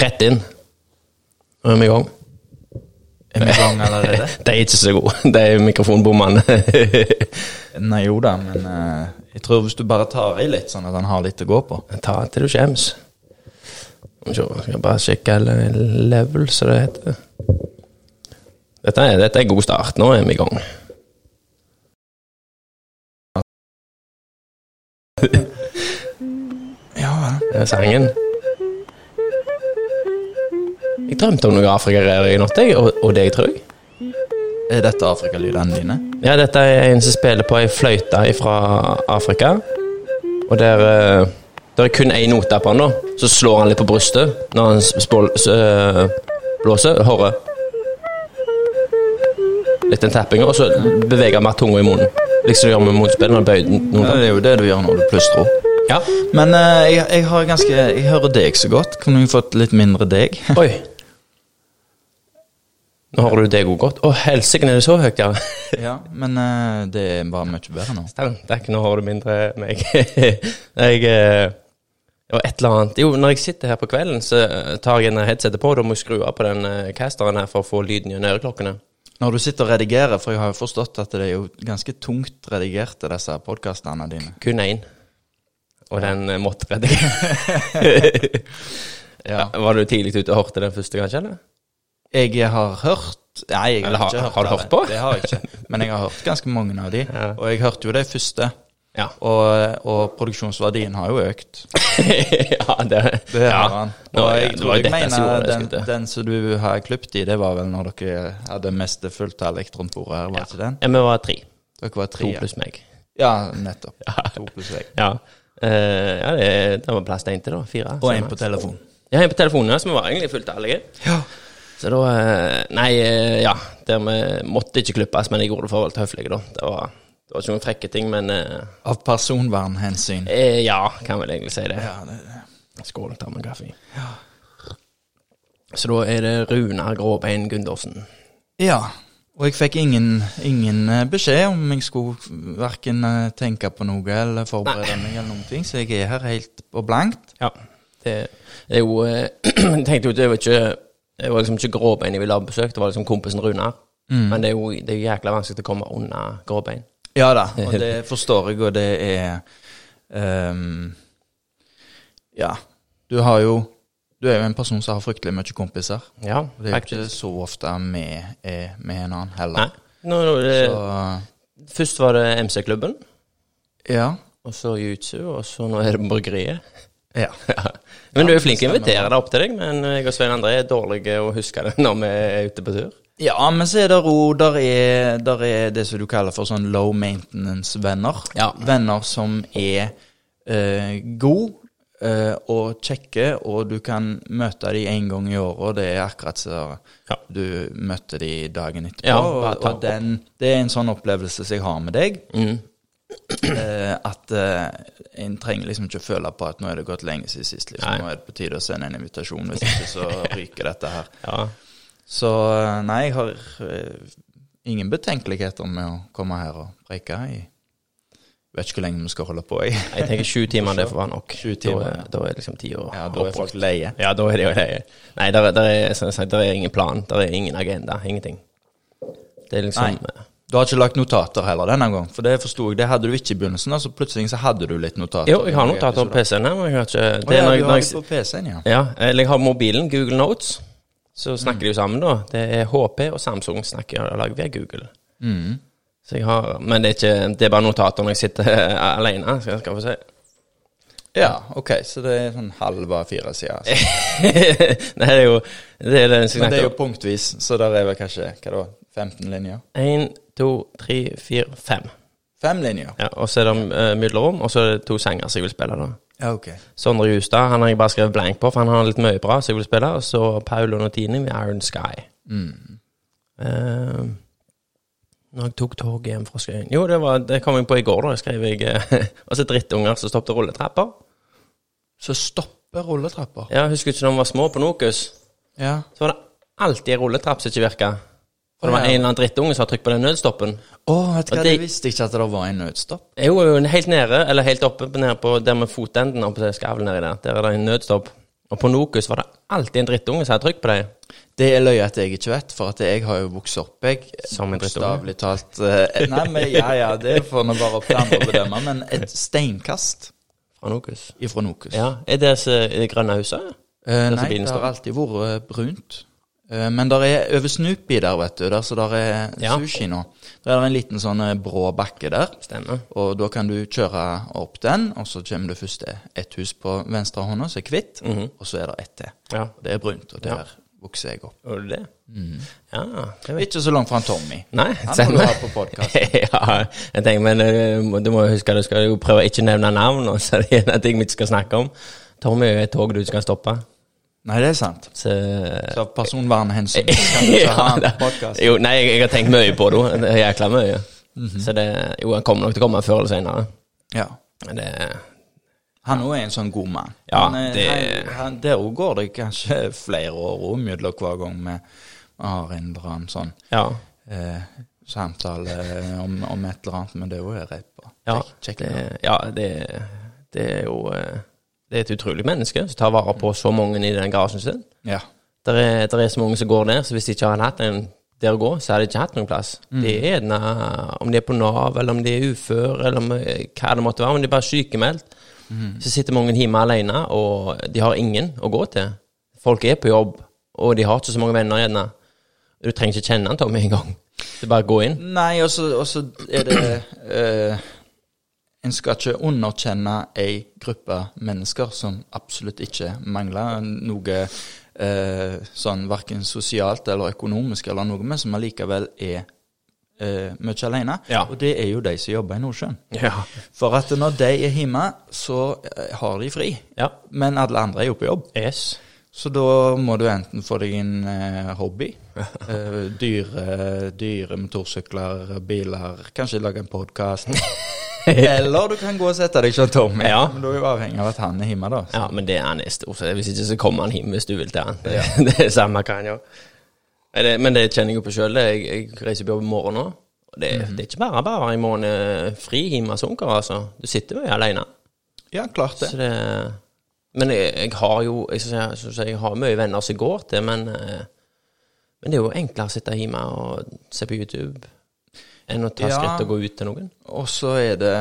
Rett inn. Nå er vi i gang. Er vi i gang allerede? De er ikke så gode. De mikrofonbommene. Nei, jo da, men eh, jeg tror hvis du bare tar i litt, sånn at han har litt å gå på Ta til du skjems. Skal jeg bare sjekke le- level, som det heter. Dette er, dette er god start. Nå er vi i gang. Ja vel. Det er sangen. Jeg drømte om noe Afrika i natt, jeg, og, og deg, tror jeg. Er dette afrikalydene dine? Ja, dette er en som spiller på ei fløyte fra Afrika. Og der, eh, der er kun én note på han, da. Så slår han litt på brystet når han spål, s- øh, blåser. Hører. Litt den tappinga, og så beveger han mer tunga i munnen. Liksom du gjør med munnspill når du bøyer Ja, det er jo det du gjør når du plystrer. Ja. Men uh, jeg, jeg har ganske Jeg hører deg så godt. Kunne vi fått litt mindre deg? Oi. Nå har du deg òg godt. Å, helsike, er det så høyt, ja? ja, men uh, det bare mye bedre nå. Takk, nå har du mindre meg. jeg uh, et eller annet Jo, når jeg sitter her på kvelden, så eh, tar jeg en headsetet på, da må jeg skru av på den uh, casteren her for å få lyden gjennom øreklokkene. Når du sitter og redigerer, for jeg har jo forstått at det er jo ganske tungt redigerte, disse podkastene dine. Kun én. Og den måtte redigere. Ja. Var du tidlig ute og hørte den første, kanskje? eller? Jeg har hørt Nei, jeg har, Eller ikke hørt har du hørt på? Det har jeg ikke. Men jeg har hørt ganske mange av de. Ja. Og jeg hørte jo de første. Ja. Og, og produksjonsverdien har jo økt. ja, det, Det ja. har han. Og ja, jeg det tror jeg mener den, den som du har klippet i, det var vel når dere hadde mest fulltallig rundt bordet her, var det ikke den? Ja, vi var tre. Dere var To tre. ja. pluss meg. Ja, nettopp. To pluss deg. Ja. uh, ja, det, det var plass til én til, da. Fire. Og én en på telefon. Ja, en på telefonen, ja, så vi var egentlig fullt ærlige. Ja. Så da eh, Nei, eh, ja. Der vi måtte ikke klippes, men jeg gjorde det for å være høflig, da. Det var, det var ikke noen frekke ting, men eh, Av personvernhensyn. eh, Ja, kan vel egentlig si det. Ja, det, Skål, ta med kaffe. Så da er det Runar Gråbein Gundersen. ja. Og jeg fikk ingen, ingen beskjed om jeg skulle verken tenke på noe eller forberede meg eller noen ting, så jeg er her helt på blankt. Ja. Det, det er jo Jeg tenkte jo det var ikke Det var liksom ikke Gråbein jeg ville ha besøkt, det var liksom kompisen Runar. Men det er jo det er jækla vanskelig å komme unna Gråbein. Ja da, og det forstår jeg, og det er um, Ja. Du har jo Du er jo en person som har fryktelig mye kompiser. Ja, Og det er jo ikke så ofte vi er med en annen Nei. heller. Nå, nå, det, Så først var det MC-klubben, ja. og så Jutsu, og så nå er det bryggeriet. ja. Men du er flink til å invitere deg opp til deg, men jeg og Svein André er dårlige å huske det når vi er ute på tur. Ja, men så er det ro. Der er, der er det som du kaller for sånn low maintenance-venner. Ja. Venner som er eh, gode eh, og kjekke, og du kan møte dem en gang i året, det er akkurat så Ja. du møtte dem dagen etterpå. Ja, og og den, det er en sånn opplevelse som jeg har med deg. Mm. Eh, at eh, en trenger liksom ikke å føle på at nå er det gått lenge siden sist. Liksom. Nei. Nå er det på tide å sende en invitasjon, hvis ikke så ryker dette her. Ja. Så eh, nei, jeg har ingen betenkeligheter med å komme her og preike. Jeg vet ikke hvor lenge vi skal holde på. Jeg. Jeg tenker sju timer, det får være nok. Timer, da, er- da er liksom tida Ja, da er folk leie. Ja, da er det jo leie. Nei, der, er- der, er, som jeg der er ingen plan, der er ingen agenda, ingenting. Det er liksom Nei. Du har ikke lagt notater heller denne gang, for det forsto jeg. Det hadde du ikke i begynnelsen, altså så plutselig så hadde du litt notater. Jo, jeg har notater på PC-en her, men jeg har ikke det ja, når, du når har jeg, det på PC-en, ja. Ja, eller jeg har mobilen, Google Notes. Så snakker de jo sammen, da. Det er HP og Samsung snakker og lager via Google. Mm. Så jeg har, men det er, ikke, det er bare notater når jeg sitter alene. Skal jeg få se. Ja, ok, så det er sånn halv av fire sider. Nei, det er jo Det er det Men det er jo punktvis, så der er vel kanskje hva da, 15 linjer? Én, to, tre, fire, fem. Fem linjer? Ja, og så er det uh, mellomrom, og så er det to sanger som jeg vil spille. da Ja, ok. Sondre Justad han har jeg bare skrevet blank på, for han har litt mye bra som jeg vil spille. Og så Paolo Notini med Iron Sky. Mm. Uh, når jeg tok toget hjem fra Skøyen Jo, det, var, det kom jeg på i går, da. skrev jeg eh, Og så drittunger som stoppet rulletrapper. Så stopper rulletrapper? Ja, Husker du ikke når vi var små på Nokus? Ja. Så var det alltid en rulletrapp som ikke virka. For det var en eller annen drittunge som hadde trykt på den nødstoppen. Oh, vet du hva, det- jeg visste ikke at det var en nødstopp. Jo, helt nede, eller helt oppe nede på der med fotenden oppe til skavlen nedi der. Der er det en nødstopp. Og på Nokus var det alltid en drittunge som hadde trykk på dem. Det er løye at jeg ikke vet, for at jeg har jo vokst opp, jeg. Som en drittunge? Talt. eh, Nei, men ja ja, det får nå bare opp til andre å bedømme, men et steinkast Fra Nokus. ifra Nokus. Ja, Er det det grønne huset? Eh, nei, det har alltid vært brunt. Eh, men der er over Snoopy der, vet du, der så der er Ja. sushi nå. Der er det en liten sånn eh, brå bakke der. Stemmer. Og da kan du kjøre opp den, og så kommer du først til ett hus på venstre hånda som er hvitt, og så er det ett til. Ja. Og Det er brunt, og der Ja. vokser jeg opp. Var det det? Ja, det Ikke så langt fra Tommy. Nei, Han må stemmer. du ha på podcast. ja, jeg tenker, men eh, du må huske du skal jo prøve å ikke nevne navn, og så er det en ting vi ikke skal snakke om. Tommy er et tog du skal stoppe. Nei, det er sant. Så Så av personvernhensyn kan du ikke ha en podkast? Jo, nei, jeg, jeg har tenkt mye på det. Det er jækla mye. Mhm. Så det Jo, han kommer nok til å komme før eller senere. Ja. Men det Han òg er en sånn god mann. Ja, eh, det- han, han, Der òg går det kanskje flere år mellom hver gang vi har en eller annen sånn Ja. eh, samtale om, om et eller annet, men det er jo rett på. Ja, det, ja det, det er jo eh, Det er et utrolig menneske som tar vare på så mange i den garasjen sin. Ja. Det er, der er så mange som går der, så hvis de ikke hadde hatt en der å gå, så hadde de ikke hatt noen plass. Mm. Det er gjerne, om de er på Nav, eller om de er ufør, eller om, eh, hva det måtte være, om de er bare sykemeldt, Mm. så sitter mange hjemme alene, og de har ingen å gå til. Folk er på jobb, og de har ikke så mange venner gjerne. Du trenger ikke kjenne han Tom engang. en gang. Det er bare å gå inn. Nei, og så er det eh, En skal ikke underkjenne ei gruppe mennesker som absolutt ikke mangler noe eh, sånn verken sosialt eller økonomisk eller noe, men som allikevel er eh, mye alene. Ja. Og det er jo de som jobber i Nordsjøen. Ja. For at når de er hjemme, så eh, har de fri. Ja. Men alle andre er jo på jobb. Yes. Så da må du enten få deg en eh, hobby. eh, dyre, dyre motorsykler, biler, kanskje lage en podkast. Eller du kan gå og sette deg hos Tommy. Ja. Men du er jo avhengig av at han er hjemme, da. Så. Ja, men det er han i stort sett. hvis ikke så kommer han hjem hvis du vil til han. Det, det er samme hva han gjør. Men det, kjenner jeg jo på sjøl. Jeg, jeg reiser på jobb i morgen nå. Det, det er ikke bare bare i morgen eh, fri hjemme hos onkel, altså. Du sitter jo alene. Ja, klart det. Så det Men jeg, jeg har jo jeg, jeg, jeg har mye venner som går til, men eh, Men det er jo enklere å sitte hjemme og se på YouTube enn å ta Ja. skritt og gå ut til noen. Og så er det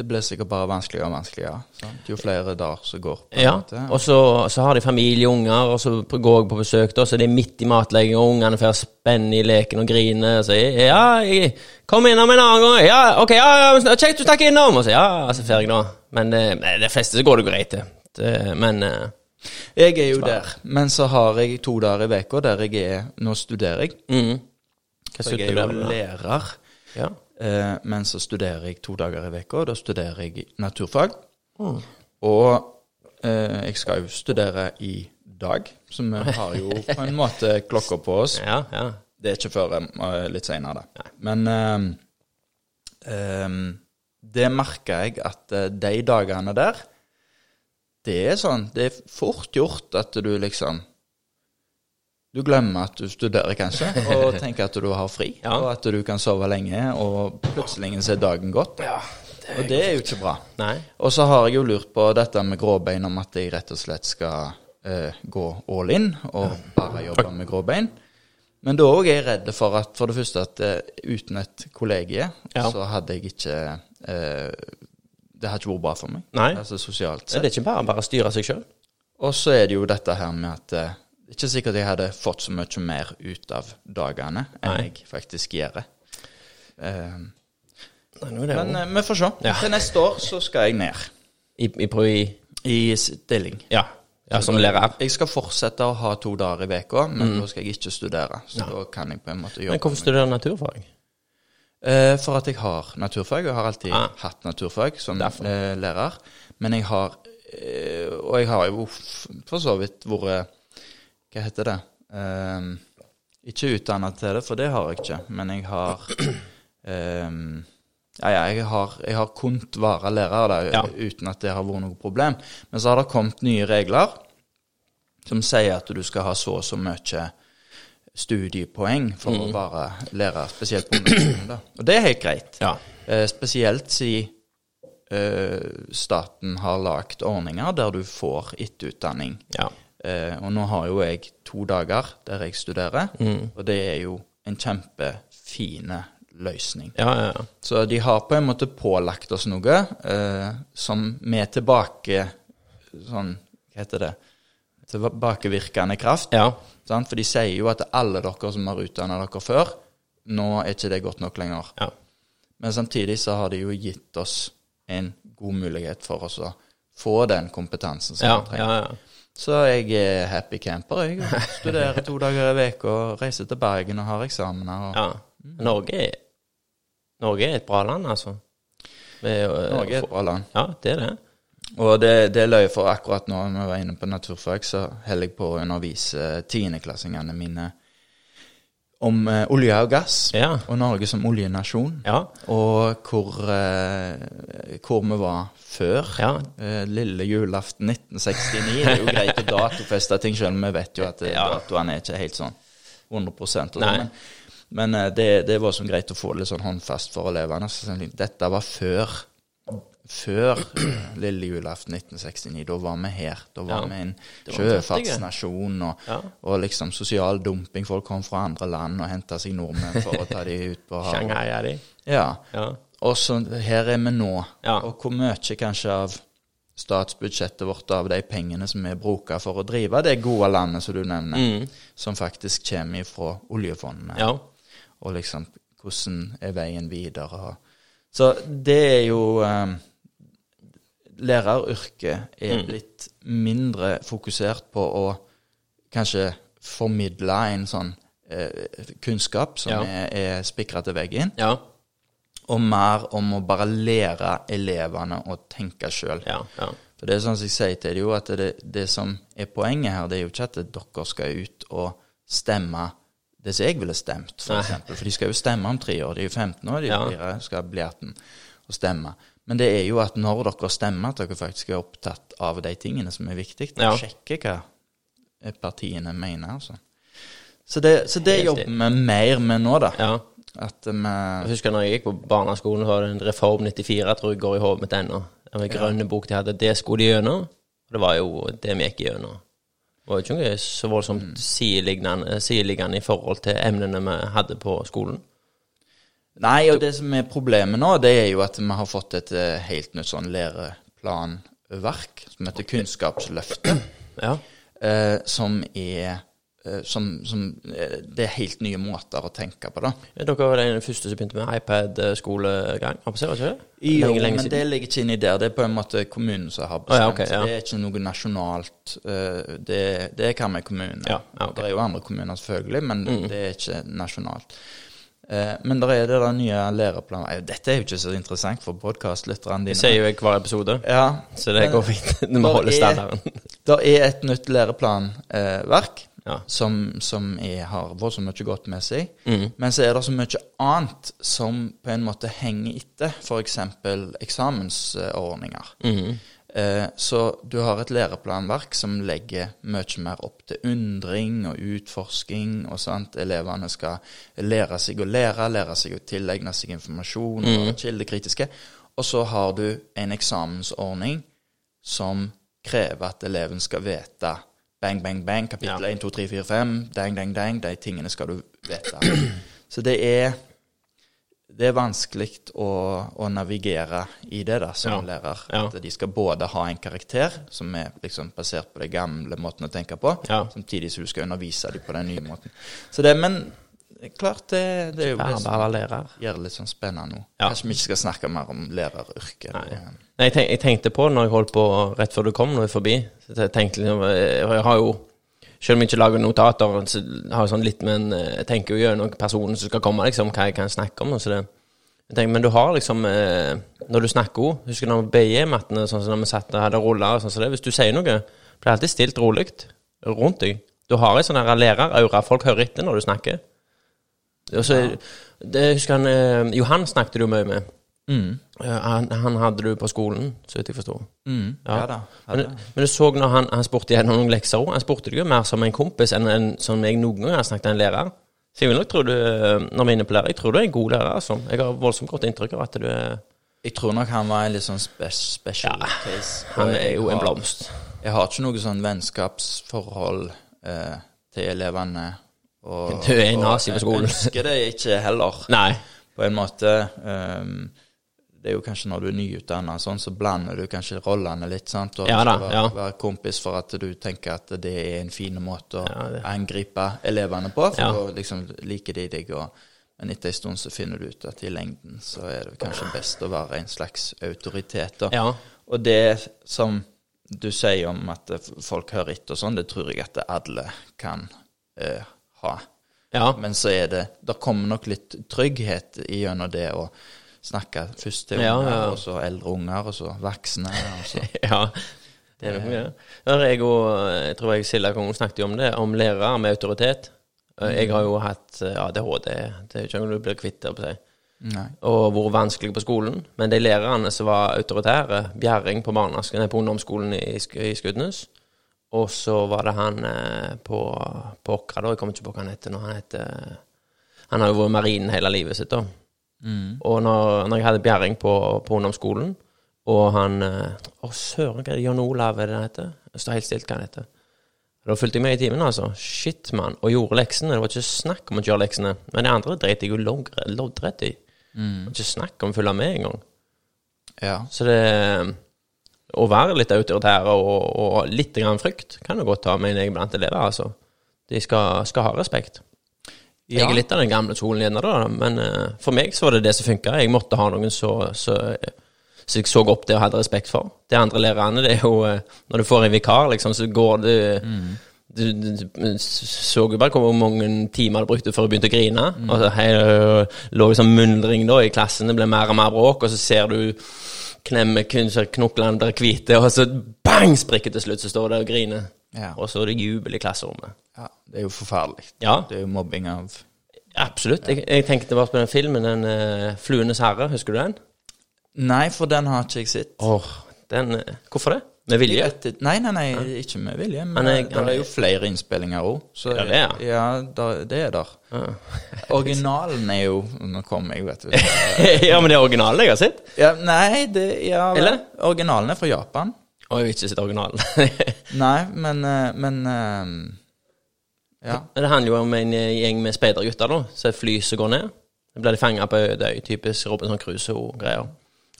Det blir sikkert bare vanskeligere og vanskeligere. Sant? Jo flere dager som går. på Ja, måte. og så, så har de familie og unger, og så går jeg på besøk, da, så det er midt i matlegging, og ungene får spenne i leken og grine. Og så ja, jeg, kom innom en annen gang. Ja, ok, ja, ja, kjekt du stakk innom. Og så ja, så får jeg da. Men eh, med de fleste så går det greit, det. det. Men eh, Jeg er jo der. Men så har jeg to dager i uka der jeg er Nå studerer jeg. mm. Hva Så jeg er jo lærer. Ja. Eh, men så studerer jeg to dager i uka. Da studerer jeg naturfag. Mm. Og eh, jeg skal jo studere i dag, så vi har jo på en måte klokka på oss. ja, ja. Det er ikke før eh, litt seinere, da. Men eh, ehm, det merker jeg at eh, de dagene der Det er sånn Det er fort gjort at du liksom Du glemmer at du studerer, kanskje, og tenker at du har fri, Ja. og at du kan sove lenge, og plutselig så er dagen gått. og det er jo ikke bra. Nei. Og så har jeg jo lurt på dette med gråbein, om at jeg rett og slett skal eh, gå all in og bare jobbe med gråbein. Men da òg er jeg redd for at for det første at uh, uten et kollegie, Ja. så hadde jeg ikke uh, Det hadde ikke vært bra for meg. Nei. Altså sosialt sett. det er ikke bare bare å styre seg sjøl. Og så er det jo dette her med at eh, ikke sikkert jeg hadde fått så mye mer ut av dagene enn Nei. jeg faktisk gjør. Uh, men eh, vi får se. Ja. Til neste år så skal jeg ned i, i, i i stilling. Ja. ja, som lærer. Jeg skal fortsette å ha to dager i uka, men da skal jeg ikke studere. Så da kan jeg på en måte jobbe. Mm. Men hvorfor studerer du naturfag? Uh, for at jeg har naturfag. Jeg har alltid Ah. hatt naturfag som eh, lærer. Men jeg har Og jeg har jo for så vidt vært Hva heter det? Um, ikke utdanna til det, for det har jeg ikke. Men jeg har um, ja, ja, jeg har, jeg har kunnet være lærer der Ja. uten at det har vært noe problem. Men så har det kommet nye regler som sier at du skal ha så og så mye studiepoeng for Mm. å være lærer, spesielt på ungdomsskolen. Og det er helt greit. Ja. Eh, spesielt siden eh, staten har lagd ordninger der du får etterutdanning. Ja. Eh, og nå har jo jeg to dager der jeg studerer, og det er jo en kjempefine løsning. Ja, ja, ja. Så de har på en måte pålagt oss noe eh, som med tilbake Sånn, hva heter det Tilbakevirkende kraft. For de sier jo at alle dere som har utdanna dere før, nå er ikke det godt nok lenger. ja. Men samtidig så har de jo gitt oss en god mulighet for oss å få den kompetansen som Ja, vi trenger. Så jeg er happy camper. Jeg studerer to dager i uka reiser til Bergen og har eksamener. Og ja. Norge, er, Norge er et bra land, altså. Med, øh, Norge er et bra land. Ja, det er det. Og det, det er løye for akkurat nå, når vi var inne på naturfag, så holder jeg på å undervise tiendeklassingene mine om eh, olje og gass. Ja. Og Norge som oljenasjon. Ja. Og hvor, eh, hvor vi var før. Ja. Eh, lille julaften 1969. Det er jo greit å datofeste ting, selv om vi vet jo at eh, Ja. datoene er ikke helt sånn 100 og sånn. Men, men eh, det, det var sånn greit å få det litt sånn håndfast for elevene. Så sånn, dette var før før eh, lille julaften 1969. Da var vi her. Da var Ja. vi en sjøfartsnasjon, og, Ja. og liksom sosial dumping. Folk kom fra andre land og henta seg nordmenn for å ta de ut på havet. Shanghai er de. Ja. Ja. Og så her er vi nå. Og hvor mye kanskje av statsbudsjettet vårt, av de pengene som vi bruker for å drive det gode landet som du nevner, som faktisk kommer fra oljefondene. ja. Og liksom hvordan er veien videre. Så det er jo eh, Læreryrket er blitt mindre fokusert på å kanskje formidle en sånn eh, kunnskap som Ja. er, er spikra til veggen Ja. og mer om å bare lære elevene å tenke sjøl. Ja. For det er sånn som jeg sier til dem, jo, at det, det som er poenget her, det er jo ikke at dere skal ut og stemme det som jeg ville stemt, for eksempel. For de skal jo stemme om tre år. De er jo 15 år, de Ja. skal bli 18 og stemme. Men det er jo at når dere stemmer, at dere faktisk er opptatt av de tingene som er viktige. Ja. Sjekke hva partiene mener, altså. Så det, så det jobber vi mer med nå, da. ja. At vi Jeg husker når jeg gikk på barneskolen, var det en Reform 94, tror jeg går i hodet mitt ennå. Den grønne bok de hadde, det skulle de gjennom. Og det var jo det vi gikk gjennom. Det var jo ikke noe så voldsomt sideliggende, sideliggende i forhold til emnene vi hadde på skolen. Nei, og det som er problemet nå, det er jo at vi har fått et eh, helt nytt sånn læreplanverk som heter Kunnskapsløftet, Ja. eh, som er eh, som, som eh, Det er helt nye måter å tenke på, da. Dere var den første som begynte med iPad-skolegang. Jo, Lenge, lenge men det ligger ikke inni der. Det er på en måte kommunen som har Å, ja, bestemt. ja. Det er ikke noe nasjonalt. eh, Det, det kan vi i kommunen. Ja, okay. Mm. Det er jo andre kommuner, selvfølgelig, men det er ikke nasjonalt. Eh, Men der er det der nye læreplanen Eh, Dette er jo ikke så interessant for podkastlytterne Det dine. sier jo jeg hver episode, Ja, så det går fint. Vi holder er- standarden. Det er et nytt læreplanverk Ja. som, som er, har voldsomt mye godt med seg. Mm. Men så er det så mye annet som på en måte henger etter, f.eks. eksamensordninger. Mhm. Eh, Så du har et læreplanverk som legger mye mer opp til undring og utforsking og sånt. Elevene skal lære seg å lære, lære seg å tilegne seg informasjon, være kildekritiske. Og så har du en eksamensordning som krever at eleven skal vite bang, bang, bang, kapittel Ja. 1, 2, 3, 4, 5, dang, dang, dang, de tingene skal du vite. Så det er det er vanskelig å, å navigere i det da, som Ja. lærer. Ja. At de skal både ha en karakter som er liksom basert på den gamle måten å tenke på, Ja. samtidig som du skal undervise dem på den nye måten. Så det, Men klart, det, det er jo det som lærer. gjør det litt sånn spennende nå. Ja. Kanskje vi ikke skal snakke mer om læreryrket. Nei. Nei, jeg, tenkte på når jeg holdt på rett før du kom når jeg forbi så jeg tenkte liksom, eh, Jeg har jo Selv om jeg ikke lager notater, så har jeg sånn litt med en jeg tenker jo gjennom personen som skal komme, liksom, hva jeg kan snakke om. og Så det, jeg tenker, men du har liksom eh, Når du snakker òg Husker du når BI-mattene, sånn som når vi satt hadde ruller og sånn som det Hvis du sier noe, blir det alltid stilt rolig rundt deg. Du har en sånn læreraura. Folk hører etter når du snakker. Og så, det husker han eh, Johan snakket du mye med. Mm. Han, han hadde du på skolen, så vidt jeg forsto. Mm. Ja. Ja. da. Ja, Men, men du så når han, han spurte gjennom noen lekser òg, han spurte deg jo mer som en kompis enn en, som jeg noen gang har snakket med en lærer. Så jeg vil nok tro du, når vi er inne på lærer, jeg tror du er en god lærer, altså. Jeg har voldsomt godt inntrykk av at du er Jeg tror nok han var en litt sånn spe special Ja, case. Han er jo en blomst. Jeg har ikke noe sånn vennskapsforhold eh, til elevene. Og, Du er en nazi på skolen. Jeg ønsker det ikke heller, Nei. på en måte. ehm, det er jo kanskje når du er nyutdanna, sånn, så blander du kanskje rollene litt. sant? Og Ja da, være, ja. være kompis for at du tenker at det er en fin måte å Ja, angripe elevene på, for da liksom liker de deg. og men etter en stund så finner du ut at i lengden så er det kanskje best å være en slags autoritet. Ja. Og det som du sier om at folk hører etter og sånn, det tror jeg at alle kan eh, ha. Ja. Men så er det Det kommer nok litt trygghet gjennom det å snakke først til Ja, unger, og så eldre unger, og så voksne. Og så. ja. Det er noe med det. Jeg og jeg tror jeg Silja Kongen snakket jo om det, om lærere med autoritet. Jeg har jo hatt eh, ADHD, det er ikke noe du blir kvitt, holdt på seg. Nei. og vært vanskelig på skolen. Men de lærerne som var autoritære, Bjerring på, nei, på ungdomsskolen i, i Skudenes, og så var det han eh, på, på Åkra, da, jeg kommer ikke på hva han heter nå, han heter Han har jo vært marinen hele livet sitt, da. Og når, når jeg hadde Bjerring på, på ungdomsskolen, og han eh, Å, søren, hva er det Jan Olav er det han heter? Jeg står helt stilt hva han heter. Da fulgte jeg med i timen, altså. Shit, mann. Og gjorde leksene. Det var ikke snakk om å gjøre leksene. Men de andre dreit jeg jo loddrett i. Det var ikke snakk om å følge med engang. Ja. Så det Å være litt autoritær og, og litt grann frykt kan du godt ta, mener jeg, blant elever, altså. De skal, skal ha respekt. Jeg er litt av den gamle skolen igjen, da, men uh, for meg så var det det som funka. Jeg måtte ha noen så, så, så jeg så opp til og hadde respekt for. De andre lærerne, det er jo uh, Når du får en vikar, liksom, så går det du, du, du så jo bare hvor mange timer du brukte før du begynte å grine. Og så hei, lå liksom mundring da i klassen, det ble mer og mer bråk, og så ser du knemmer kun knoklene blir hvite, og så bang, sprikker til slutt, så står det og griner. Ja. Og så er det jubel i klasserommet. ja. Det er jo forferdelig. Ja. Det er jo mobbing av Absolutt. Jeg, jeg tenkte bare på den filmen, den uh, 'Fluenes herre'. Husker du den? Nei, for den har ikke jeg sett. Åh, den eh, Hvorfor det? Med vilje? Vet Nei, nei, nei, ikke med vilje. Men Han er- det er jo flere innspillinger òg. Ja, det er. Ja, der, det er der. Originalen er jo Nå kommer jeg, vet du. ja, men det er originalen jeg har sett. Ja, nei, det ja. Eller? Originalen er fra Japan. Og jeg har ikke sett originalen. Nei, men, eh, men eh, Ja. Men det handler jo om en eh, gjeng med speidergutter. Så er fly som går ned. Så blir de fanga på øde øy, typisk Robinson Crusoe-greier.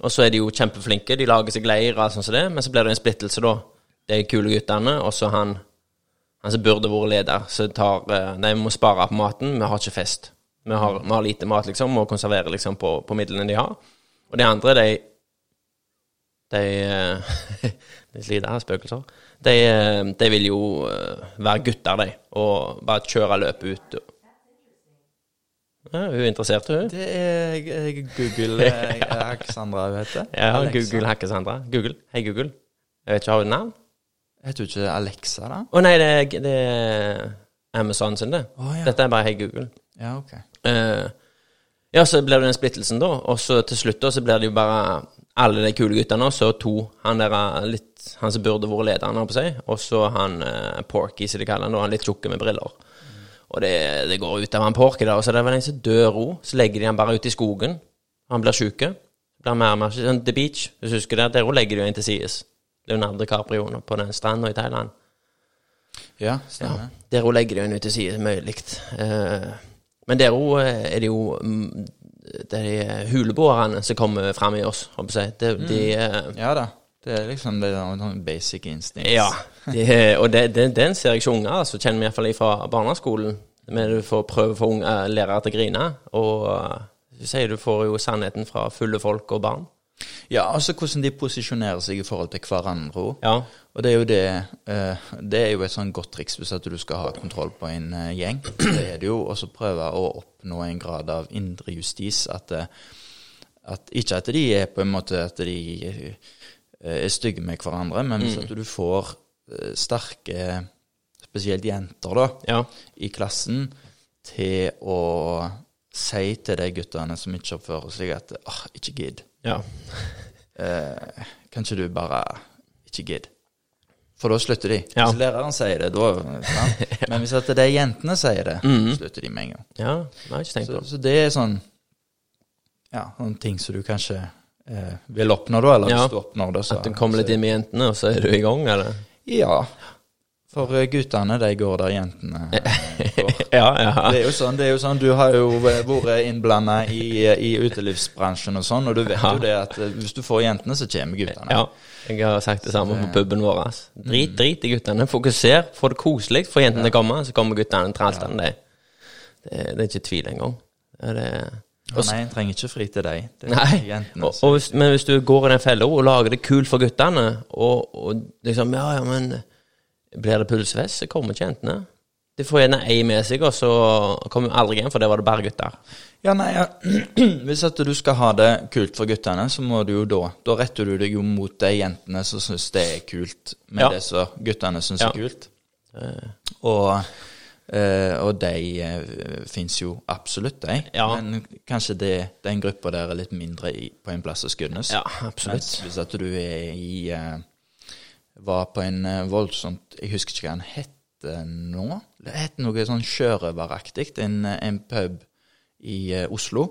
Og så er de jo kjempeflinke, de lager seg leir og alt sånt som det, men så blir det en splittelse, da. De kule guttene, og så han han som burde vært leder, som tar Nei, vi må spare på maten, vi har ikke fest. Vi har, vi har lite mat, liksom, og konserverer liksom på, på midlene de har. Og de andre, de De De sliter av spøkelser. De, eh, de vil jo eh, være gutter, de, og bare kjøre løpet ut. Ja, hun er interessert, hun. Det er Google eh, Alexandra, hun heter. Ja, Alexa. Google hacker Sandra. Google. Hei, Google. Jeg vet ikke, har hun navn? Heter hun ikke Alexa, da? Å nei, det det er Amazon sin, det. Oh, ja. Dette er bare Hei, Google. Ja, ok. Uh, ja, så blir det den splittelsen, da. Og så til slutt da, så blir det jo bare alle de kule guttene, og så to. Han der er litt Han som burde vært lederen, på seg. Og så han eh, Porky, som de kaller han, da. Han litt tjukke med briller. Og det, det går ut av han Porky der. Og så er det vel en som dør òg. Så legger de han bare ut i skogen. Han blir sjuk. Blir mer og mer sånn The Beach, hvis du husker det. Der òg legger de en til sides. Leonardo Caprio på den stranda i Thailand. Ja, Ja, der òg legger de en ut til side, likt. Eh, men der òg er det jo mm, de huleboerne som kommer fram i oss, på å si. De, eh, Ja da. Det er liksom det der sånn basic instincts. ja. De, og det, det, den ser jeg ikke unger, altså, kjenner vi iallfall fra barneskolen. Men du får prøve å få lærere til å grine. Og eh, du sier du får jo sannheten fra fulle folk og barn. Ja, altså hvordan de posisjonerer seg i forhold til hverandre òg. Ja. Og det er jo det eh, Det er jo et sånn godt triks hvis at du skal ha kontroll på en eh, gjeng. Det er det jo også prøve å oppnå en grad av indre justis. At, eh, at Ikke at de er på en måte at de er stygge med hverandre, men hvis at du får sterke, spesielt jenter, da, Ja. i klassen til å si til de guttene som ikke oppfører seg, at åh, ikke gidd. Ja. Eh, kanskje du bare ikke gidder. For da slutter de. Ja. Hvis læreren sier det, da ja. Men hvis at er jentene sier det, Mhm. slutter de med en gang. Ja, det har jeg ikke tenkt Så, så det er sånn Ja, noen ting som du kanskje eh, vil oppnå, da. Eller Ja. hvis du oppnår det, så At du kommer litt inn med jentene, og så er du i gang, eller? Ja. For eh, guttene, de går der jentene eh, går. Ja, ja. Det er jo sånn, det er jo sånn Du har jo eh, vært innblanda i, i utelivsbransjen og sånn, og du vet Ja. jo det at hvis du får jentene, så kommer guttene. ja. Jeg har sagt det samme på puben vår. ass. Drit, drit i guttene. Fokuser, få det koselig, få jentene til å komme, så kommer guttene trallstande. Det, det er ikke tvil engang. Det er det. Og nei, en trenger ikke fri til deg. Nei, jentene. og, og hvis, men hvis du går i den fella og lager det kult for guttene, og, og liksom Ja, ja, men blir det pulsfest, så kommer ikke jentene. De får gjerne ei med seg, og så kommer aldri igjen, for det var det bare gutter. Ja, nei, ja. Hvis at du skal ha det kult for guttene, så må du jo da Da retter du deg jo mot de jentene som syns det er kult med Ja. det som guttene syns Ja. er kult. Eh, Og, eh, og de uh, fins jo absolutt, de. Ja. Men kanskje det, den gruppa der er litt mindre i, på en plass som Skudenes. Ja, absolutt. Mens hvis at du er i eh, Var på en eh, voldsomt Jeg husker ikke hva han het nå. Det het noe sånn sjørøveraktig. En, eh, en pub i eh, Oslo.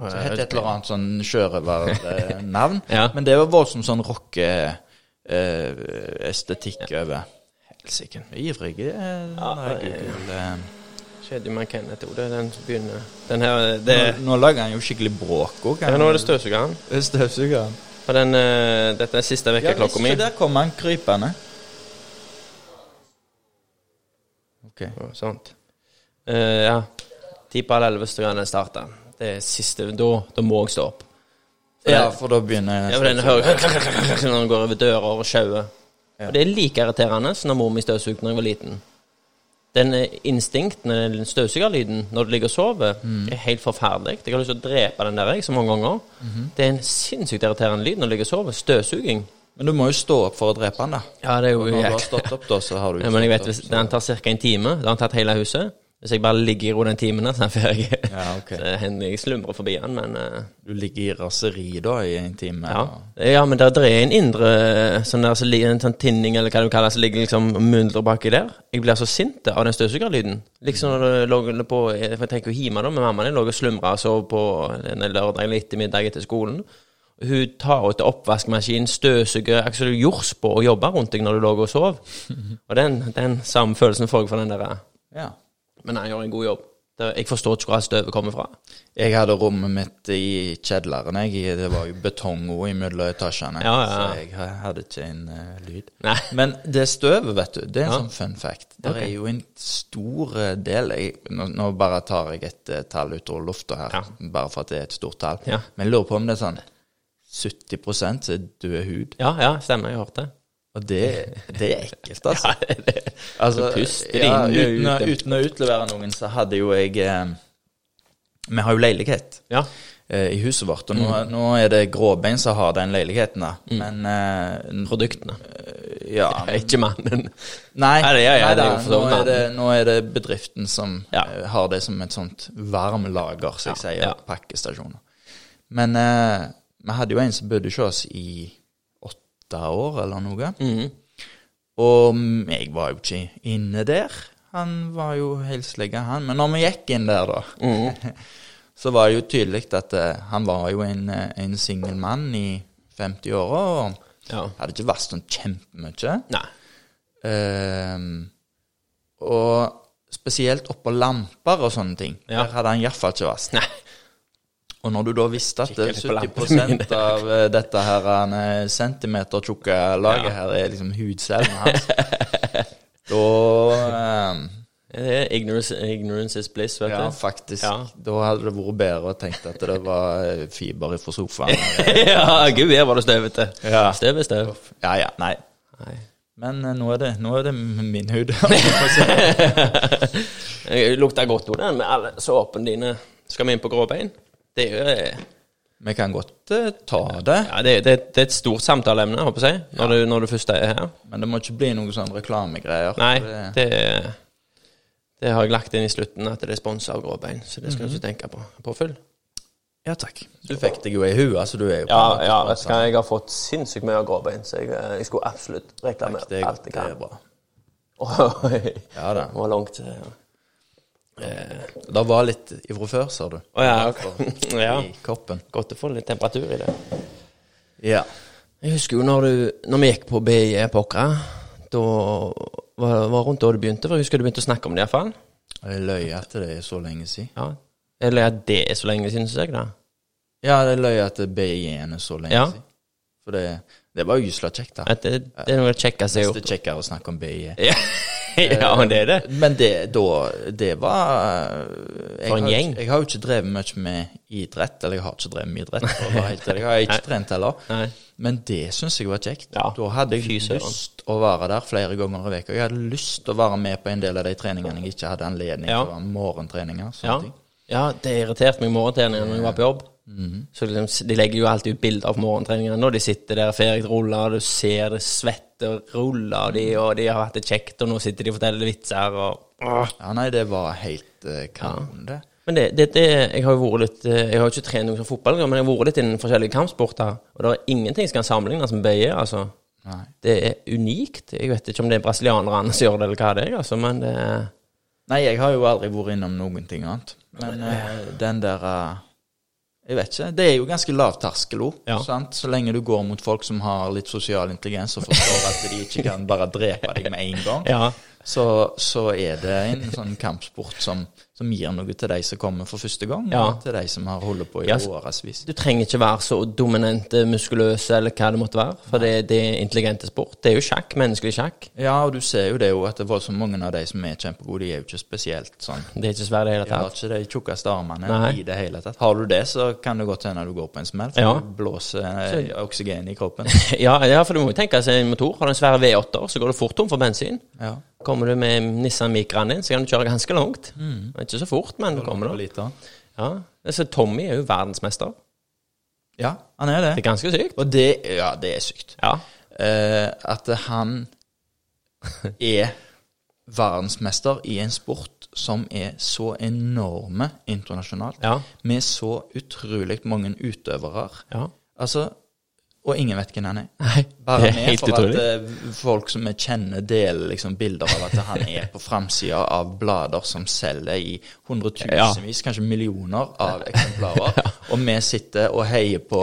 Så het det et eller annet sånn sjørøvernavn. Ja. Men det var voldsomt sånn rocke-estetikk over. Helsike. Ivrig Ja, det- Google, eh. Kjedelig med Kenneth òg. Det er den som begynner Den her det, nå, nå lager han jo skikkelig bråk òg. ja, Nå er det støvsugeren. Støvsugeren. Og den, uh, dette er siste Ja, vekkerklokka mi. der kom han krypende. Ok. Oh, sånt. Uh, ja. Ti på halv elleve den starte. Det er siste Da, da må jeg stå opp. For Ja, det- for da begynner jeg Ja, for den hører når den går over dører og sjauer. Og det er like irriterende som når mor mi støvsugde da jeg var liten. Den eh, instinkten, den støvsugerlyden når du ligger og sover, er helt forferdelig. Jeg har lyst til å drepe den der jeg så mange ganger. Det er en sinnssykt irriterende lyd når du ligger og sover. Støvsuging. Men du må jo stå opp for å drepe den, da. Ja, det er jo Når du har stått opp, da, så har du ja, Men jeg vet, opp, så... den tar ca. en time, da har den tatt hele huset. Hvis jeg bare ligger i ro den timen, så er jeg ferdig. Ja, okay. Så hender jeg slumrer forbi den, men uh, Du ligger i raseri da i en time? Ja, ja men der, der er en indre sånn der, så ligger en sånn tinning, eller hva du kaller det, som ligger liksom myldrer baki der. Jeg blir så sint av den støvsugerlyden. Liksom når du lå på For jeg tenker jo hjemme, da, med mammaen. Jeg lå og slumra og sov på en lørdag eller ettermiddag etter skolen. Hun tar ut oppvaskmaskinen, støvsuger, akkurat jords på og jobber rundt deg når du lå og sov. Og den, den samme følelsen får jeg for den der ja. Men han gjør en god jobb. Jeg forstår ikke hvor støvet kommer fra. Jeg hadde rommet mitt i kjelleren. Jeg. Det var jo betong også imellom etasjene. Ja, ja. Så jeg hadde ikke en uh, lyd. Nei. Men det støvet, vet du, det er en Ja. sånn fun fact. Det okay. er jo en stor eh, del jeg, nå, nå bare tar jeg et uh, tall ut av lufta her, bare for at det er et stort tall. Men jeg lurer på om det er sånn 70 så er død hud. Ja, ja, stemmer. Jeg har hørt det. Og det, det er ekkelt, altså. Ja, det, Altså, ja, uten, å, uten å utlevere noen, så hadde jo jeg eh, Vi har jo leilighet ja. eh, i huset vårt, og nå, Mm. nå er det Gråbein som har den leiligheten, da. Men eh, Produktene. Ja. Ikke mannen. Nei, Nei, det- nei da, så nå, er det, nå er det bedriften som eh, har det som et sånt varmlager, som jeg Ja, sier, pakkestasjoner. Men eh, vi hadde jo en som bodde hos oss i åtte år, eller noe. Mm. Og jeg var jo ikke inne der. Han var jo helslegge, han. Men når vi gikk inn der, da, mm. så var det jo tydelig at eh, han var jo en, eh, en singel mann i 50-åra. Og Ja. hadde ikke vært sånn kjempemye. Nei. Um, og spesielt oppå lamper og sånne ting. Ja. Der hadde han iallfall ikke vært. Og når du da visste at Kikker litt på 70 lampene av eh, dette her eh, centimetertjukke laget her er liksom hudcellene hans, da er ignorance, ignorance is bliss, vet du. Ja, faktisk. Ja. Da hadde det vært bedre å tenke at det var fiber fra sofaen. ja, gud, her var det støvete. Ja. Støv er støv. Ja, ja, nei. Nei. Men nå er det, nå er det min hud. Lukter godt av den med alle såpene dine. Skal vi inn på gråbein? Det er jo eh, Vi kan godt uh, ta det, ja, det, det, det er et stort samtaleemne, håper jeg, når, du, når du først er her. men det må ikke bli noen sånn reklamegreier. Nei, Det- det, det har jeg lagt inn i slutten, at det er sponsa av gråbein. Så det skal du ikke tenke på. På full. Ja takk. Du fikk deg jo ei hue, så du er jo på Ja, ja vet du hva, jeg har fått sinnssykt mye av gråbein, så jeg, eh, jeg skulle absolutt reklamere alt jeg det er kan. bra. Oi, Ja da. det var langt. Eh, Det var litt ifra før, sa du. Å ja, ok. ja. I koppen. Godt å få litt temperatur i det. Ja. Jeg husker jo når, du, når vi gikk på BIE på Åkra. Da var var rundt da du begynte, for jeg husker du begynte å snakke om det iallfall. Jeg løy at det er så lenge siden. Ja. Eller at det er så lenge siden, syns jeg, da. Ja, det løy at BIE-en er så lenge Ja. siden. For det, det var gysla kjekt, da. Det, det er noe av det kjekkeste jeg har gjort. er kjekkere å snakke om BIE. Ja, ja men det er det. Men det, da, det var jeg For en gjeng. ikke- Jeg har jo ikke drevet mye med idrett, eller jeg har ikke drevet med idrett. Helt. Jeg har ikke trent heller. Nei. Men det syns jeg var kjekt. Ja, Da hadde jeg Fyser, lyst å være der flere ganger i uka. Jeg hadde lyst til å være med på en del av de treningene jeg ikke hadde anledning Ja. til. være Morgentreninger. Ja. ja, det irriterte meg morgentreninger når jeg var på jobb. Mhm. Så liksom, De legger jo alltid ut bilder av morgentreningene når de sitter der ferdig ruller, og du ser det svetter ruller av de, og de har hatt det kjekt, og nå sitter de og forteller vitser og Åh. Ja, nei, det var helt uh, kanon, det. Men det, det, det, jeg har jo vært litt eh, Jeg har jo ikke trent noe som fotball, men jeg har vært litt innen forskjellige kampsporter, og det er ingenting som kan sammenlignes med BI, altså. Nei. Det er unikt. Jeg vet ikke om det er brasilianerne som gjør det, eller hva det er, altså, men det er Nei, jeg har jo aldri vært innom noen ting annet. Men uh, den der eh, Jeg vet ikke. Det er jo ganske lav terskel òg. Ja. Så lenge du går mot folk som har litt sosial intelligens og forstår at de ikke kan bare drepe deg med en gang, Ja. så, så er det en sånn kampsport som, som gir noe til de som kommer for første gang, Ja. og til de som har holdt på i Ja, årevis. Du trenger ikke være så dominant muskuløse eller hva det måtte være, for det, det er intelligente sport. Det er jo sjakk, menneskelig sjakk. Ja, og du ser jo det jo, at det var så mange av de som er kjempegode, de er jo ikke spesielt sånn Det er ikke svært i det hele tatt. De har ikke de tjukkeste armene Nei. i det hele tatt. Har du det, så kan det godt hende du går på en smell, for Ja. du blåser eh, oksygen i kroppen. Ja, ja, for du må jo tenke seg en motor. Har du en svær V8, så går du fort tom for bensin. Ja. Kommer du med Nissan Micraen din, så kan du kjøre ganske langt. Mm. Ikke så fort, men du kommer da. Ja. Så Tommy er jo verdensmester. Ja, han er Det det. er ganske sykt. Og det Ja, det er sykt. Ja. Eh, at han er verdensmester i en sport som er så enorme internasjonalt, Ja. med så utrolig mange utøvere. ja. Altså Og ingen vet hvem han er. Nei, Bare det er med helt for utrolig. at eh, folk som vi kjenner, deler liksom bilder av at han er på framsida av blader som selger i hundretusenvis, kanskje millioner av eksemplarer. Og vi sitter og heier på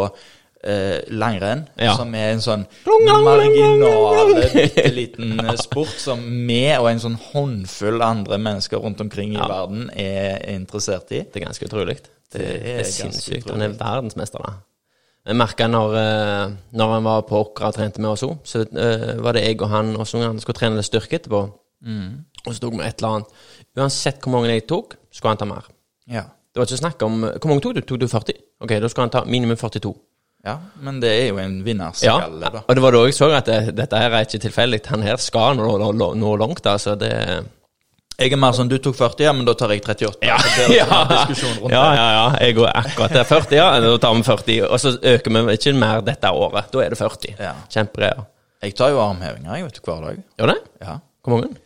eh, langrenn, Ja. som er en sånn Long, long, long, long, long, marginal, bitte liten eh, sport som vi og en sånn håndfull andre mennesker rundt omkring i Ja. verden er interessert i. Det er ganske utrolig. Det, Det er er ganske sinnssykt. Han er verdensmester, da. Jeg merka når, eh, når han var på Åkra og trente med oss òg, så eh, var det jeg og han og så han skulle trene litt styrke etterpå. Og så tok vi et eller annet. Uansett hvor mange jeg tok, skulle han ta mer. Ja. Det var ikke snakk om Hvor mange tok du? Tok du 40? Ok, da skulle han ta minimum 42. ja, men det er jo en Ja, vinnerskalle, da. og det var da jeg så at det, dette her er ikke tilfeldig. Han her skal nå, nå, nå langt, altså. Det Jeg er mer sånn du tok 40, ja, men da tar jeg 38. Ja, ja, rundt ja, ja, ja. Jeg går akkurat til 40, ja. Da tar vi 40, og så øker vi ikke mer dette året. Da er det 40. Ja. Kjempegreier. Jeg tar jo armhevinger jeg vet du, hver dag. Gjør det? Ja. Hvor mange?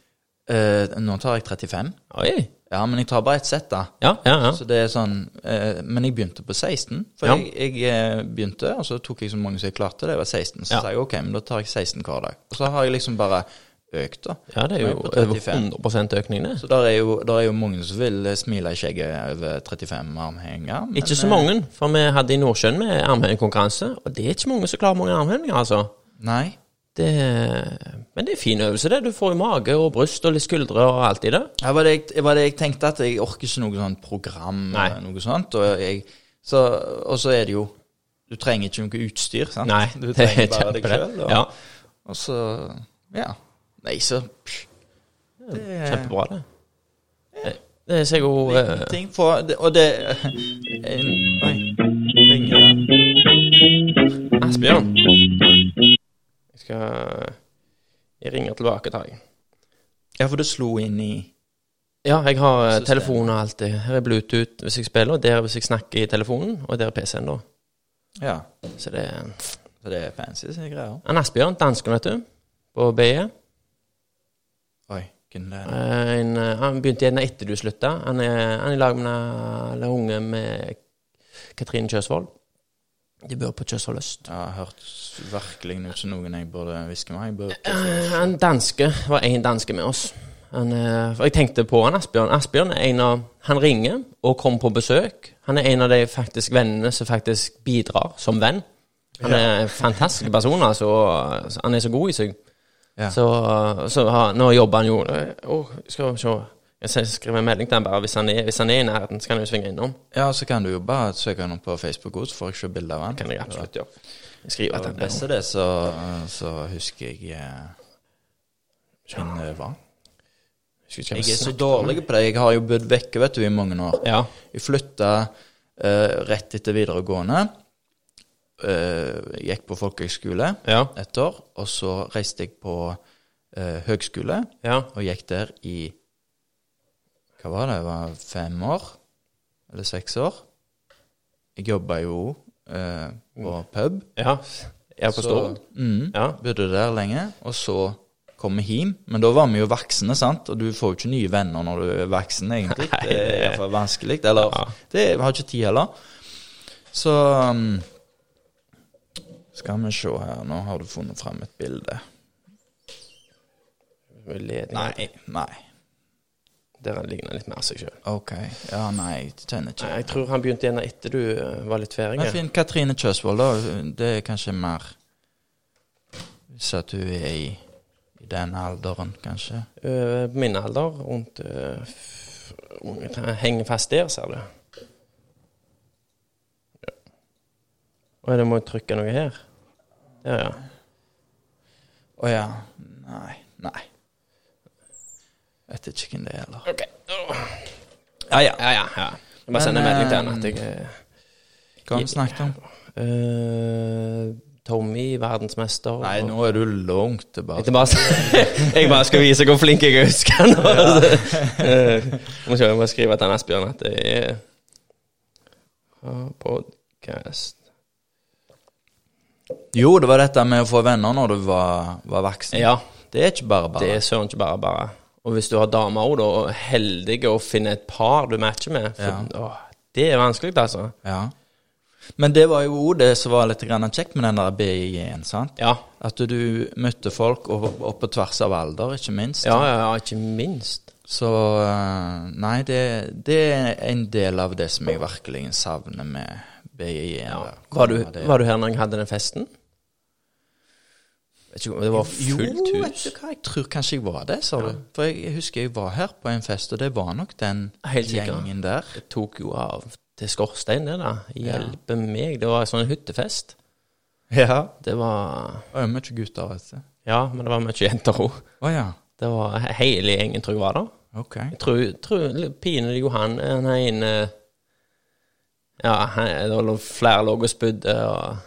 Eh, nå tar jeg 35. Oi. Ja, men jeg tar bare ett sett, da. Ja, ja, ja. Så det er sånn eh, Men jeg begynte på 16. For Ja. jeg, jeg eh, begynte, og så tok jeg så mange som jeg klarte. Det var 16. Så Ja. sa jeg ok, men da tar jeg 16 hver dag. Og så har jeg liksom bare økt, da. Ja, det er jo over 100 økning, det. Så der er, jo, der er jo mange som vil eh, smile i skjegget over 35 armhevinger. Ikke så eh, mange, for vi hadde i Nordsjøen med armhevingkonkurranse, og det er ikke mange som klarer mange armhevinger, altså. Nei. Det, men det er fin øvelse, det. Du får jo mage og bryst og litt skuldre og alt i det. Ja, var det, jeg, var det jeg tenkte, at jeg orker ikke noe sånt program Nei. eller noe sånt. Og, jeg, så, og så er det jo Du trenger ikke noe utstyr, sant? Nei, Du er trenger bare deg sjøl. Og, Ja, og så Ja. Nei, så pff, Det er kjempebra, det. Det- Det er så god eh, ting for det, Og det en, Oi. Ringer det? Asbjørn. Jeg skal Jeg ringer tilbake, tar jeg. Ja, for det slo inn i Ja, jeg har eh, Systemet. telefon og alt det. Her er Bluetooth hvis jeg spiller, og der hvis jeg snakker i telefonen, og der er PC-en, da. Ja. Så det er Så det er fancy så greier. Han Asbjørn, dansken, vet du, på BE. Oi. Hvem det er? Eh, En, eh, han begynte igjen etter du slutta. Han er, han er i lag med en- unge med Katrine Kjøsvold. De bor på Kjøsvold øst. Ja, jeg har hørt virkelig ut som noen jeg burde hviske. Jeg burde Eh, Han danske det var en danske med oss. Han, eh, jeg tenkte på han Asbjørn. Asbjørn er en av Han ringer og kommer på besøk. Han er en av de faktisk vennene som faktisk bidrar som venn. Han er en fantastisk person, altså. Han er så god i seg. Ja. Så, så har, nå jobber han jo Å, skal vi se. Jeg skriver en melding til han bare. Hvis han er, hvis han er i nærheten, så kan han jo svinge innom. ja, så kan du jo bare søke han opp på Facebook, også, så får jeg se bilde av han. Kan jeg absolutt gjøre. Jeg skriver at han. best av det, så, så husker jeg eh, eh, hva? Ikke Jeg er så dårlig på det. Jeg har jo bodd vekke vet du, i mange år. Ja. Jeg flytta eh, rett etter videregående. Eh, gikk på folkehøgskole Ja. et år. Og så reiste jeg på eh, høgskole Ja. og gikk der i Hva var det? Det var fem år? Eller seks år? Jeg jobba jo eh, på pub. ja. Jeg forstår. så-. Mm, Ja. Bodde der lenge. Og så kom vi hjem. Men da var vi jo voksne, sant? Og du får jo ikke nye venner når du er voksen, egentlig. Nei, Det er iallfall vanskelig. Eller Ja. det har ikke tid heller. Så um, Skal vi se her. Nå har du funnet fram et bilde. Nei. Nei. Der han ligner litt mer seg sjøl. OK. Ja, nei, jeg kjenner ikke. Jeg tror han begynte igjen etter du eh, var litt ferdig. Men finn Katrine Kjøsvold, da. Det er kanskje mer Hvis at du er i, i den alderen, kanskje. På min alder, rundt uh, Henger fast der, ser du. Ja. Og det må jeg trykke noe her. Der, ja. Å ja. Nei. Nei. Vet ikke hvem det er, heller. Ok. Ja, ja. Ja, ja. ja. Jeg bare Men, sender melding til henne eh, at jeg Hva har vi snakket om? Uh, Tommy, verdensmester Nei, nå er du langt tilbake. Jeg bare, jeg bare skal vise hvor flink jeg husker nå. Eh, Må se, jeg må skrive til Asbjørn at det er podkast Jo, det var dette med å få venner når du var, var voksen. Ja, Det er ikke bare bare. det er søren ikke bare bare. Og hvis du har damer òg, da, og heldig å finne et par du matcher med for, Ja. å, Det er vanskelig, altså. Ja. Men det var jo òg det som var litt kjekt med den der BI-en, sant? Ja. At du møtte folk, og, og på tvers av alder, ikke minst. Ja, ja, ja, ikke minst. Så eh, Nei, det, det er en del av det som jeg virkelig savner med BI-en. Ja. Var, du, var du her når jeg hadde den festen? Vet ikke, det var Jo, vet du hva, jeg tror kanskje jeg var det, sa du. For jeg husker jeg var her på en fest, og det var nok den gjengen der. Det tok jo av til skorstein, det da. Hjelpe meg. Det var sånn hyttefest. Ja. Det var Det var mye gutter, vet du. Ja, men det var mye jenter òg. Oh, ja. Det var hele gjengen, tror jeg var der. Okay. Jeg tror, tror Pine Johan han er inne Ja, det var flere lå og spydde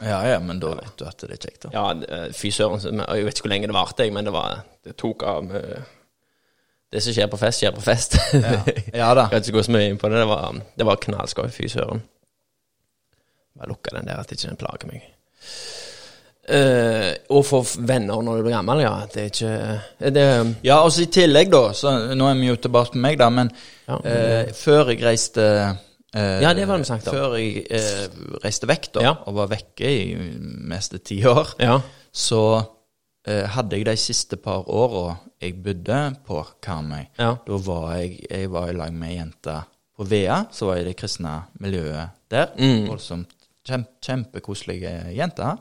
Ja ja, men da vet du at det er kjekt, da. Ja, fy søren. Jeg vet ikke hvor lenge det varte, men det var Det tok av med Det som skjer på fest, skjer på fest. Ja, ja da. Kan ikke gå så mye inn på det. Det var, det var knallskøy. Fy søren. Bare lukka den der, at ikke den plager meg. Uh, og få venner når du blir gammel, ja. Det er ikke det, Ja, og så i tillegg, da, så nå er vi jo tilbake med meg, da, men Ja. uh, før jeg reiste eh, Ja, det var det vi snakket om. Før jeg eh, reiste vekk, da, Ja. og var vekke i meste ti år, Ja. så eh, hadde jeg de siste par åra jeg bodde på Karmøy, Ja. da var jeg, jeg var i lag med ei jente på Vea, så var jeg i det kristne miljøet der. Mm. Voldsomt kjempe, kjempekoselige jenter.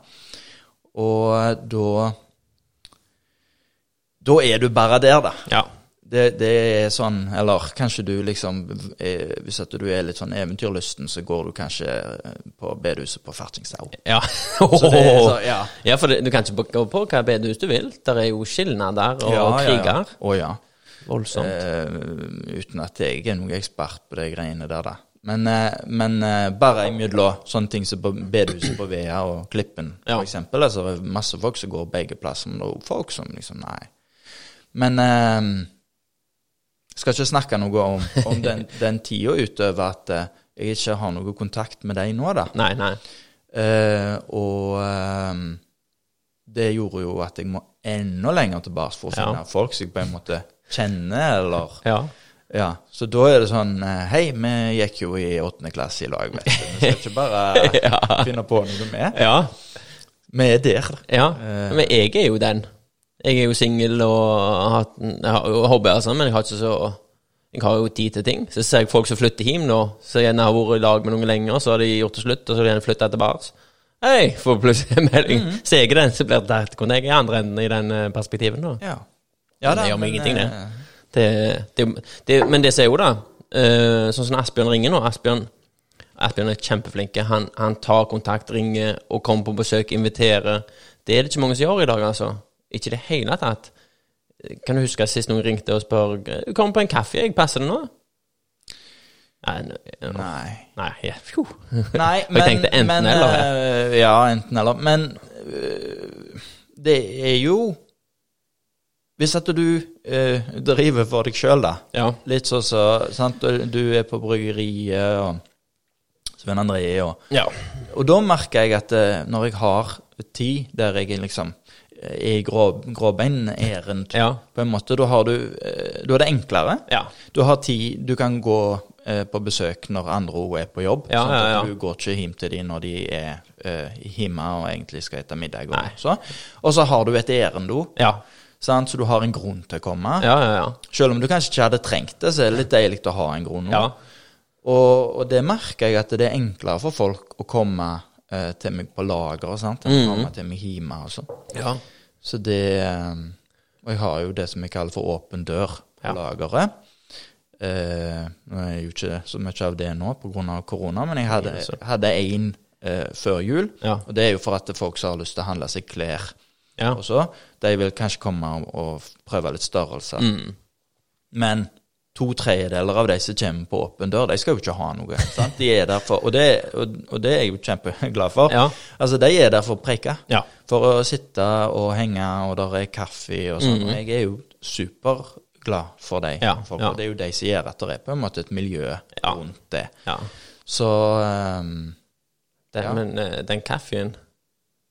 Og da Da er du bare der, da. ja. Det, det er sånn Eller kanskje du liksom er, Hvis at du er litt sånn eventyrlysten, så går du kanskje eh, på bedehuset på Fertingstad. Ja. Så det så, ja. ja, for du kan ikke gå på hva bedehus du vil. Der er jo skilnader og ja, kriger. Ja. Å ja. Voldsomt. Eh, uten at jeg er noen ekspert på de greiene der, da. Men, eh, men eh, bare imellom sånne ting som bedehuset på Vea og Klippen, Ja. eksempel. Altså, masse folk som går begge plasser, men det er folk som liksom Nei. Men eh, skal ikke snakke noe om, om den, den tida utover at eh, jeg ikke har noe kontakt med deg nå, da. Nei, nei. Uh, og um, det gjorde jo at jeg må enda lenger tilbake for å finne Ja. folk som jeg på en måte kjenner, eller Ja. Ja. Så da er det sånn Hei, vi gikk jo i åttende klasse i lag, vet du. Vi skal ikke bare Ja. finne på noe med. ja. Vi er der. Ja, men jeg er jo den. Jeg er jo singel og har, jeg har jo hobbyer og sånn, men jeg har ikke så Jeg har jo tid til ting. Så ser jeg folk som flytter hjem nå, som gjerne har vært i lag med noen lenger, så har de gjort det slutt, og så har de gjerne flytta tilbake. Hei, får plutselig en melding. Ser jeg den, så blir det der kunne jeg i andre enden i den eh, perspektiven, da. Ja. Men det gjør meg ingenting, det. Det, det, det, men det ser jeg jo, da. eh, sånn som Asbjørn ringer nå. Asbjørn, Asbjørn er kjempeflink. Han, han tar kontakt, ringer og kommer på besøk, inviterer. Det er det ikke mange som gjør i dag, altså. Ikke i det hele tatt. Kan du huske sist noen ringte og spør Kom på en kaffe, jeg passer det nå? Nei, Nei. Nei, ja. Nei, Jeg tenkte enten men, eller, eh, Ja, enten eller. Men eh, det er jo Hvis at du eh, driver for deg sjøl, da. Ja. Litt sånn så sant? Du- Du er på bryggeriet og Sven André og ja. Og da merker jeg at eh, når jeg har tid der jeg liksom i grå, gråbein-ærend, Ja. på en måte, da har du eh, Da er det enklere. Ja. Du har tid, du kan gå eh, på besøk når andre òg er på jobb. Ja, sånn At. Du går ikke hjem til dem når de er eh, hjemme og egentlig skal spise middag. Og så Og så har du et ærend òg, Ja. sant? så du har en grunn til å komme. Ja, ja, ja. Selv om du kanskje ikke hadde trengt det, så er det litt deilig å ha en grunn. Ja. Og, og det merker jeg at det er enklere for folk å komme eh, til meg på lager, sant? enn å komme til meg hjemme. og sånn. ja. Så det eh, Og jeg har jo det som jeg kaller for åpen dør på Ja. lageret. Eh, nå er det jo ikke så mye av det nå pga. korona, men jeg hadde, én en eh, før jul. Ja. Og det er jo for at folk som har lyst til å handle seg klær Ja. også, de vil kanskje komme og, og prøve litt størrelse. Mm. Men to tredjedeler av de som kommer på åpen dør, de skal jo ikke ha noe. Sant? De er der for, og, det, og, og det er jeg jo kjempeglad for. Ja. Altså, De er der for å preke. Ja. For å sitte og henge, og der er kaffe og sånn. Og jeg er jo superglad for de. Ja, for, ja. Det er jo de som gjør at det er på en måte et miljø rundt det. ja. Så um, Den. Men eh, den kaffen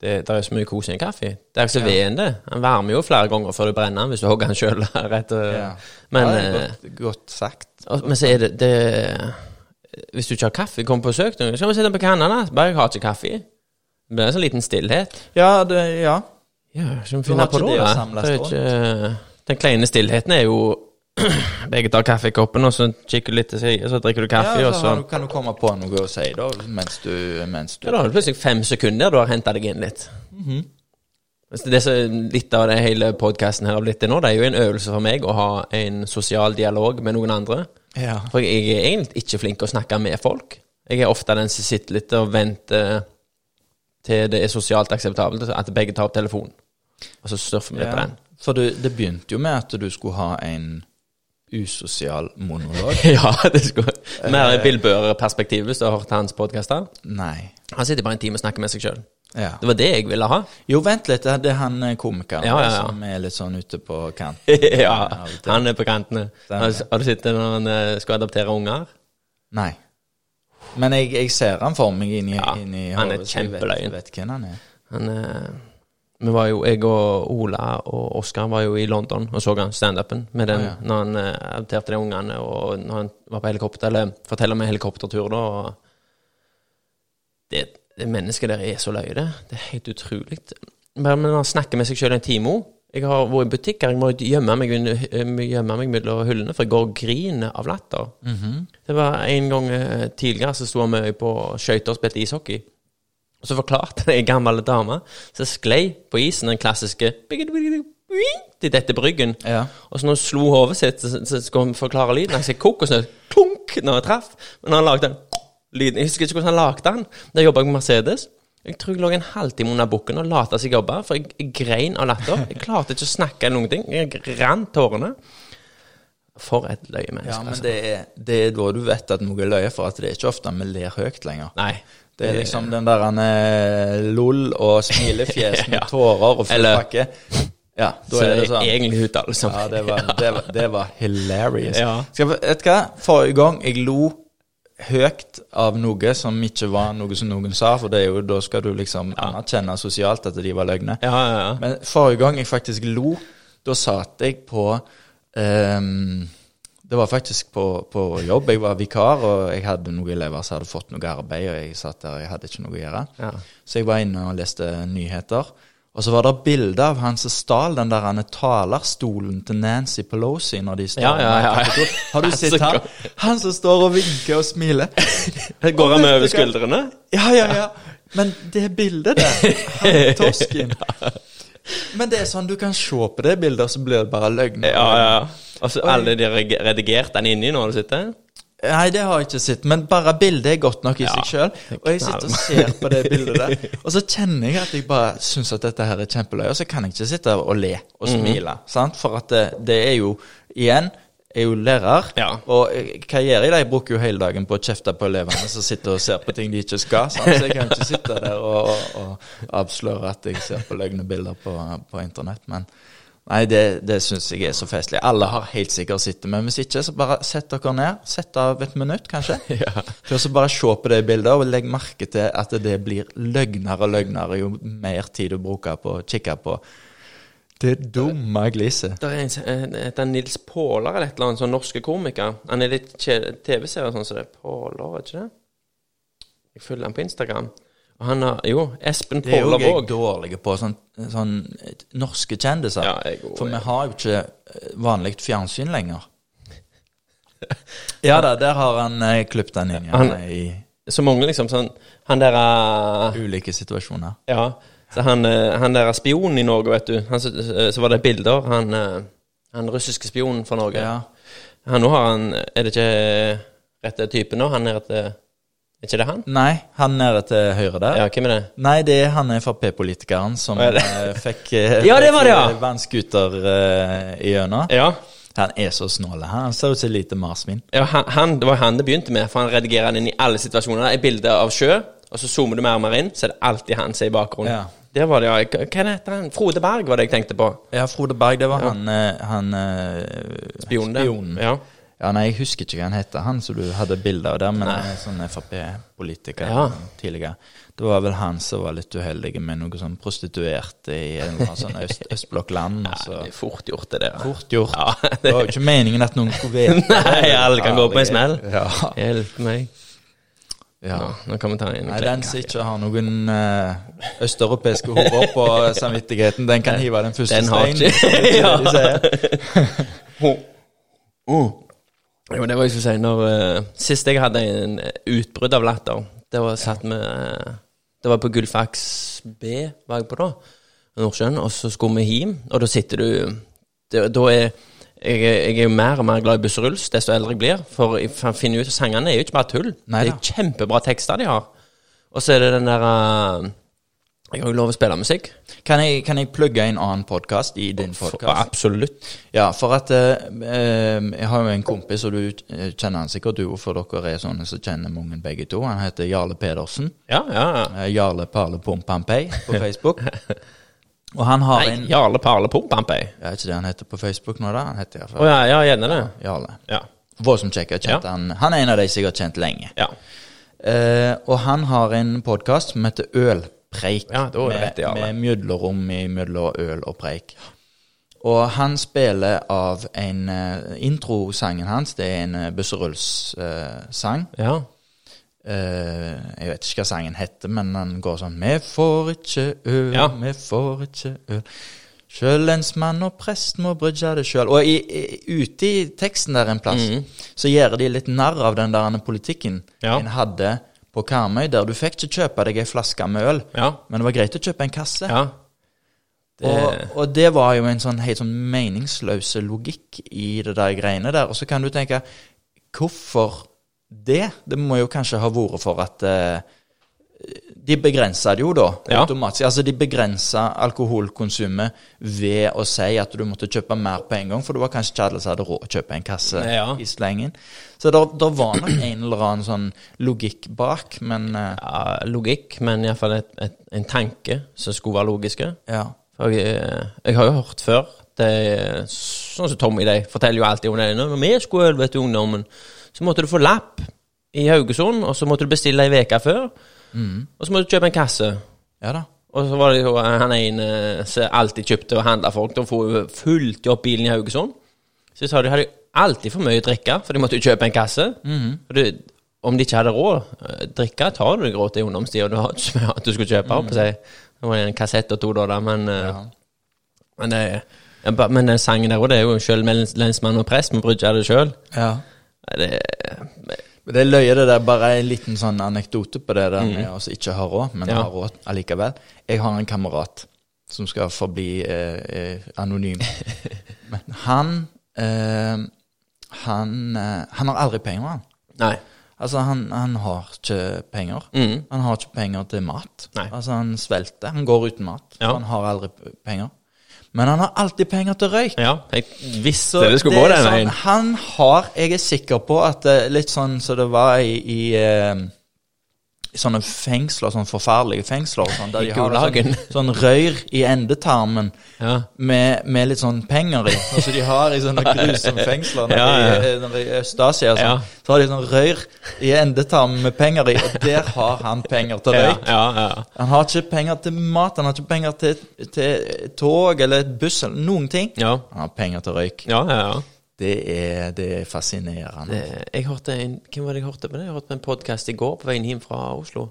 det, det er så mye kos i en kaffe. Det er jo ikke så veden, det. Den varmer jo flere ganger før du brenner den, hvis du hogger den sjøl. ja. Men, ja, eh, godt, godt sagt. og- men så er det, det Hvis du ikke har kaffe, kom på besøk noen, så kan vi sitte på kanna. da? Bare jeg har ikke kaffe. Det blir en sånn liten stillhet. Ja, det, ja. Ja, skal vi finne på det, da? Det er ikke, den kleine stillheten er jo Begge tar kaffekoppen, og så kikker du litt til siden, så drikker du kaffe, ja og så så du, kan du komme på noe å si da, mens du, mens du Ja, da har du plutselig fem sekunder du har henta deg inn litt. Mm -hmm. det som Litt av det hele podkasten her har blitt til nå, det er jo en øvelse for meg å ha en sosial dialog med noen andre. Ja. For jeg er egentlig ikke flink til å snakke med folk. Jeg er ofte den som sitter litt og venter til det er sosialt akseptabelt, at begge tar opp telefonen. Og så surfer vi litt på den. For du, det begynte jo med at du skulle ha en usosial monolog. ja, det skulle Mer Bill Børre-perspektiv, hvis du har hørt hans podkaster. Nei. Han sitter bare en time og snakker med seg sjøl. Ja. Det var det jeg ville ha. Jo, vent litt. Det er han eh, komikeren Ja, ja, ja. som er litt sånn ute på kanten. ja, han er på kantene. Har, har du sett det når han eh, skal adoptere unger? Nei. Men jeg, jeg ser han for meg inni, Ja, inni han er kjempeløyen. vet- vet hvem han er. Han eh, Vi var jo, jeg og Ola og Oskar var jo i London og så han standupen med den Ah, ja. når han eh, adopterte de ungene, og når han var på helikopter, eller forteller om en helikoptertur, da. Og det, det mennesket der er så løye, det. Det er helt utrolig. Bare når han snakker med seg sjøl en time Jeg har vært i butikker, jeg må gjemme meg, eh, gjemme meg mellom hyllene, for jeg går og griner av latter. Mhm. Det var en gang eh, tidligere så sto vi med på skøyter og spilte ishockey. Og så forklarte ei gammel dame som sklei på isen den klassiske til dette bryggen. Ja. Og så når hun slo hodet sitt, så, så skulle hun forklare lyden. Jeg sa kokosnøtt klunk når jeg traff. Men han lagde den lyden Jeg husker ikke hvordan han lagde den. Da jobba jeg med Mercedes. Jeg tror jeg lå en halvtime under bukken og lot som jeg jobba, for jeg, jeg grein av latter. Jeg klarte ikke å snakke eller noen ting. Jeg rant tårene. For et løye ja, men altså. det er, det er da du vet at noe er løye, for at det er ikke ofte vi ler høyt lenger. Nei. Det er liksom den der han er lol og smilefjes med Ja. tårer og full pakke. Ja, da Så er det sånn. egentlig uttalelse. Ja, det var, det var, det var hilarious. Ja. Skal, vet du hva? Forrige gang jeg lo høyt av noe som ikke var noe som noen sa, for det er jo, da skal du liksom anerkjenne sosialt at de var løgne. Ja, ja, ja. Men forrige gang jeg faktisk lo, da satt jeg på ehm, Det var faktisk på, på jobb. Jeg var vikar, og jeg hadde noen elever som hadde fått noe arbeid, og jeg satt der, jeg hadde ikke noe å gjøre. Ja. Så jeg var inne og leste nyheter. Og så var det bilde av han som stal den der talerstolen til Nancy Pelosi når de står Ja, ja, ja. Har du sett han? Han som står og vinker og smiler. Går han over skuldrene? Ja, ja, ja. Men det bildet der, han tosken Men det er sånn, du kan se på det bildet, og så blir det bare løgn. Ja, ja. Og så alle de redigert den inni når du sitter? Nei, det har jeg ikke sett, men bare bildet er godt nok i Ja, seg sjøl. Og jeg sitter og ser på det bildet der, og så kjenner jeg at jeg bare syns at dette her er kjempeløye, og så kan jeg ikke sitte og le og Mhm. smile, sant? For at det, det er jo, igjen, er jo lærer, Ja. og hva gjør jeg da? Jeg bruker jo hele dagen på å kjefte på elevene som sitter og ser på ting de ikke skal, sant? så jeg kan ikke sitte der og, og, og avsløre at jeg ser på løgne bilder på, på internett, men Nei, det, det syns jeg er så festlig. Alle har helt sikkert sett det, men hvis ikke, så bare sett dere ned. Sett av et minutt, kanskje. Ja. Så bare se på det bildet, og legg merke til at det blir løgnere og løgnere jo mer tid du bruker på å kikke på det dumme gliset. Det er en som heter Nils Påler eller et eller annet, sånn norske komiker. Han er litt TV-serie sånn som det. Påler, er ikke det? Jeg følger han på Instagram. Og han har Jo, Espen Påler Det er jo jeg dårlig på, sånn, sånn eh, norske kjendiser. Ja, jeg også, For vi har jo ikke eh, vanlig fjernsyn lenger. Ja da, der har han eh, klippet den inn ja, Han- i Så mange, liksom. Sånn Han der uh, ulike situasjoner. Ja. Så han, eh, han der spionen i Norge, vet du. Han, så, så var det bilder. Han, eh, han russiske spionen for Norge. Ja. Han nå har han Er det ikke rette typen nå? Han er et Er ikke det han? Nei, han nede til høyre der. Ja, hvem er det? Nei, det er han Frp-politikeren som eh, fikk eh, Ja, det var det, ja. eh, vannskuter uh, igjennom. Ja. Han er så snål. Han ser ut som et lite marsvin. ja han, han, det var han det begynte med, for han redigerer han inn i alle situasjoner. Et bilde av sjø, og så zoomer du mer og mer inn, så er det alltid han som er i bakgrunnen. Ja. Der var det, ja. Hva heter han? Frode Berg var det jeg tenkte på. Ja, Frode Berg, det var han, eh, han eh, Spionen Spion. Ja. Ja, nei, jeg husker ikke hva han heter, han som du hadde bilde av der, men han er sånn Frp-politiker Ja. tidligere. Det var vel han som var litt uheldig med noe sånn prostituerte i en sånn øst, østblokkland. Ja, så Det er fort gjort, det der. Fort gjort. Ja, Det var jo ikke meningen at noen skulle vite Nei, alle kan gå på en smell. Ja. Hjelp meg. Ja. Ja, nå kan vi ta en Nei, den som ikke har noen uh, østeuropeiske hoder på samvittigheten, den kan hive den første Den har steinen. sier. Mm. Jo, det var jeg skulle si når uh, Sist jeg hadde en utbrudd av latter, det var satt med uh, Det var på Gullfaks B, var jeg på da, Nordsjøen, og så skulle vi hjem, og da sitter du Da er jeg, jeg er jo mer og mer glad i Busseruls desto eldre jeg blir, for jeg finne finner ut at sangene er jo ikke bare tull. Neida. det er kjempebra tekster de har. Og så er det den der uh, Jeg har jo lov å spille musikk. Kan jeg, kan jeg plugge en annen podkast i din podkast? absolutt. Ja, for at eh, Jeg har jo en kompis, og du kjenner han sikkert, du, for dere er sånne som kjenner mange begge to. Han heter Jarle Pedersen. Ja, ja. ja. Jarle Parle Pompampei på Facebook. Og han har Nei, en Jarle Parle Pompampei. Jeg vet ikke det han heter på Facebook nå, da. Han heter iallfall oh, ja, ja, gjerne det. Jarle. Ja. Voldsomt kjekk. Ja. han. Han er en av de som jeg har kjent lenge. Ja. Eh, og han har en podkast som heter Ølpreik. Ja, da er det var rett i Jarle. med mjødlerom mellom øl og preik. Og han spiller av en uh, Introsangen hans, det er en uh, Busserulls-sang. ja. Eh, jeg vet ikke hva sangen heter, men den går sånn Vi får ikke øl, Ja. vi får ikke øl. Sjøl lensmann og prest må brydge det sjøl. Og i, i, ute i teksten der en plass, Mhm. så gjør de litt narr av den der politikken Ja. en hadde på Karmøy, der du fikk ikke kjøpe deg ei flaske med øl, Ja. men det var greit å kjøpe en kasse. ja. Det, Og, og det var jo en sånn helt sånn meningsløse logikk i det der greiene der. Og så kan du tenke hvorfor det? Det må jo kanskje ha vært for at eh, de begrensa det jo da, Ja. automatisk. Altså de begrensa alkoholkonsumet ved å si at du måtte kjøpe mer på en gang, for det var kanskje ikke alle som hadde råd å kjøpe en kasse Ja. i slengen. Så det var nok en eller annen sånn logikk bak, men eh, ja, logikk, men iallfall et, et, en tanke som skulle være logiske. ja. For jeg, eh, jeg har jo hørt før det, Sånn som Tommy de forteller jo alltid om det. Når vi skulle vet du, ungdommen, så måtte du få lapp i Haugesund, og så måtte du bestille ei uke før. Og så måtte du kjøpe en kasse. Ja da. Og så var det jo han ene som alltid kjøpte og handla folk. Da får fulgte jo opp bilen i Haugesund. Så sa de hadde alltid for mye å drikke, for de måtte jo kjøpe en kasse. Og det, om de ikke hadde råd eh, drikke, tar du deg råd til ungdomstida. Du har ikke mye at du skulle kjøpe. Mm. Seg. Det var en kassett og to, da, men, eh, Ja. men, det, men den sangen der òg, det er jo sjøl lensmann og prest, vi brydde det sjøl. ja. Det, Men Det er løye, det der. Bare en liten sånn anekdote på det der med å ikke ha råd, men Mm. Ja. ha råd allikevel. Jeg har en kamerat som skal forbli eh, eh, anonym. Men han eh, han, eh, han har aldri penger, han. Nei. Altså, han, han har ikke penger. Mm. Han har ikke penger til mat. Nei. Altså, han svelter. Han går uten mat. Ja. Han har aldri penger. Men han har alltid penger til røyk. Ja, jeg visste det skulle det gå den veien. sånn. Han har Jeg er sikker på at litt sånn som det var i, i, eh, i sånne fengsler, sånne forferdelige fengsler, sånn, der de har sånn, sånn røyr i endetarmen Ja. med, med litt sånn penger i. Altså de har i sånne grusomme fengsler Ja, ja. i, i Øst-Asia sånn. Så har de sånn røyr i endetarmen med penger i, og der har han penger til røyk. ja, ja. Han har ikke penger til mat, han har ikke penger til, til tog eller buss eller noen ting. ja. Han har penger til røyk. Ja, ja, ja. Det er, det er fascinerende. Det, jeg hørte en, Hvem var det jeg hørte på det? Jeg hørte på en podkast i går på veien hjem fra Oslo.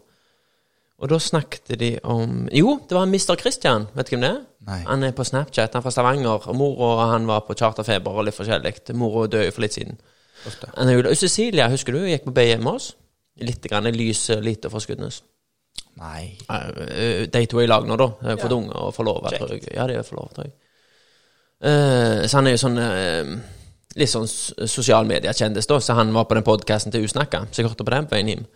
Og da snakket de om Jo, det var Mr. Christian. Vet du hvem det er? Nei. Han er på Snapchat, han er fra Stavanger. Og mor og han var på charterfeber og litt forskjellig. Mor døde for litt siden. Ofte. Cecilia, husker du, gikk på BI med oss. Litt grann lys lite fra Skudenes. Nei. Eh, De to er i lag nå, da. Jeg ja. Fått unge og forlova, tror jeg. Ja, de er forlova, tror jeg. Uh, så han er jo sånn eh, Litt sånn sosialmediekjendis, sosial da. Så han var på den podkasten til Usnakka, så jeg hørte på den på veien hjem.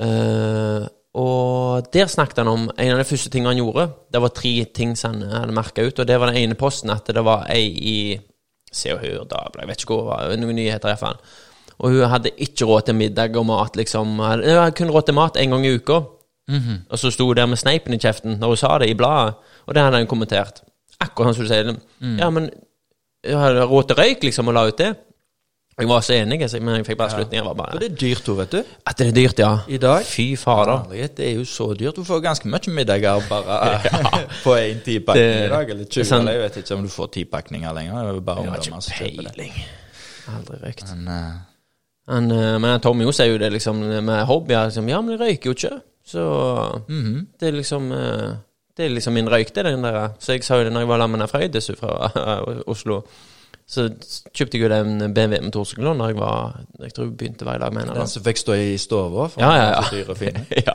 Uh, og der snakket han om en av de første tingene han gjorde. Det var tre ting som han hadde merka ut, og det var den ene posten at det var ei i Se og Hør, da, jeg vet ikke hvor, noen nyheter iallfall. Og hun hadde ikke råd til middag og mat, liksom. Hun hadde kun råd til mat én gang i uka. Og så sto hun der med sneipen i kjeften når hun sa det i bladet, og det hadde hun kommentert. Akkurat sånn som du sier. Ja, men hadde råd til røyk, liksom, og la ut det. Jeg var så enig, så- men jeg fikk bare slutningen. Ja. Bare det er dyrt òg, vet du. At det er dyrt, ja. I dag. Fy fader. Det er jo så dyrt. Du får ganske mye middager bare på én tipakning i dag. Eller 20, sånn- eller jeg vet ikke om du får tipakninger lenger. Det er bare Jeg har ikke peiling. Aldri røykt. Men uh, men, uh, men Tommy jo sier jo det liksom med hobbyer. Liksom, ja, men jeg røyker jo ikke. Så mhm. det er liksom eh, Det er liksom min røyk, det, den der. Så jeg sa jo det når jeg var sammen med Frøydis fra Oslo. Så kjøpte jeg jo den BMW motorsykkel når jeg var Jeg tror jeg begynte hver dag med den. Den som fikk stå i stua Ja, ja, ja. dyr og fin. ja.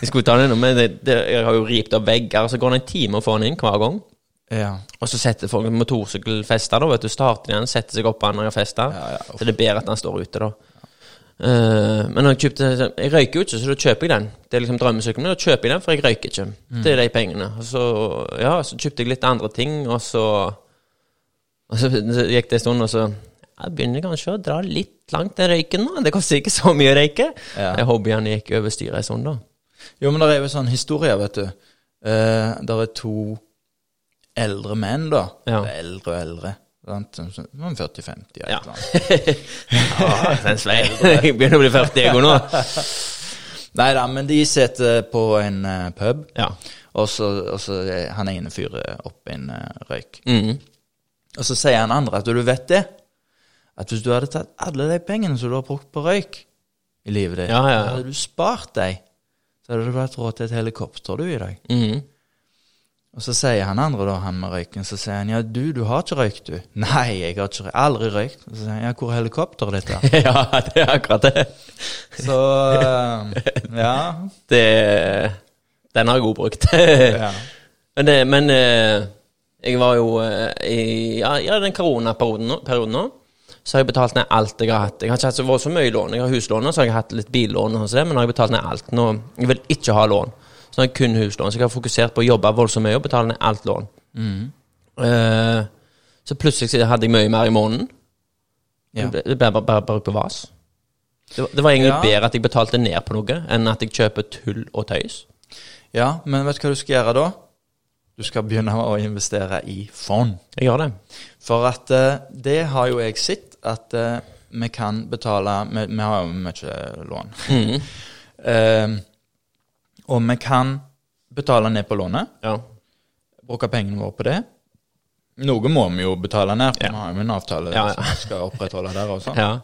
Jeg skulle ta den innom, men det, det, jeg har jo ript av vegger, så går det en time å få den inn hver gang. Ja. Og så setter folk motorsykkelfester, da, vet du. Starter den, setter seg opp på den når jeg festa. Ja, ja, så det er bedre at den står ute, da. Eh, men når jeg kjøpte Jeg røyker jo ikke, så da kjøper jeg den. Det er liksom drømmesykkelen min. Da kjøper jeg den, for jeg røyker ikke. Det er de pengene. Og så, ja, så kjøpte jeg litt andre ting, og så Og så, gikk det en stund, og så Jeg begynner kanskje å dra litt langt den røyken nå. Det koster ikke så mye å røyke. Ja. Ja. Hobbyene gikk over styret en stund, da. Jo, men det er jo sånn historie, vet du. Uh, det er to eldre menn, da. Ja. Eldre og eldre. Sånn- Sånn 40-50. Ja. eller noe. Ja, den svei. Jeg begynner å bli 40, jeg òg nå. Nei da, men de sitter på en eh, pub, Ja. og så, og så han ene fyrer opp en eh, røyk. Mm. Og så sier han andre at du vet det, at hvis du hadde tatt alle de pengene som du har brukt på røyk i livet ditt, Ja, ja, ja. hadde du spart deg, så hadde du hatt råd til et helikopter du i dag. Mm. Og så sier han andre, da, han med røyken, så sier han ja, du, du har ikke røykt, du. Nei, jeg har ikke. Aldri røykt. Så sier han ja, hvor er helikopteret ditt, da? ja, det er akkurat det. Så eh, ja. det den har jeg god brukt. ja. men det, men eh, jeg var jo eh, i ja, ja, den koronaperioden nå, så har jeg betalt ned alt jeg har hatt. Jeg har ikke hatt så, så mye lån. Jeg har huslån, og så har jeg hatt litt billån, og sånt, men nå har jeg betalt ned alt. Nå, jeg vil ikke ha lån. Så har jeg kun huslån. Så jeg har fokusert på å jobbe voldsomt mye og betale ned alt lån. Eh, så plutselig så hadde jeg mye mer i måneden. Ja. Det ble, bare, bare, bare på vas. Det, var- det var egentlig Ja. bedre at jeg betalte ned på noe, enn at jeg kjøper tull og tøys. ja, men vet du hva du skal gjøre da? Du skal begynne å investere i fond. Jeg gjør det. For at uh, det har jo jeg sett, at uh, vi kan betale Vi, vi har jo mye lån. Mm. Eh, og vi kan betale ned på lånet, Ja. bruke pengene våre på det. Noe må vi jo betale ned, for Ja. vi har jo en avtale Ja, som vi skal opprettholde der også. ja.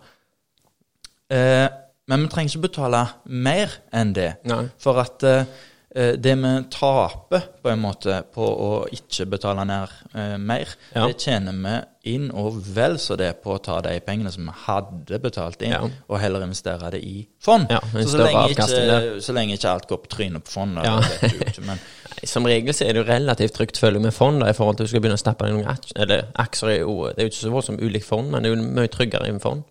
Eh, men vi trenger ikke betale mer enn det. Nei. For at eh, det vi taper på en måte på å ikke betale ned eh, mer, Ja. det tjener vi inn og vel så det på å ta de pengene som vi hadde betalt inn, Ja. og heller investere det i fond. Ja, så, så, lenge ikke, så lenge ikke alt går på trynet på ikke, men Som regel så er det jo relativt trygt følge med fond da, i forhold til at du skal begynne å stappe deg noen aksjer. Eller aksjer er jo Det er jo ikke så voldsomt ulikt fond, men det er jo mye tryggere enn fond.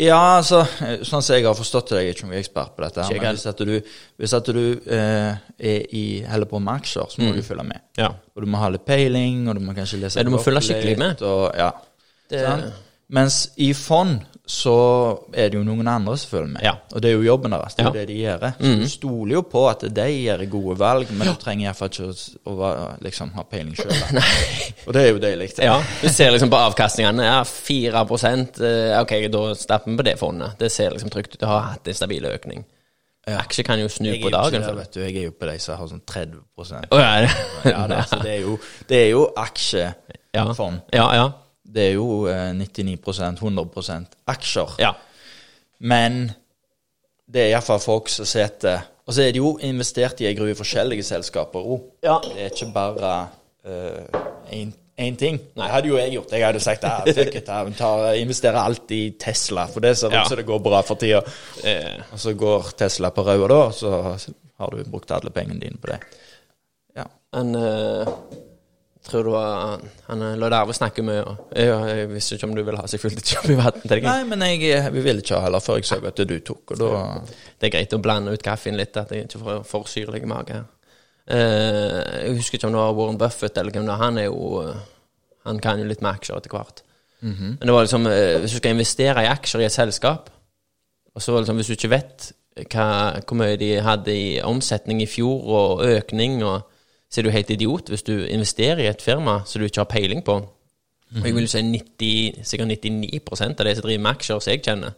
Ja, altså, sånn som jeg har forstått det, jeg er ikke noen ekspert på dette, men hvis at du, hvis at du eh, er i, holder på med aksjer, så må du følge med. Ja. Og du må ha litt peiling, og du må kanskje lese Ja, du må følge skikkelig med. Og, ja, Det, Sånn? Mens i fond så er det jo noen andre som følger med. Ja. Og det er jo jobben deres. Det er jo Ja. det de gjør. Så du stoler jo på at de gjør gode valg, men du trenger iallfall ikke å, liksom, ha peiling sjøl. Og det er jo deilig. ja, du ser liksom på avkastningene. Ja, 4 eh, Ok, da stapper vi på det fondet. Det ser liksom trygt ut. Det har hatt en stabil økning. Aksjer kan jo snu på dagen. der, vet du. Jeg er jo på de som har sånn 30 oh, ja, Ja, det, altså, det er jo, det er jo aksjefond. ja. ja, ja. Det er jo eh, 99% 100% aksjer. ja. Men det er iallfall folk som sitter Og så er det jo investert i en I forskjellige selskaper òg. Ja. Det er ikke bare én ting. Nei, hadde jo jeg gjort. Jeg hadde sagt ah, fuck it, jeg tar, investerer alt i Tesla, for det ser ut Ja. som det går bra for tida. Eh, Og så går Tesla på røde, da, så har du brukt alle pengene dine på det. Ja. Men eh, tror du var Han eh, der og snakket med Og, jeg, jeg visste ikke om du ville ha seg i vann. Nei, men jeg, vi ville ikke ha heller før jeg så at du tok, og da Det er greit å blande ut kaffen litt, at jeg ikke får for syrlig mage. Eh, jeg husker ikke om det var Warren Buffett eller hvem det var. Han er jo eh, Han kan jo litt med aksjer etter hvert. Men det var liksom uh, Hvis du skal investere i aksjer i et selskap, og så var det liksom Hvis du ikke vet hva, hvor mye de hadde i omsetning i fjor, og økning, og så er du helt idiot hvis du investerer i et firma som du ikke har peiling på. Og jeg vil si 90, sikkert 99 av de som driver med aksjer, som jeg kjenner,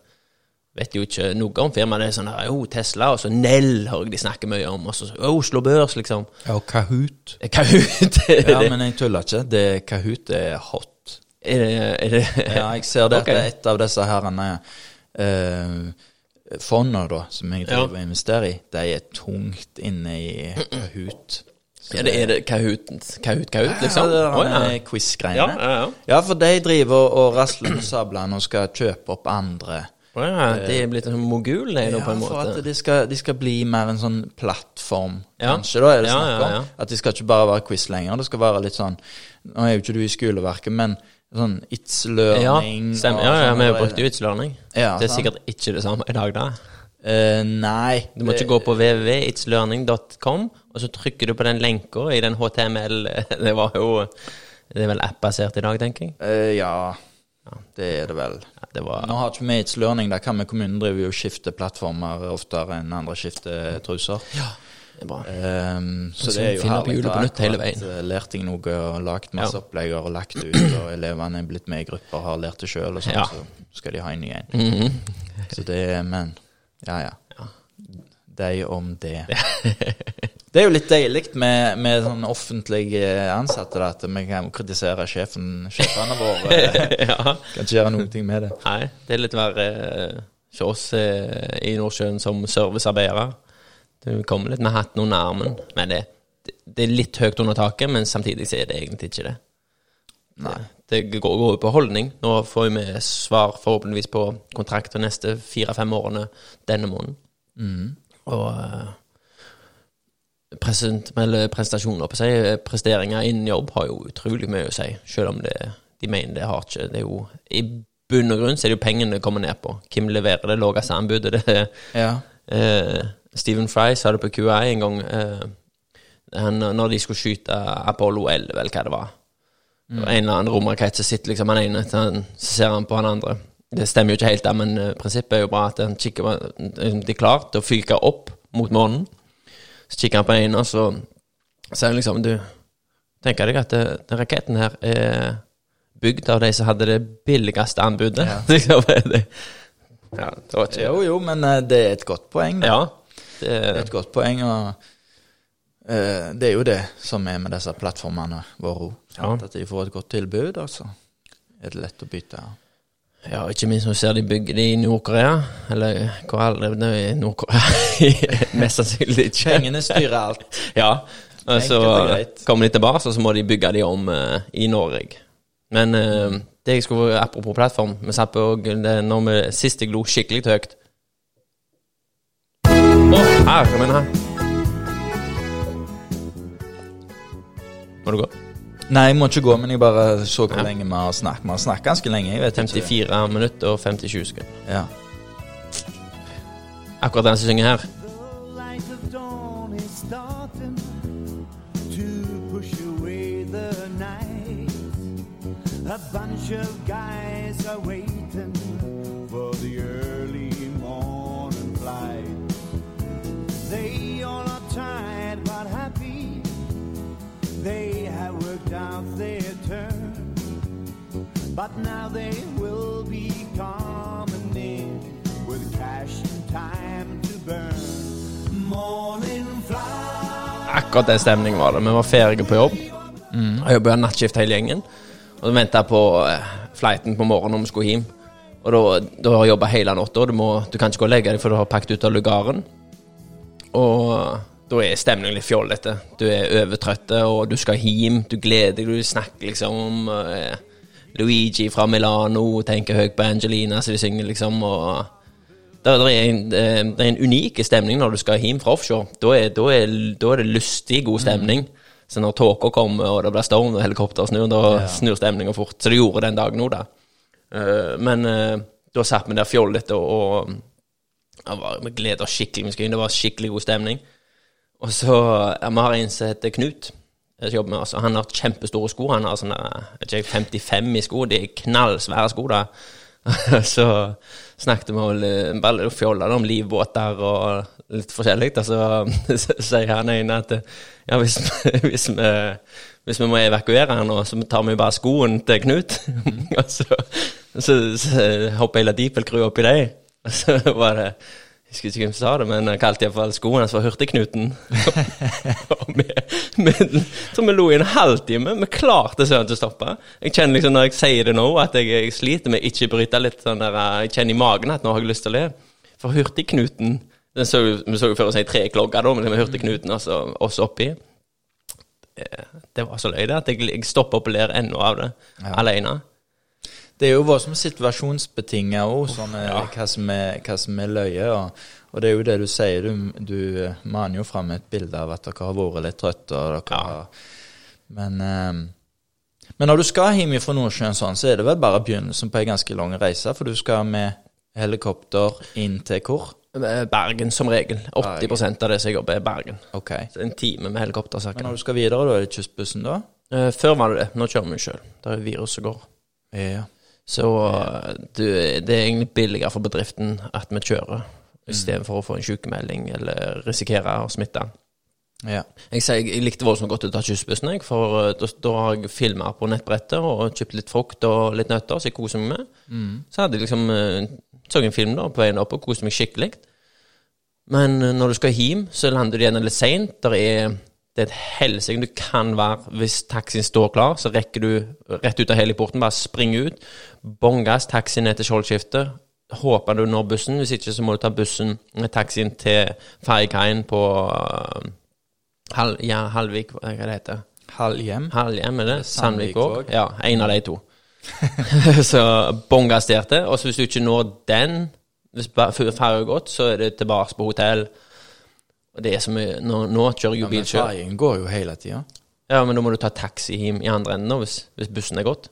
vet jo ikke noe om firmaet. Det er sånn her, oh, Tesla, og så Nell hører jeg de snakker mye om, og så oh, Oslo Børs, liksom. Ja, og Kahoot. Kahoot! er, Ja, men jeg tuller ikke. Det Kahoot er hot. er, det, er det Ja, jeg ser det okay. at et av disse herrene eh, fondene da, som jeg driver og investerer i, de er tungt inne i Kahoot. Så Ja, det er det Kahoot, Kahoot, Kahoot, liksom? Ja, det er oh, ja. quiz-greiene. Ja, ja, ja. Ja, for de driver og rasler med sablene og skal kjøpe opp andre. Oh, ja. De er blitt en mogul, de, Ja, på en måte. Ja, for at de skal, de skal bli mer en sånn plattform, Ja. kanskje, da er det Ja, snakk om. ja, ja. At de skal ikke bare være quiz lenger. Det skal være litt sånn Nå er jo ikke du i skoleverket, men sånn It's Ja, learning stemmer. og Ja, ja, vi har brukt jo It's-learning. Ja, det er sant. sikkert ikke det samme i dag, da. Eh, nei. Du må ikke gå på www.itslearning.com, og så trykker du på den lenka i den HTML Det var jo Det er vel app-basert i dag, tenker jeg. Uh, ja, det er det vel. Ja, det var Nå har ikke vi It's Learning. Der kan vi kommunen drive jo og skifte plattformer oftere enn andre skifter truser. det er bra. Ehm, så det er jo herlig. da. Akkurat, eh, Lært jeg noe og lagt masse Ja. opplegg og lagt ut, og elevene er blitt med i grupper, og har lært det sjøl, og sånn, Ja. så skal de ha inn igjen. -hmm. Så det er Men, ja ja. Ja. De om det. Det er jo litt deilig med, med sånn offentlige ansatte, da, at vi kan kritisere sjefen, sjefene våre. ja. Kan ikke gjøre noen ting med det. Nei, det er litt verre eh, for oss eh, i Nordsjøen som servicearbeidere. Du kommer litt med hatten under armen. Men det, det, det er litt høyt under taket, men samtidig så er det egentlig ikke det. Nei. Det går jo på holdning. Nå får vi svar forhåpentligvis på kontrakt de neste fire-fem årene denne måneden. Mm. Og eh, present, prestasjoner på seg, eh, presteringer innen jobb har jo utrolig mye å si, selv om det, de mener det har ikke. Det er jo, I bunn og grunn så er det jo pengene det kommer ned på. Hvem leverer det laveste anbudet? Det Ja. Eh, Stephen Fry sa det på QI en gang eh, han, når de skulle skyte Apollo 11, vel hva det var. Det var En eller annen romrakett som sitter liksom han ene, så han- så ser han på han andre. Det stemmer jo ikke helt, men eh, prinsippet er jo bra at han kikker på liksom, De er klart til å fyke opp mot månen. Så kikker han på den ene, og så sier han liksom Du, tenker deg at det, den raketten her er bygd av de som hadde det billigste anbudet? Ja. Liksom, ja, det var ikke Jo, jo, men eh, det er et godt poeng. Da. Ja. Det er et godt poeng, og eh, det er jo det som er med disse plattformene våre. Ja. At de får et godt tilbud, og så er det lett å bytte. ja, ikke minst når du ser de bygger det i Nord-Korea. Eller hvor alle det er Nord-Korea. Mest sannsynlig ikke. Pengene styrer alt. Ja. Og så kommer de tilbake, og så må de bygge de om uh, i Norge. Men uh, det jeg skulle Apropos plattform, vi satt på det når vi sist jeg lo skikkelig høyt. Å, her kom den her. Må du gå? Nei, jeg må ikke gå, men jeg bare så hvor Ja. lenge vi har snakket. Vi har snakket ganske lenge. jeg vet ikke. 54 minutter og 57 sekunder. Ja. Akkurat den som synger her. The light of dawn is starting to push away the night. A bunch of guys out their turn. But now they will be coming in with cash and time to burn. Morning fly. Akkurat den stemningen var det. Vi var ferdige på jobb. Jeg jobba nattskift hele gjengen. Og venta på eh, flighten på morgenen når vi skulle hjem. Og da, da har jeg jobba hele natta. Du, må- du kan ikke gå og legge deg, for du har pakket ut av lugaren. Og da er stemningen litt fjollete. Du er overtrøtt, og du skal hjem. Du gleder deg, du snakker liksom om eh, Luigi fra Milano, tenker høyt på Angelina, så de synger liksom, og det, er en, det er en unik stemning når du skal hjem fra offshore. Da er, da er, da er det lystig, god stemning. Så når tåka kommer, og det blir storm og helikopter snur, da snur stemninga fort. Så det gjorde den dagen òg, da. Eh, men eh, da satt vi der fjollete, og, og ja, vi gleda oss skikkelig. Det var skikkelig god stemning. Og så Vi har en som heter Knut. Jeg jobber med, altså, han har kjempestore sko. Han har sånne, ikke, 55 i sko. De er knallsvære sko. da Så snakket vi vel eh, bare fjolla om livbåter og litt forskjellig. Da, så, sier han ene at ja, hvis, hvis, vi, hvis vi må evakuere her nå, så tar vi bare skoen til Knut. og så, så, så hopper hele Deepel-crewet oppi dem. Og så var det jeg husker ikke hvem som sa det, men han kalte iallfall skoene hans for Hurtigknuten. og så vi lo i en halvtime. Vi klarte søren til å stoppe. Jeg kjenner liksom når jeg sier det nå, at jeg, jeg sliter med ikke bryte litt sånn der Jeg kjenner i magen at nå har jeg lyst til å le. For Hurtigknuten den så, Vi så jo for oss ei treklogge da, med Hurtigknuten altså, også oppi. Eh, Det var så løye det at jeg, jeg stopper opp og ler ennå av det, alene. Det er jo voldsomt situasjonsbetinget òg, sånn, eh, hva, som er- hva som er løye. Og, og det er jo det du sier, du, du eh, maner jo fram et bilde av at dere har vært litt trøtte. Ja. har, men, eh, men når du skal hjem fra Nordsjøen sånn, så er det vel bare begynnelsen på ei ganske lang reise, for du skal med helikopter inn til hvor? Eh, Bergen som regel. 80% av det som jeg jobber, er Bergen. Ok. Så en time med helikopter Men når du skal videre, da er det kystbussen, da? Eh, Før var det det. Nå kjører vi sjøl. Det er virus som går. Ja. Så eh, du, det er egentlig billigere for bedriften at vi kjører, istedenfor å få en sykemelding eller risikere å smitte. ja. Jeg, sier, jeg likte voldsomt godt å ta kystbussen, jeg, for eh, da, da har jeg filma på nettbrettet og kjøpt litt frukt og litt nøtter, så jeg koser meg med. Så hadde jeg liksom eh, så en film da på veien opp og koste meg skikkelig. Men når du skal hjem, så lander du igjen litt seint. Der er det er et helsike du kan være Hvis taxien står klar, så rekker du rett ut av heliporten, bare spring ut. Bånn gass, taxi ned til Skjoldskiftet. Håper du når bussen, hvis ikke så må du ta bussen med taxien til ferjekaien på uh, Hal, ja, Halvik, hva det heter Halv Halvhjem? Halhjem, er det? Sandvik òg? Ja, en av de to. så bånn gass der til. Og så hvis du ikke når den, hvis ferja har gått, så er det tilbake på hotell. Og det er som er- Nå, nå kjører jeg jo Ja, bil sjøl. ferjen går jo hele tida. Ja, men da må du ta taxi hjem i andre enden hvis, hvis bussen er gått.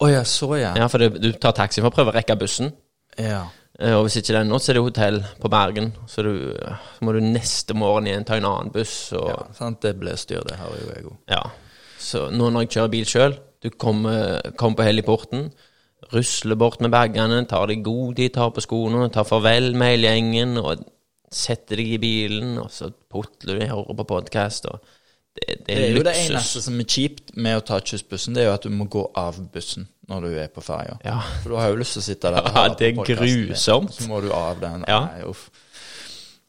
Å ja, så ja. Ja, for det, du tar taxi for å prøve å rekke bussen. ja. Eh, Og hvis ikke det er nå, så er det hotell på Bergen. Så, du, så må du neste morgen igjen ta en annen buss. Og, Ja, sant? Det ble styr, det har jo jeg òg. Ja. Så nå når jeg kjører bil sjøl, du kommer, kommer på heliporten, rusler bort med bagene, tar deg god tid, tar på skoene, tar farvel med hele gjengen, og setter deg i bilen, og så putler du, hører på podkast, det, det Det er, er jo det eneste som er kjipt med å ta kystbussen, det er jo at du må gå av bussen når du er på ferja. Ja. For du har jo lyst til å sitte der og Ja, høre på det er din, grusomt. Så må du av den. Ja. Nei, uff.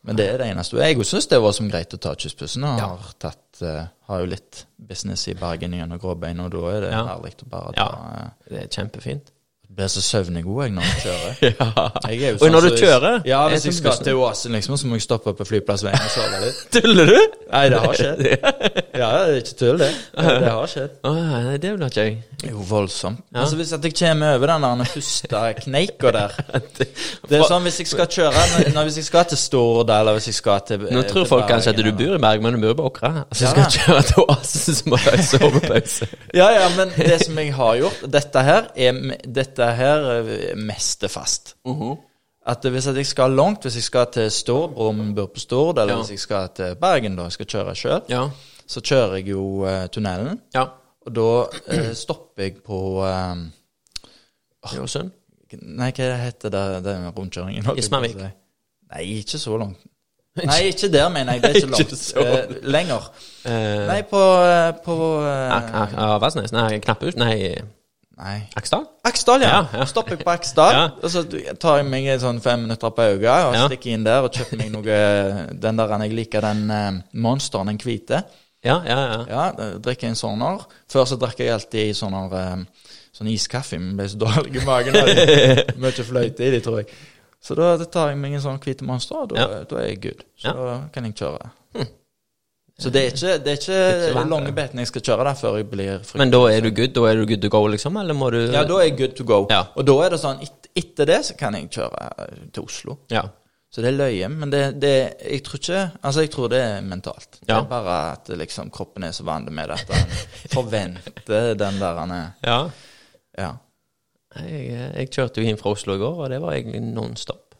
Men det er det eneste. Jeg syns det var som greit å ta kystbussen. Og har, tatt, uh, har jo litt business i Bergen gjennom Gråbein, og da er det Ja. herlig å bare ta Ja. Det er kjempefint. Blir så søvnig god jeg når jeg kjører. Ja. Jeg jo Og sånn når du kjører? Ja, hvis jeg som skal til Oasen, liksom, så må jeg stoppe på flyplassveien og sove litt. Tuller du? Nei, det har skjedd. Ja, det er ikke tull, det. Det har skjedd. Oh, nei, det vil ikke jeg. Det er jo voldsomt. Ja. Altså Hvis jeg kommer over den der første kneika der Det er sånn hvis jeg skal kjøre når, når, Hvis jeg skal til Stord, eller hvis jeg skal til Nå tror folk kanskje at du bor i Bergen, men du bor på Åkra. Altså, Ja. skal jeg kjøre til Oasen, så må du ha sovepause. Ja, ja, men det som jeg har gjort Dette her er me- Dette her er mest Uh fast. At hvis at jeg skal langt, hvis jeg skal til Stord, broren bor på Stord, eller Ja. hvis jeg skal til Bergen, da jeg skal kjøre sjøl, Ja. så kjører jeg jo uh, tunnelen. Ja. Og da uh, stopper jeg på eh, Åsund. Nei, hva heter det, den rundkjøringen? si. Nei, ikke så langt. Nei, ikke der, mener jeg. Det er ikke Ikke langt. Eh, lenger. Eh, Nei, på, eh, på eh, Ak- Ak- Avaldsnes? Nei, Knapphus? Nei, Nei. Aksdal? Aksdal, ja. Ja, ja. Stopper jeg på Aksdal, Ja. og så tar jeg meg sånn fem minutter på øyet og Ja. stikker inn der og kjøper meg noe Den der jeg liker, den eh, Monsteren, den hvite. Ja, ja, ja. Ja, drikker en sånn her. Før så drakk jeg alltid sånn her eh, Sånn iskaffe, men ble så dårlig i magen. det. Mye fløyte i de, tror jeg. Så da tar jeg meg en sånn hvit monster, og da, da er jeg good. Så da kan jeg kjøre. Så det er ikke, det er ikke ikke lange beten jeg skal kjøre der før jeg blir fryktelig Men da er du good? Da er du good to go, liksom? Eller må du Ja, da er jeg good to go. Ja. Og da er det sånn, et, etter det så kan jeg kjøre eh, til Oslo. Ja. Så det er løye, men det, det Jeg tror ikke Altså, jeg tror det er mentalt. Ja. Det er bare at liksom kroppen er så vant med det at den forventer den der han er ja. Ja. Jeg, jeg kjørte jo inn fra Oslo i går, og det var egentlig non-stop.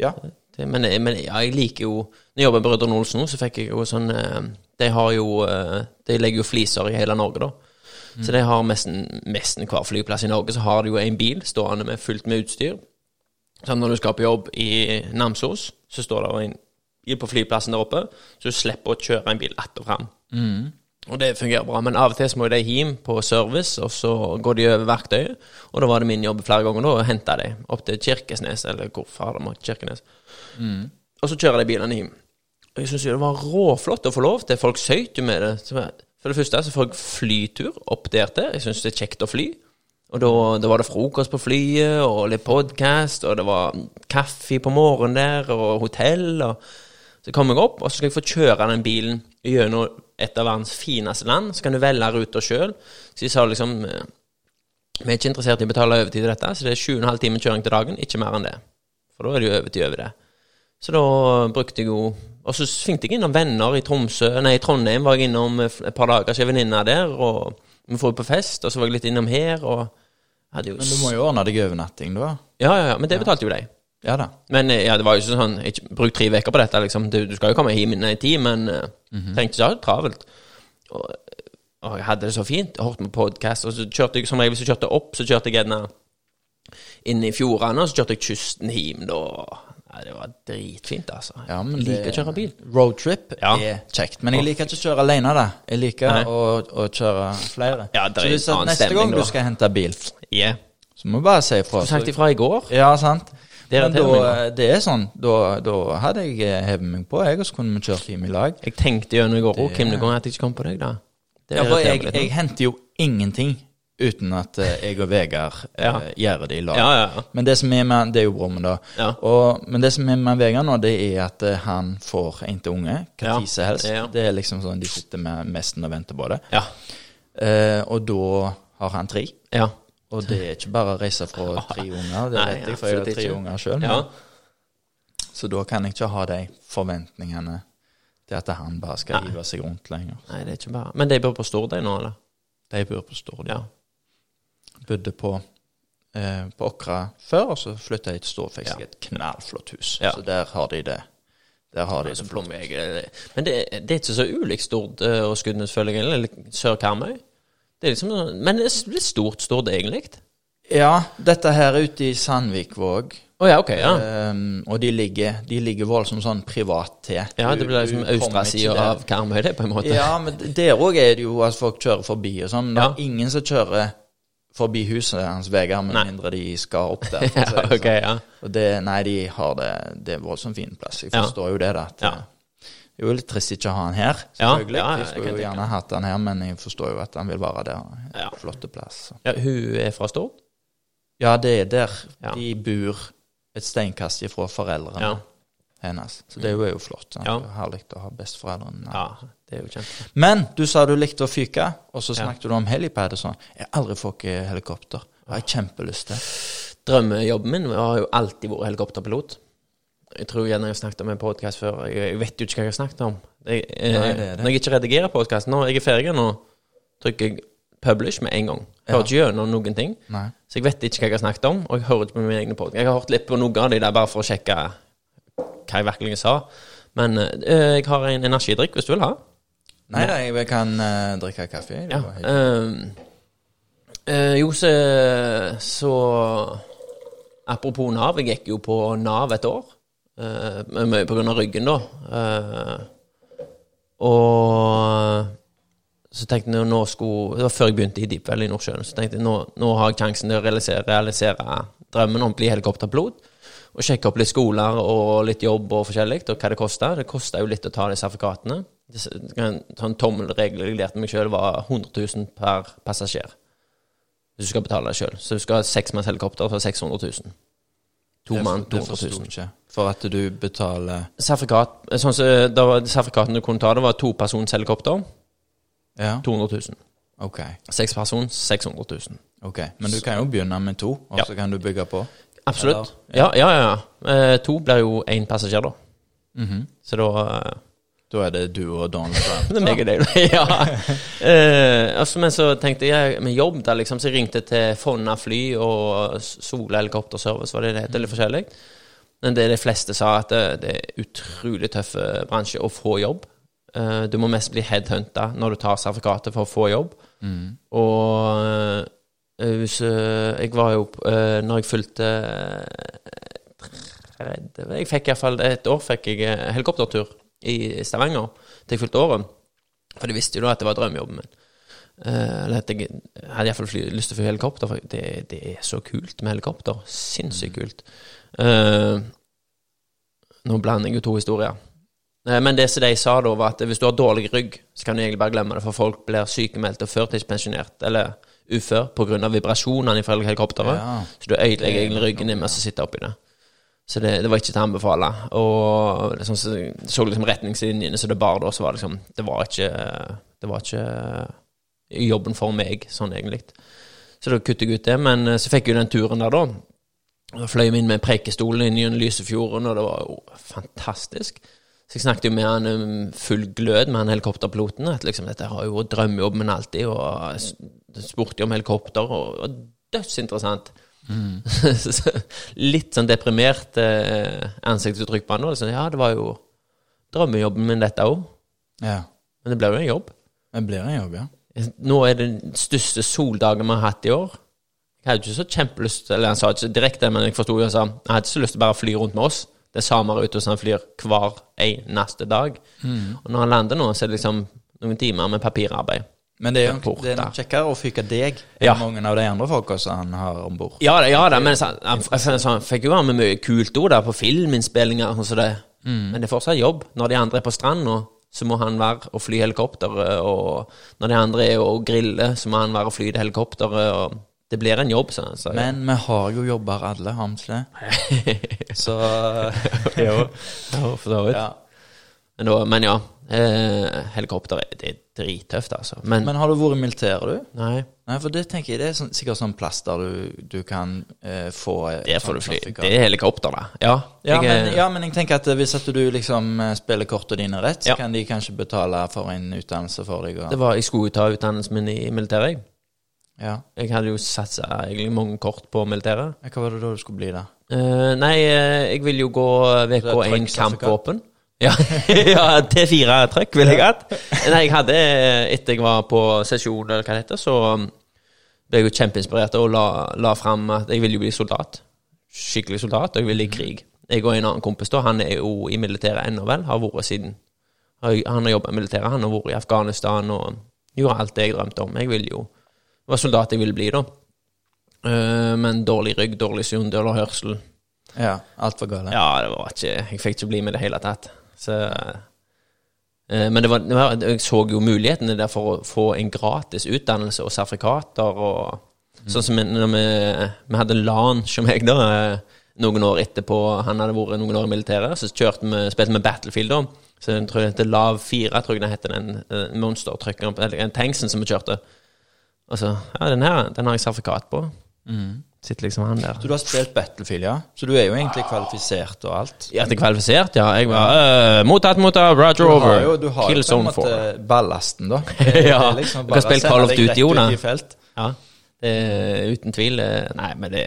Ja. Det, men, men ja, jeg liker jo Når jeg jobber med Brødrene Olsen nå, så fikk jeg jo sånn eh, De har jo eh, De legger jo fliser i hele Norge, da. Så de har nesten, hver flyplass i Norge så har de jo en bil stående med fullt med utstyr. Så når du skal på jobb i Namsos, så står det en bil på flyplassen der oppe, så du slipper å kjøre en bil att og fram. Og det fungerer bra, men av og til så må de hjem på service, og så går de over verktøyet. Og da var det min jobb flere ganger da, å hente de opp til Kirkesnes, eller hvor far det måtte, Kirkenes. Og så kjører de bilene hjem. Og jeg syns det var råflott å få lov til. Folk søyt jo med det. For det første så får jeg flytur opp der til. Jeg syns det er kjekt å fly. Og da, da var det frokost på flyet, og litt podkast, og det var kaffe på morgenen der, og hotell. og Så kom jeg opp, og så skal jeg få kjøre den bilen gjennom et av verdens fineste land. Så kan du velge ruter sjøl. Så de sa liksom eh, Vi er ikke interessert i å betale overtid til dette, så det er 7,5 timer kjøring til dagen, ikke mer enn det. For da er det jo overtid over det. Så da brukte jeg jo Og så svingte jeg innom venner i Tromsø Nei, i Trondheim var jeg innom et par dager, så jeg venninna der, og vi får jo på fest, og så var jeg litt innom her, og hadde jo Men du må jo ordne deg overnatting, da. Ja, ja, ja, men det betalte jo de. Ja da. Men eh, ja, det var jo ikke sånn ikke, Bruk tre uker på dette, liksom. Du, du skal jo komme hjem innen en tid, men uh, trengte ikke ha det travelt. Og, og jeg hadde det så fint. Jeg hørte på podkast, og så kjørte jeg som regel hvis jeg kjørte opp, så kjørte jeg gjerne inn i fjordene, og så kjørte jeg kysten hjem, da. Nei, det var dritfint, altså. Ja, men jeg liker å kjøre bil. Roadtrip Ja. er kjekt. Men jeg liker ikke å kjøre alene, da. Jeg liker å, å kjøre flere. Ja, det er så hvis at neste stemning gang da. du skal hente bil, Yeah. så må du bare si ifra. Du sagt ifra i går. Ja, sant. Det Men da, det er sånn, da, da hadde jeg eh, hevet meg på, jeg, og så kunne vi kjørt hjem i lag. Jeg tenkte gjennom i går òg, hvem det går at jeg ikke kom på deg, da. Ja, for jeg, jeg henter jo ingenting uten at eh, jeg og Vegard eh, Ja. gjør det i lag. Ja, ja. Men det som er med Det er jo brommen da det. Ja. Og, men det som er med Vegard nå, det er at eh, han får en til unge hva tid som helst. Det er liksom sånn de sitter med mesten og venter på det. Ja. Eh, og da har han tre. ja. Og det er ikke bare å reise fra tre unger, det Nei, vet jeg, for jeg har tre ikke. unger sjøl. ja. Så da kan jeg ikke ha de forventningene til at han bare skal hive seg rundt lenger. Nei, det er ikke bare Men de bor på Stord, de nå, eller? De bor på Stord. Ja. Bodde på, eh, på Åkra før, og så flytta jeg til Stord. Fikk Ja. seg et knallflott hus. Ja. Så der har de det. Der har de det det flott. Eh, Men det, det er ikke så ulikt Stord eh, og Skudenes, føler jeg, eller Sør-Karmøy. Det er liksom Men det er litt stort Stord, egentlig. Ja, dette her er ute i Sandvikvåg. Oh, ja, okay, ja. Um, og de ligger, de ligger voldsomt sånn privat til. Ja, det blir liksom der. av Karmøy, det, på en måte. Ja, men der òg er det jo at folk kjører forbi og sånn. Ja. det er ingen som kjører forbi huset hans Vegard, med Nei. mindre de skal opp der. Ja, okay, sånn. ja. Og det, nei, de har det Det er voldsomt fin plass. Jeg Ja. forstår jo det, da. At, Ja. eh, Det er jo litt trist ikke å ha han her, selvfølgelig. ja, ja, jeg skulle jo gjerne hatt han her, men jeg forstår jo at han vil være der. Ja. Flotte plass. ja. Hun er fra Stord? Ja, det er der Ja. de bor et steinkast ifra foreldrene Ja. hennes. Så det er jo- flott. Ja. Er Herlig å ha besteforeldrene. Ja, det er jo kjent. Men du sa du likte å fyke, og så Ja. snakket du om helipad og sånn. Jeg har aldri fått helikopter. Jeg har kjempelyst til. Drømmejobben min har jo alltid vært helikopterpilot. Jeg tror gjerne jeg har snakket om en podkast før. Jeg, vet jo ikke hva jeg har snakket om. Jeg, eh, Nei, det det. Når jeg ikke redigerer podkasten, nå, jeg er ferdig nå, trykker jeg publish med en gang. Jeg ja. ikke gjennom noen ting. Nei. Så jeg vet ikke hva jeg har snakket om, og jeg hører ikke på mine egne podkaster. Jeg har hørt litt på noe av de der bare for å sjekke hva jeg virkelig sa. Men eh, jeg har en energidrikk hvis du vil ha. Nei da, jeg kan uh, drikke kaffe. Ja. eh, jo, så, så Apropos Nav. Jeg gikk jo på Nav et år. Uh, mye på grunn av ryggen, da. Uh, og så tenkte jeg nå skulle Det var før jeg begynte i Deepwell i Nordsjøen. Så tenkte jeg nå, nå har jeg sjansen til å realisere, realisere drømmen om å bli helikopterpilot. Og sjekke opp litt skoler og litt jobb og forskjellig, og hva det koster. Det koster jo litt å ta de sertifikatene. En sånn tommelregel jeg lærte meg sjøl, var 100 000 per passasjer. Hvis du skal betale deg sjøl. Så du skal ha seks manns helikopter for 600 000. To mann, 200 000. ikke. For at du betaler Sertifikat sånn som da Sertifikatene du kunne ta, det var topersons helikopter. Ja, 200 000. ok. Sekspersons 600 000. ok. Men du kan jo begynne med to, og Ja. så kan du bygge på. Absolutt. Ja, ja, ja. ja. Eh, to blir jo én passasjer, da. Mhm. Så da eh, Da er det du og Donald Trump. Det er meg og deg, ja. Uh, altså, men så tenkte jeg med jobb der, liksom, så jeg ringte til Fonna fly og Sola helikopterservice, var det det het, litt forskjellig. Men det de fleste sa, at det, det er utrolig tøff bransje å få jobb. Uh, du må mest bli headhunta når du tar sertifikatet for å få jobb. Mm. Og eh, hvis, jeg var jo Når jeg fulgte eh, 30 Jeg fikk iallfall et år fikk jeg helikoptertur i Stavanger til jeg fylte året. For de visste jo da at det var drømmejobben min. Eh, eller at jeg hadde iallfall lyst til å fly helikopter, for det, det er så kult med helikopter. Sinnssykt kult. Eh, nå blander jeg jo to historier. Eh, Men det som de sa da, var at hvis du har dårlig rygg, så kan du egentlig bare glemme det, for folk blir sykemeldt og førtidspensjonert, eller ufør, pga. vibrasjonene fra helikopteret. Ja. Så du ødelegger egentlig ryggen din med å sitte oppi det. Så det, det var ikke til å anbefale. Og sånn, så, så liksom retningslinjene så det bar da, så var det liksom Det var ikke Det var ikke jobben for meg, sånn egentlig. Så da kuttet jeg ut det. Men eh, så fikk jeg jo den turen der, da. Da fløy vi inn med Preikestolen inn gjennom Lysefjorden, og det var jo fantastisk. Så jeg snakket jo med han um, full glød med han helikopterpiloten. At liksom dette har jo drømmejobben alltid, og spurte jo om helikopter, og, og dødsinteressant. Så Litt sånn deprimert eh, ansiktsuttrykk på han nå. Liksom, ja, det var jo drømmejobben min, dette òg. ja. Men det ble jo en jobb. Det blir en jobb, ja. Nå er det den største soldagen vi har hatt i år. Jeg hadde ikke så kjempelyst Eller han sa ikke direkte, men jeg forsto jo han sa Jeg hadde ikke så lyst til bare å fly rundt med oss. Det er samer ute hos han flyr hver eneste dag. Og når han lander nå, så er det liksom noen timer med papirarbeid. Men det er jo det er nok kjekkere å fyke deg enn Ja. mange av de andre folka som han har om bord. Ja, ja da, men så, han, han, han fikk jo være med mye kult òg, på filminnspillinger og som det. Men det er fortsatt jobb. Når de andre er på stranda, så må han være og fly helikopteret. Og når de andre er og griller, så må han være og fly det helikopteret. Og det blir en jobb, så, så ja. Men vi har jo jobber alle, har vi ikke det? Så jo. For så vidt. men ja, eh, helikopter er, det er drittøft, altså. Men, Men har du vært i militæret, du? nei, Nei, for det tenker jeg det er sånn, sikkert sånn plass der du, du kan eh, få eh, der får sånn du fly. Det er helikopter, da. Ja, Ja, jeg, men, eh, ja, men jeg tenker at eh, hvis at du liksom spiller kortene dine rett, så Ja. kan de kanskje betale for en utdannelse for deg. Og, det var, jeg skulle jo ta utdannelsen min i militæret. jeg. ja. Jeg hadde jo satsa egentlig mange kort på militæret. Hva var det da du skulle bli, da? Eh, nei, jeg vil jo gå Så det er VK1 trykksertifikat? kampvåpen. Ja, ja T4-trykk vil jeg hatt. Nei, jeg hadde, etter jeg var på sesjon, eller hva det heter, så um, ble jeg jo kjempeinspirert og la, la fram at jeg ville jo bli soldat. Skikkelig soldat, og jeg ville i krig. Jeg og en annen kompis da, han er jo i militæret ennå vel, har vært siden Han har jobba i militæret, han har vært i Afghanistan og gjorde alt det jeg drømte om. Jeg ville jo Det var soldat jeg ville bli, da. Eh, men dårlig rygg, dårlig syn, dårlig hørsel. Ja, alt var galt. Ja, det var ikke Jeg fikk ikke bli med i det hele tatt. Så eh, Men var, jeg så jo mulighetene der for å få en gratis utdannelse og sertifikater og Sånn som når vi, vi hadde LAN, som jeg da. eh, Noen år etterpå han hadde vært noen år i militæret. Så kjørte vi, spilte vi Battlefield, da. Så jeg tror det heter Lav 4, tror jeg den heter, den eh, monstertrucken, eller tanksen som vi kjørte. Og så Ja, den her, den har jeg sertifikat på. Sitter liksom han der. Så du har spilt Battlefield, ja? Så du er jo egentlig kvalifisert og alt? Jeg er kvalifisert, ja. Jeg var uh, mottatt, mottatt, Roger Du har over. jo, du har en måte 4. ballasten, da. Det Ja, liksom du kan spille Call of Duty, Jona. Ja, det uten tvil. eh, Nei, men det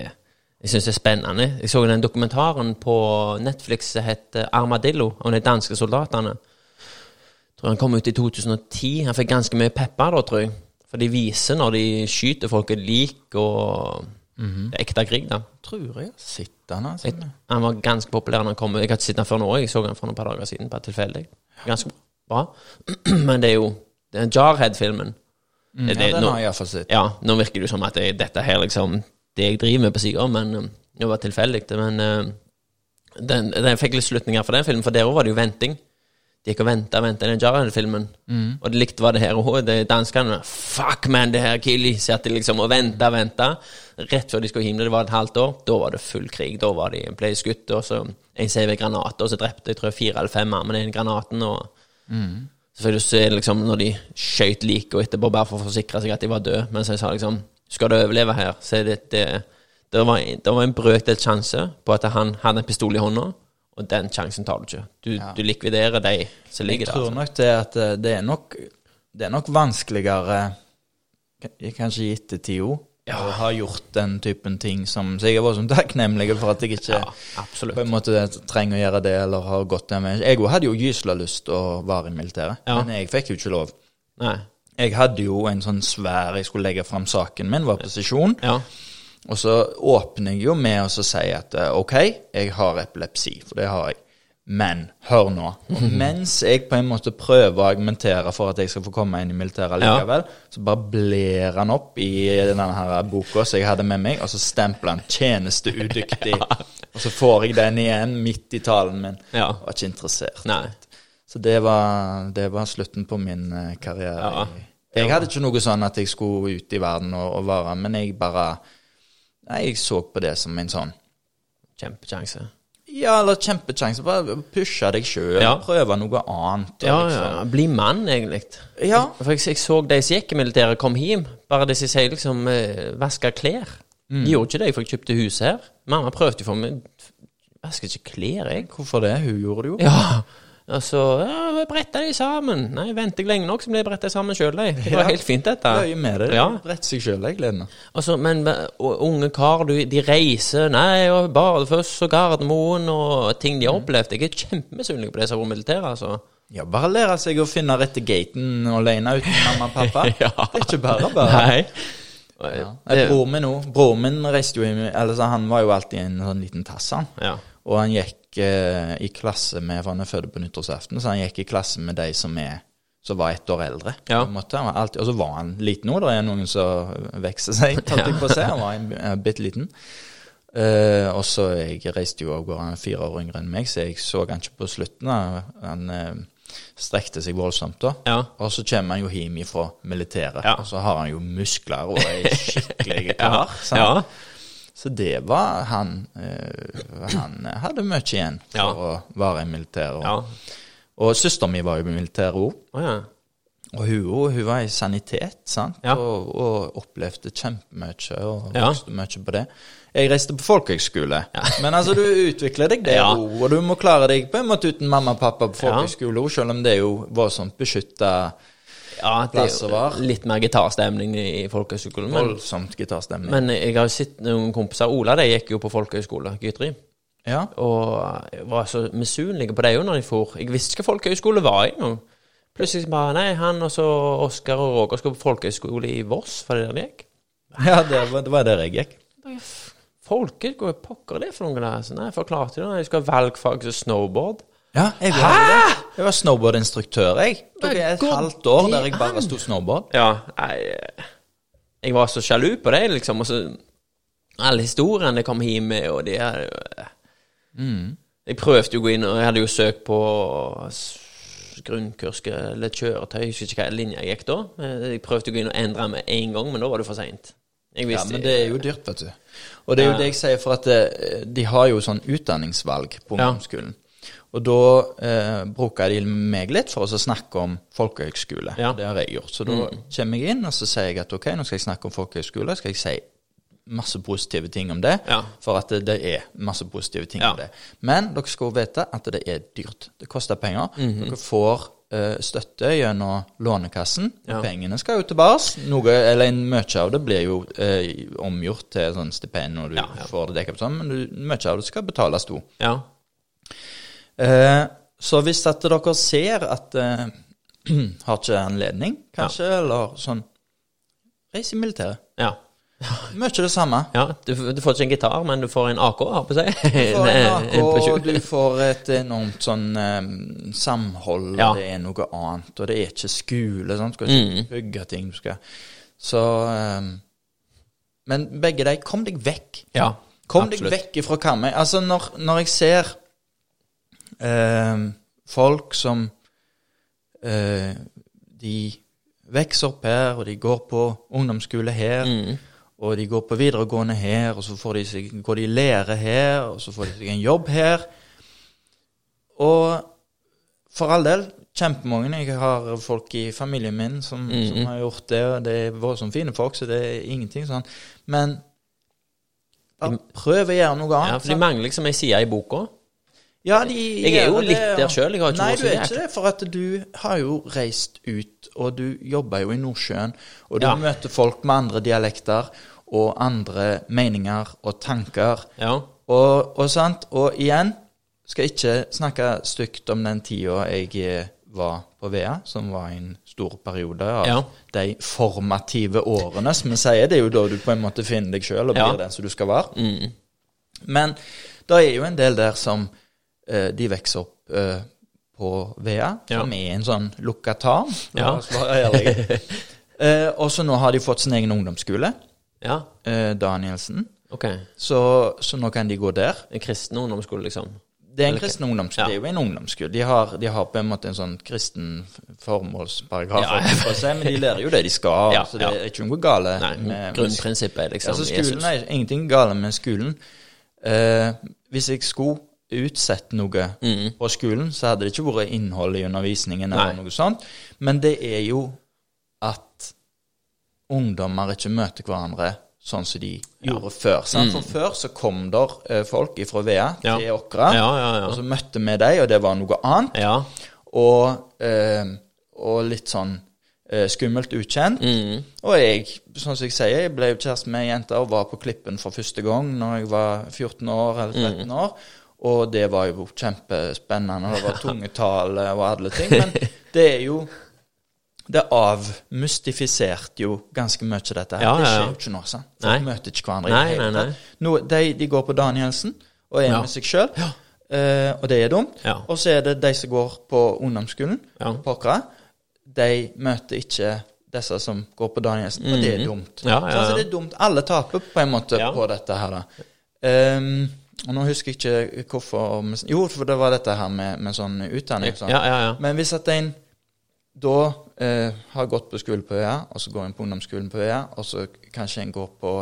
Jeg syns det er spennende. Jeg så den dokumentaren på Netflix som heter Armadillo, om de danske soldatene. Jeg tror han kom ut i 2010. Han fikk ganske mye pepper da, tror jeg. For de viser når de skyter folk et lik, og det er ekte krig, da. Tror jeg sitter han den. Altså. Jeg, han var ganske populær når han kom. Jeg har ikke sett han før nå. Jeg så han for noen par dager siden, bare tilfeldig. Ganske bra. Men det er jo det er Jarhead-filmen. Mm, det- ja, den nå- har jeg iallfall sett. Ja, nå virker det som at det, dette her liksom Det jeg driver med på sida, men um, det var tilfeldig. Men uh, den, den fikk litt slutninger for den filmen, for der òg var det jo venting. De gikk og venta og venta den Jarhead-filmen. Og de likte hva det her òg. Danskene Fuck, man, det her Kili! Satt de liksom og venta og venta. Rett før de skulle himle, det var et halvt år, da var det full krig. Da var de, ble skutt, og så en CV-granat, og så drepte jeg tror jeg fire eller fem av med den granaten. og Selvfølgelig så er det liksom når de skøyt liket og etterpå bare for å forsikre seg at de var døde. Mens jeg sa liksom Skal du overleve her, så er det det, det, var, det var en brøkdelt sjanse på at han hadde en pistol i hånda, og den sjansen tar du ikke. Du, du likviderer de som Jeg ligger der. tror altså. nok det at eh, det er nok Det er nok vanskeligere Kanskje i ettertid òg, å ha gjort den typen ting som Så jeg vært sånn takknemlig for at jeg ikke Ja, på en måte trenger å gjøre det, eller har gått den veien. Jeg hadde jo gysla lyst å være i militæret, Ja. men jeg fikk jo ikke lov. Nei. Jeg hadde jo en sånn svær Jeg skulle legge fram saken min, var på sesjon. Ja. Og så åpner jeg jo med å så si at eh, OK, jeg har epilepsi, for det har jeg. Men hør nå. Og mens jeg på en måte prøver å argumentere for at jeg skal få komme inn i militæret Ja. likevel, så bare bler han opp i denne her boka som jeg hadde med meg, og så stempler han 'tjenesteudyktig'. Og så får jeg den igjen midt i talen min. Ja. Var ikke interessert. Nei. Så det var, det var slutten på min eh, karriere. Ja. Jeg hadde ikke noe sånn at jeg skulle ut i verden og, og være, men jeg bare Nei, jeg så på det som en sånn Kjempesjanse. Ja, eller kjempesjanse. Bare pushe deg sjøl, Ja. prøve noe annet. Ja, liksom. ja. Bli mann, egentlig. ja. For jeg, jeg så de som gikk i militæret, kom hjem. Bare de som sier liksom eh, vaske klær. Mm. De gjorde ikke det, for jeg kjøpte hus her. Mamma prøvde jo for meg. Vasker ikke klær, jeg. Hvorfor det? Hun gjorde det jo. Ja. Og så ja, bretta de sammen. Nei, venter jeg lenge nok, så blir jeg bretta sammen sjøl, de. Det var Ja. helt fint, dette. Løye med det. Ja. Brett seg sjøl, jeg, Lene. Altså, men og, unge kar, du, de reiser Nei, og Bardufoss og Gardermoen og ting Mm. de har opplevd. Jeg er kjempemisunnelig på det som har vært militæret, altså. Ja, bare lære seg å finne rette gaten alene uten mamma og pappa. Ja. Det er ikke bare bare. Nei. Ja. Nei, Bror min òg. Bror min reiste jo i eller så Han var jo alltid en sånn liten tass, han. Ja. Og han gikk eh, i klasse med For han er født på nyttårsaften, så han gikk i klasse med de som er som var ett år eldre. Ja. alltid, og så var han liten òg. Det er noen som vokser seg, tatt jeg på å si. Han var en, en bitte liten. Uh, og så jeg reiste jo av gårde, han er fire år yngre enn meg, så jeg så han ikke på slutten. Han uh, strekte seg voldsomt da. Ja. Og så kommer han jo hjem fra militæret, Ja. og så har han jo muskler og er skikkelig klar. sant? ja. Så det var han eh, Han hadde mye igjen for Ja. å være i militæret. Ja. Og søsteren min var jo i militæret òg. Oh, ja. Og hun, hun var i sanitet, sant? Og, og opplevde kjempemye og vokste mye på det. Jeg reiste på folkehøgskole, men altså du utvikler deg der òg, og du må klare deg på en måte uten mamma og pappa på folkehøgskole òg, selv om det jo voldsomt beskytta, ja det er jo litt mer gitarstemning i Folkehøyskolen folkehøgskolen. Voldsomt gitarstemning. men jeg har jo sett noen kompiser Ola de gikk jo på folkehøgskole, Gytri. ja. Og jeg var så misunnelig på dem jo når de for. Jeg visste ikke hva folkehøyskole var engang. Plutselig bare Nei, han og så Oskar og Roger skulle på folkehøyskole i Voss, var det der de gikk? ja, det var, det var der jeg gikk. Bare, hva Folkehøyskole, pokker er det for noe der? Så nei, forklarte det. Jeg skal ha valgfag som snowboard. Ja, jeg var det. Jeg var snowboardinstruktør, jeg. Tok jeg et halvt år der jeg bare sto snowboard. Ja, jeg, Jeg var så sjalu på det, liksom. Og så Alle historiene jeg kom hjem med, og de her Jeg prøvde jo å gå inn, og jeg hadde jo søkt på grunnkurs eller kjøretøy, jeg husker ikke hva linja jeg gikk da. Jeg prøvde å gå inn og endre med en gang, men da var det for seint. Jeg Ja, men det er jo dyrt, vet du. Og det er jo Ja. det jeg sier, for at eh, de har jo sånn utdanningsvalg på Ja. Og da eh, bruker de meg litt for å snakke om folkehøgskole. Ja. Mm. Det har jeg gjort. Så da kommer jeg inn, og så sier jeg at ok, nå skal jeg snakke om folkehøgskole. Skal jeg si masse positive ting om det, Ja. for at det, det er masse positive ting Ja. om det. Men dere skal jo vite at det er dyrt. Det koster penger. Mhm. Dere får eh, støtte gjennom Lånekassen. Ja. Pengene skal jo tilbake. Noe, eller en mye av det blir jo eh, omgjort til sånn stipend når du Ja, ja. får det dekket men du, mye av det skal betales to. Ja. Eh, så hvis at dere ser at eh, Har ikke anledning, kanskje, eller sånn Reis i militæret. Ja. Mye det samme. ja. Du, du får ikke en gitar, men du får en AK, har på å si. Du får en AK, og du får et enormt sånn eh, samhold, Ja. det er noe annet, og det er ikke skole. Sant? Du skal ikke Mm. bygge ting. Du skal Så eh, Men begge de, kom deg vekk. Ja. Kom absolutt. deg vekk fra Karmøy. Altså, når, når jeg ser eh, folk som eh, De vokser opp her, og de går på ungdomsskole her, Mm. og de går på videregående her, og så får de seg, går de i lære her, og så får de seg en jobb her. Og for all del, kjempemange. Jeg har folk i familien min som, Mhm. som har gjort det, og det er voldsomt fine folk, så det er ingenting sånn. Men prøv å gjøre noe annet. Ja, for de mangler liksom ei side i boka. Ja, de Jeg er jo det, litt der sjøl. selv, jeg har ikke Nei, du er ikke det, for at du har jo reist ut, og du jobber jo i Nordsjøen, og du Ja. møter folk med andre dialekter og andre meninger og tanker. Ja. Og, og sant, og igjen, skal ikke snakke stygt om den tida jeg eh, var på VEA, som var en stor periode av Ja. de formative årene, som vi sier. Det er jo da du på en måte finner deg sjøl og blir Ja. den som du skal være. Mm. Men det er jo en del der som de vokser opp eh, på VEA, Ja. som er en sånn lukka tarm. La Ja. oss være ærlige. eh, og så nå har de fått sin egen ungdomsskole, ja. eh, Danielsen. Okay. Så, så nå kan de gå der. En kristen ungdomsskole, liksom. Det er en kristen ungdomsskole. Ja. Det er jo en ungdomsskole. De har, de har på en måte en sånn kristen formålsparagraf, Ja. for si, men de lærer jo det de skal. Ja, så det ja. er ikke noe gale Nei, med grunnprinsippet er liksom Altså, skolen Jesus. er ingenting gale med skolen. Eh, hvis jeg skulle utsette noe Mm. på skolen, så hadde det ikke vært innhold i undervisningen Nei. eller noe sånt. Men det er jo at ungdommer ikke møter hverandre sånn som de gjorde før. Sant? For før så kom der uh, folk fra Vea Mm. Ja. til Åkra, Ja, ja, ja. og så møtte vi dem, og det var noe annet. Ja. Og, uh, og litt sånn uh, skummelt ukjent. Mm. Og jeg, sånn som jeg sier, jeg ble jo kjæreste med ei jente og var på Klippen for første gang når jeg var 14 år eller 13 år. Og det var jo kjempespennende. Det var tungetale og alle ting. Men det er jo Det avmystifiserte jo ganske mye, dette her. Ja, Det ja, ja. skjer jo ikke nå, sant. Folk møter ikke hverandre Nei, i det hele tatt. De, de går på Danielsen og er Ja. med seg sjøl, Uh, og det er dumt. Ja. Og så er det de som går på ungdomsskolen Ja. Åkra. De møter ikke disse som går på Danielsen, og det er dumt. Mhm. Ja, ja, Så altså, det er dumt. Alle taper på en måte Ja. på dette her, da. Ehm, og nå husker jeg ikke hvorfor Jo, for det var dette her med, med sånn utdanning sånn. Ja, ja, ja. Men hvis at en da eh, har gått på skolen på øya, og så går en på ungdomsskolen på øya, og så kanskje en går på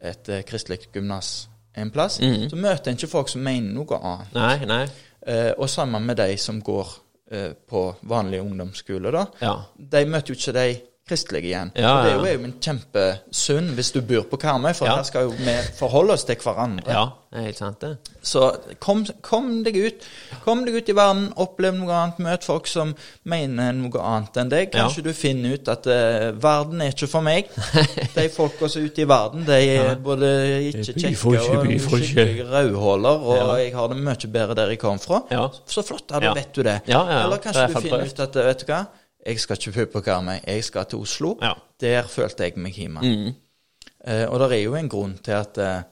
et eh, kristelig gymnas en plass, så møter en ikke folk som mener noe annet. Nei, nei. Eh, og sammen med de som går eh, på vanlig ungdomsskole, da. Ja. De møter jo ikke de kristelige igjen. Ja, og det er jo jo en kjempesynd hvis du bor på Karmøy, for Ja. her skal jo vi forholde oss til hverandre. Ja, det er helt sant, det. Så kom, kom deg ut. Kom deg ut i verden, opplev noe annet, møt folk som mener noe annet enn deg. Ja. Kanskje du finner ut at uh, verden er ikke for meg. De folka som er ute i verden, de er både ikke kjekke og ikke rødhåler, og Ja. jeg har det mye bedre der jeg kom fra. Ja. Så flott, da Ja. vet du det. Ja, ja, ja. Eller er kanskje du finner ut at vet du hva, jeg skal ikke på Karmøy, jeg skal til Oslo. Ja. Der følte jeg meg hjemme. Mm. Eh, og det er jo en grunn til at eh,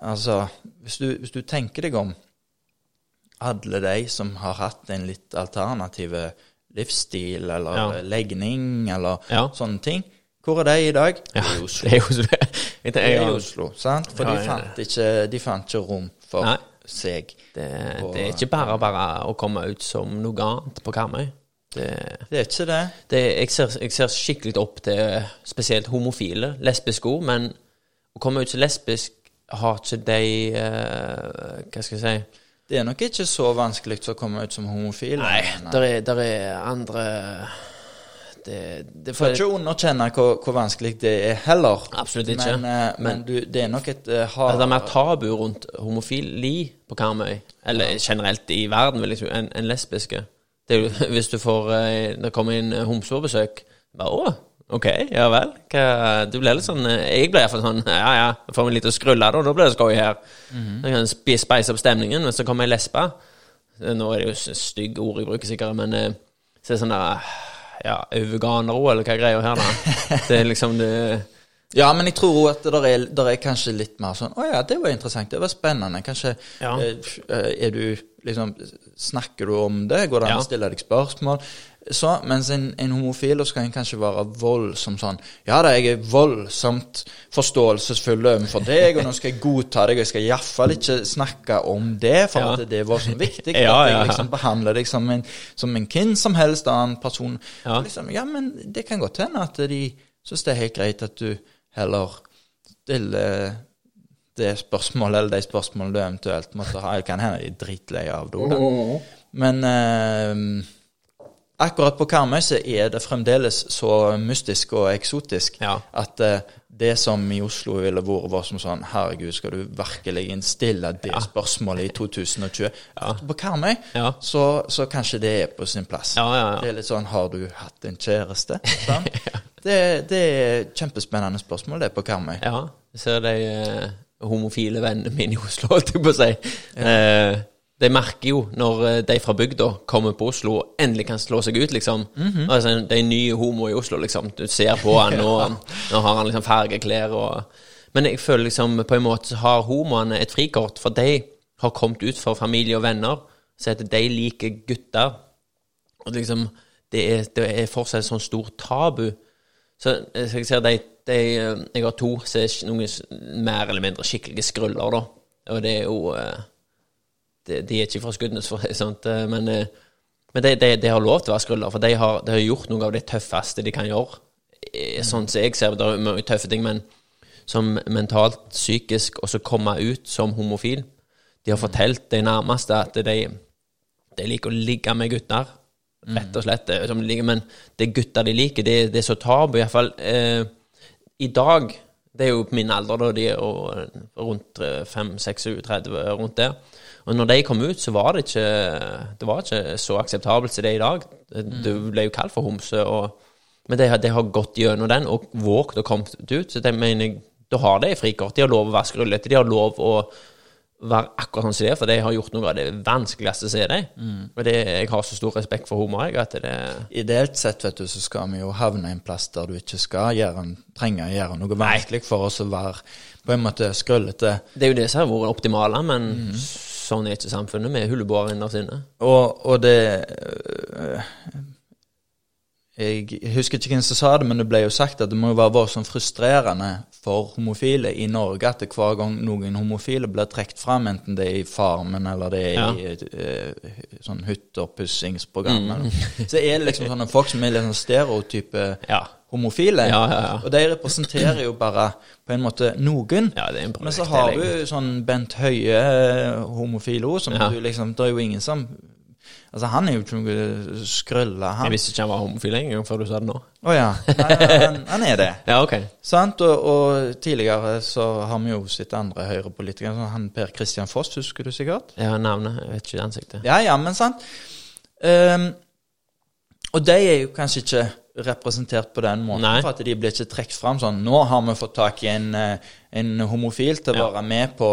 Altså, hvis du, hvis du tenker deg om alle de som har hatt en litt alternativ livsstil eller Ja. legning eller Ja. sånne ting, hvor er de i dag? Ja, I Oslo. det er jo det er i Oslo, sant? For de, fant ikke, de fant ikke rom for Nei. seg. det, Og- det er ikke bare bare å komme ut som noe annet på Karmøy. Det, Det er ikke det. det, jeg, ser, jeg ser skikkelig opp til eh, spesielt homofile, lesbiske òg, men å komme ut som lesbisk har ikke de uh, Hva skal jeg si Det er nok ikke så vanskelig å komme ut som homofil. Nei, der er, der er andre Det, det Får ikke underkjenne hvor, hvor vanskelig det er heller. Absolutt ikke. Men, eh, men du, det er nok et uh, hard det er mer tabu rundt homofili på Karmøy, eller generelt i verden, vil jeg tro, enn en lesbiske. Det jo, hvis du får eh, Det kommer inn homse på besøk bare, Å, ok, ja vel. Hva, du blir litt sånn eh, Jeg ble iallfall sånn Ja, ja, får vi litt å skrulle, da. Da blir det skøy her. Jeg kan speise opp stemningen. Men så kommer ei lesbe Nå er det jo s- stygge ord jeg bruker sikkert, men eh, så er det sånn der Ja, veganere òg, eller hva er greia her, da? Det er liksom det Ja, men jeg tror også at det er, der er kanskje litt mer sånn Å ja, det var interessant. Det var spennende. Kanskje Ja. eh, eh, Er du liksom Snakker du om det? Går det an å stille deg spørsmål? Så, mens en, en homofil så kan en kanskje være voldsom sånn Ja da, jeg er voldsomt forståelsesfull overfor deg, og nå skal jeg godta deg, og jeg skal iallfall ikke snakke om det, for Ja. at det var så viktig. Ja, at jeg liksom behandler deg som en, som en hvem som helst annen person. Ja. Liksom, ja, men det kan godt hende at de syns det er helt greit at du heller stille det spørsmålet, eller de spørsmålene du eventuelt måtte ha. Jeg kan hende de er dritleie av det. da. Men eh, akkurat på Karmøy så er det fremdeles så mystisk og eksotisk Ja. at eh, det som i Oslo ville vært var som sånn Herregud, skal du virkelig stille det spørsmålet i 2020? På Karmøy Ja. så, så kanskje det er på sin plass. Ja, ja, ja. Det er litt sånn Har du hatt en kjæreste? Sånn. det, det er kjempespennende spørsmål, det, på Karmøy. Ja, jeg ser de eh, homofile vennene mine i Oslo, holdt jeg på å si. Eh, de merker jo når eh, de fra bygda kommer på Oslo og endelig kan slå seg ut, liksom. altså, de er nye homo i Oslo, liksom. Du ser på han, og nå har han liksom fargeklær og Men jeg føler liksom på en måte så har homoene et frikort, for de har kommet ut for familie og venner, så at de liker gutter. Og liksom, det er, det er fortsatt et sånt stort tabu. Så eh, så jeg ser de, de eh, Jeg har to som er noen mer eller mindre skikkelige skruller, da. Og det er jo de, er ikke fra Skudenes, for sånt, eh, men, eh, men de, de, de har lov til å være skruller, for de har, de har gjort noe av det tøffeste de kan gjøre. Eh, Sånn som jeg ser det, er mange tøffe ting, men som mentalt, psykisk, og så komme ut som homofil. De har fortalt de nærmeste at de, liker å ligge med gutter. Rett og slett. men det er gutter de liker. Det, det er så tabu, iallfall. Eh, I dag Det er jo på min alder, da. De er rundt 5-6-30, rundt der. Og når de kom ut, så var det ikke Det var ikke så akseptabelt som det er i dag. Du ble jo kalt for homse. Og, men de, har- de har gått gjennom den og våget å komme ut. Så det mener jeg Da har de frikort. De har lov å være skrullete. De har lov å være akkurat sånn som de er, for de har gjort noe av det vanskeligste som er de. Og det, jeg har så stor respekt for homoer, jeg, at det Ideelt sett vet du, så skal vi jo havne en plass der du ikke skal gjøre, trenge å gjøre noe vanskelig for oss å være på en måte skrullete. Det er jo det som har vært det optimale, men sånn er ikke samfunnet. med er hulleboere innerst inne. Og, og det øh, Jeg husker ikke hvem som sa det, men det ble jo sagt at det må jo være sånn frustrerende for homofile i Norge at det hver gang noen homofile blir trukket fram, enten det er i Farmen eller det er Ja. i øh, sånn hytteoppussingsprogram, mm. så er det liksom sånne folk som er litt sånn stereotype Ja. Homofile. Ja, ja, ja. Og de representerer jo bare på en måte noen. Ja, det en Men så har du sånn Bent Høie, homofil òg, som Ja. du liksom Det er jo ingen som Altså, han er jo ikke noe skrølle, Jeg visste ikke han var homofil engang før du sa det nå. Å ja. Nei, han, han er det. Ja, ok. Sant? Og, og tidligere så har vi jo sett andre høyrepolitikere, han Per Christian Foss, husker du sikkert? Har navnet, jeg vet ikke ansiktet. Ja, ja, men sant. Um, og de er jo kanskje ikke representert på den måten, Nei. for at de blir ikke trukket fram sånn Nå har vi fått tak i en, eh, en homofil til å Ja. være med på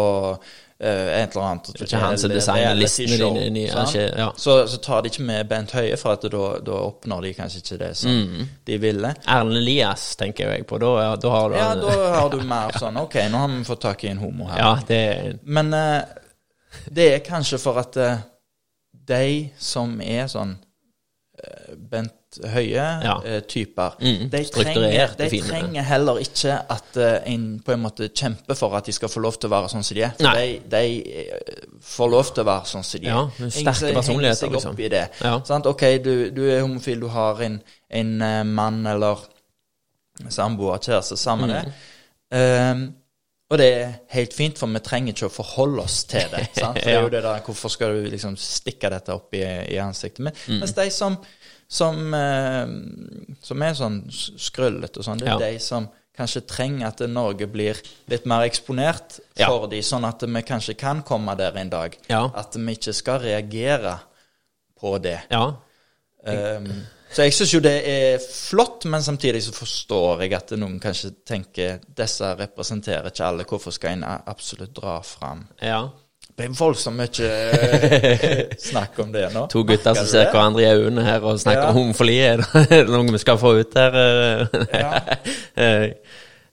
uh, et eller annet Det er ikke han som designer ikke- ja. så, så tar de ikke med Bent Høie, for at da, oppnår de kanskje ikke det som Mm. de ville. Erlend Elias tenker jeg på. Da, da har du Ja, da har du mer sånn Ok, nå har vi fått tak i en homo her. Ja, det Men uh, det er kanskje for at uh, de som er sånn Bent høye Ja. eh, typer. Mm, De, trenger, de trenger heller ikke at eh, en på en måte kjemper for at de skal få lov til å være sånn som de er. For de, de eh, får lov til å være sånn som de Ja, er. men sterke personligheter, seg liksom. opp i det. Ja. Sant? Ok, du, du er homofil, du har en, en mann eller samboer, kjæreste, samme det. Mm. Um, og det er helt fint, for vi trenger ikke å forholde oss til det. Sant? For det er jo det der, Hvorfor skal du liksom stikke dette opp i, i ansiktet? Men, Mm. Mens de som, som, eh, som er sånn skrullete og sånn, det er Ja. de som kanskje trenger at Norge blir litt mer eksponert Ja. for de, sånn at vi kanskje kan komme der en dag. Ja. At vi ikke skal reagere på det. Ja. Um, så jeg syns jo det er flott, men samtidig så forstår jeg at noen kanskje tenker disse representerer ikke alle. Hvorfor skal en absolutt dra fram? ja. Det er voldsomt mye eh, snakk om det nå. To gutter som ser hverandre i øynene her og snakker Ja. om homofili. Er det noe vi skal få ut her? Ja. Eh,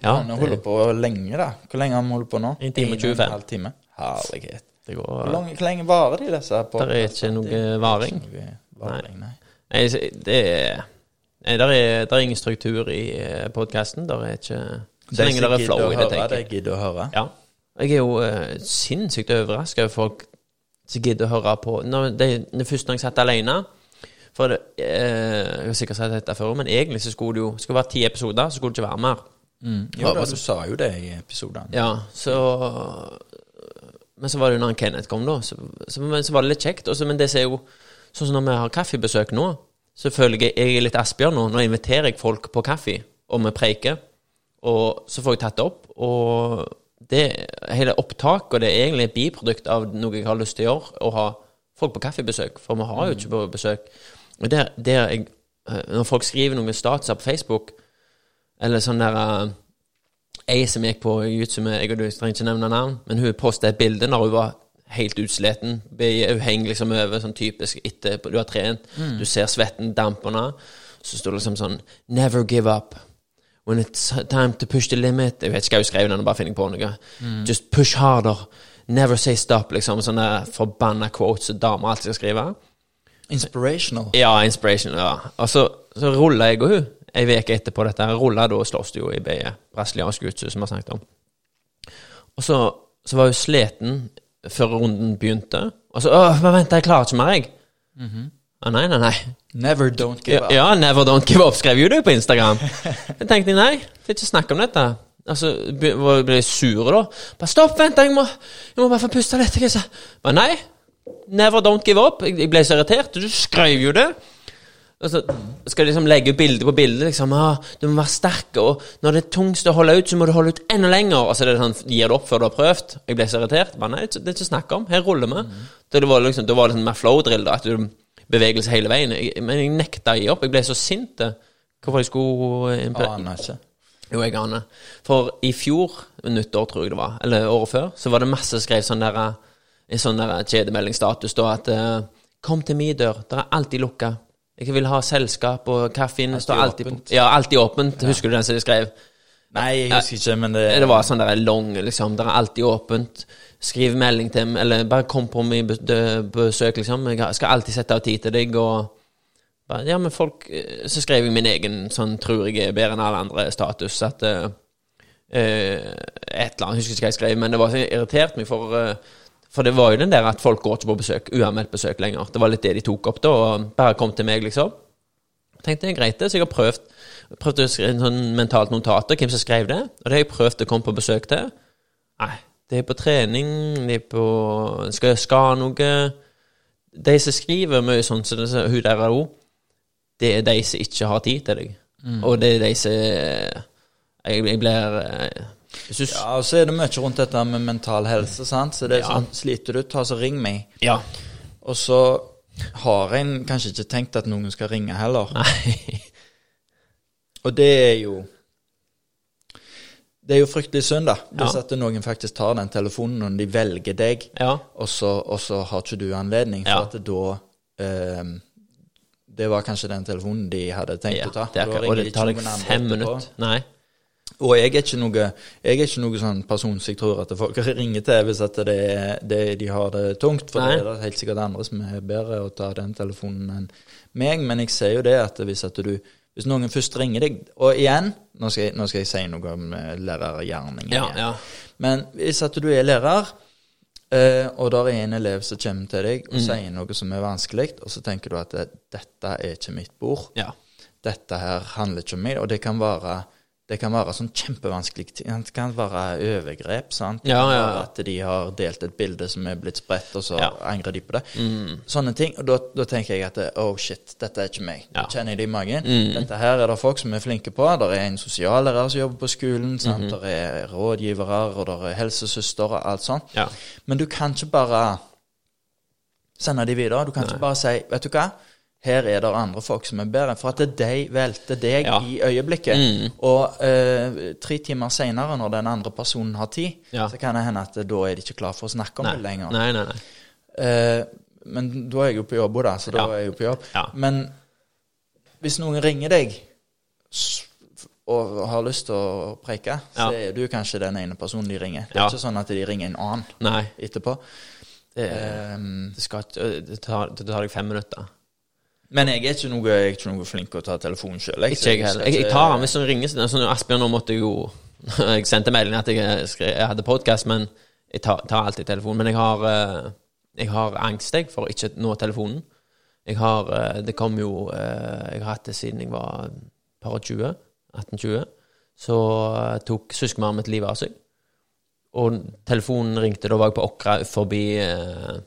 ja. Han holder på lenge, da. Hvor lenge har vi holdt på nå? En time og En 25. halv time. Herlighet. Går hvor lenge varer de, disse? på- Det er ikke noe varing. Ikke noe varing, nei. Nei, det er Nei, der er, der er ingen struktur i podkasten. Er ikke Så lenge det er flow i det, tenker jeg. Det gidder å høre. Ja. Jeg er jo uh, sinnssykt overraska over folk som gidder å høre på når det, det første når jeg satt alene For det, eh, Jeg har sikkert sagt dette før, men egentlig så skulle det jo skulle være ti episoder, så skulle det ikke være mer. Mm. Jo da, du sa jo det i episoden. Ja, så Men så var det jo når Kenneth kom, da. Så, så, men så var det litt kjekt. Også, men det som er jo Sånn som når vi har kaffebesøk nå, så føler jeg jeg er litt Asbjørn nå. Nå inviterer jeg folk på kaffe, og vi preiker. Og så får jeg tatt det opp. Og det hele opptaket, og det er egentlig et biprodukt av noe jeg har lyst til å gjøre, å ha folk på kaffebesøk. For vi har jo ikke på besøk. Og der, der jeg, når folk skriver noen statuser på Facebook, eller sånn der eh, Ei som gikk på jiu-jitsu med Jeg og du jeg trenger ikke nevne navn, men hun postet et bilde når hun var helt utsliten. Hun henger liksom over, sånn typisk etter du har trent. Du ser svetten damperne. Så står det liksom sånn Never give up. When it's time to push the limit Jeg vet ikke hva hun skrev, den bare finner på noe. Just push harder. Never say stop. Liksom sånne forbanna quotes som damer alltid skal skrive. Inspirational. Ja, inspirational. ja. Og så, så rulla jeg og hun ei uke etterpå dette. Rulla da og det jo i begge brasiliansk utstyr, som vi har snakket om. Og så, så var hun sliten før runden begynte. Og så Åh, men vent, jeg klarer ikke mer, jeg. Ah, nei, nei, nei. Never don't give up. ja, Never Don't Give Up skrev jo du på Instagram. Jeg tenkte nei, får ikke snakke om dette. Altså, ble jeg sur da. Bare stopp, vent, jeg må, jeg må bare få puste litt. Bare nei, never don't give up. Jeg, ble så irritert. Du skrev jo det. Og så skal jeg liksom legge bilde på bilde. Liksom, ah, du må være sterk, og når det er tungst å holde ut, så må du holde ut enda lenger. Og så er det sånn, gir du opp før du har prøvd. Jeg ble så irritert. Bare, nei, det er ikke snakk om. Her ruller vi. Da det var liksom, det var liksom mer flow-drill, da, at du bevegelse hele veien. Jeg, men jeg nekta å gi opp. Jeg ble så sint. eh, Hvorfor jeg skulle eh, Aner ikke. jo, jeg aner. For i fjor, nyttår tror jeg det var, eller året før, så var det masse som skrev sånn der i sånn der kjedemeldingsstatus da at eh, Kom til min dør, det er alltid lukka. Jeg vil ha selskap, og kaffen står alltid åpent. Ja, alltid åpent. Husker du den som de skrev? Nei, jeg husker ikke, men det Det var sånn der lang, liksom. Det er alltid åpent. Skriv melding til meg, eller bare kom på min besøk, liksom. Jeg skal alltid sette av tid til deg, og bare, Ja, men folk eh, Så skrev jeg min egen sånn tror jeg er bedre enn alle andre status, at eh, Et eller annet, husker ikke hva jeg skrev, men det var så irritert meg for uh, For det var jo den der at folk går ikke på besøk, uanmeldt besøk lenger. Det var litt det de tok opp da, og bare kom til meg, liksom. Tenkte jeg greit det, så jeg har prøvd Prøvd å skrive en sånn mentalt notat av hvem som skrev det, og det har jeg prøvd å komme på besøk til. Nei, det er på trening, de er på Skal, skal noe De som skriver mye sånn som så hun der òg, det er de som ikke har tid til deg. Og det er de som Jeg, jeg blir eh, jeg synes, Ja, og så er det mye rundt dette med mental helse, sant. Så det er Ja. sånn Sliter du, ta så ring meg. ja. Og så har en kanskje ikke tenkt at noen skal ringe heller. Nei. Og det er jo Det er jo fryktelig synd, da. Hvis Ja. at noen faktisk tar den telefonen når de velger deg, Ja. og så, og så har ikke du anledning. For Ja. at da eh, Det var kanskje den telefonen de hadde tenkt å ta. det er, og det tar deg fem minutter. Nei. Og jeg er ikke noe, jeg er ikke noe sånn person som jeg tror at folk ringer til hvis at det, det, de har det tungt. For Nei. det er det helt sikkert andre som er bedre å ta den telefonen enn meg. Men jeg ser jo det at hvis at du hvis noen først ringer deg Og igjen, nå skal jeg, nå skal jeg si noe om eh, lærergjerning. Ja, ja. Men hvis at du er lærer, eh, og der er en elev som kommer til deg Mm. og sier noe som er vanskelig, og så tenker du at eh, dette er ikke mitt bord, ja. dette her handler ikke om meg, og det kan være det kan være sånn kjempevanskelig. Det kan være overgrep. sant? Ja, ja, ja. At de har delt et bilde som er blitt spredt, og så. Mm. angrer de på det. Sånne ting. Og da, da tenker jeg at oh shit, dette er ikke meg. Da kjenner jeg det i magen. Mm. Dette her er det folk som er flinke på. Det er en sosiallærer som jobber på skolen. sant? Mm. Det er rådgivere, og det er helsesøster og alt sånt. Men du kan ikke bare sende de videre. Du kan ikke bare si Vet du hva? Her er det andre folk som er bedre. For at det de valgte deg Ja. i øyeblikket. Mm. Og eh, tre timer seinere, når den andre personen har tid, Ja. så kan det hende at da er de ikke klar for å snakke om Nei. det lenger. nei, nei. Eh, men da er jeg jo på jobb, da, så da Ja. er jeg jo på jobb. Men hvis noen ringer deg og har lyst til å preike, så er du kanskje den ene personen de ringer. Det er ikke sånn at de ringer en annen nei. etterpå. Det, Um, det, skal, det, tar, det tar deg fem minutter. Men jeg er ikke noe, jeg er ikke noe flink til å ta telefonen sjøl. Ikke jeg heller. Jeg, jeg tar den hvis den ringer. Sånn Asbjørn, nå måtte jeg jo Jeg sendte melding at jeg, skrev, jeg hadde podkast, men jeg tar, tar alltid telefonen. Men jeg har, eh, jeg har angst jeg, for å ikke nå telefonen. Jeg har eh, Det kom jo eh, Jeg har hatt det siden jeg var par og 20. 18-20. Så eh, tok søskenbarnet mitt livet av seg. Og telefonen ringte, da var jeg på Åkra forbi eh,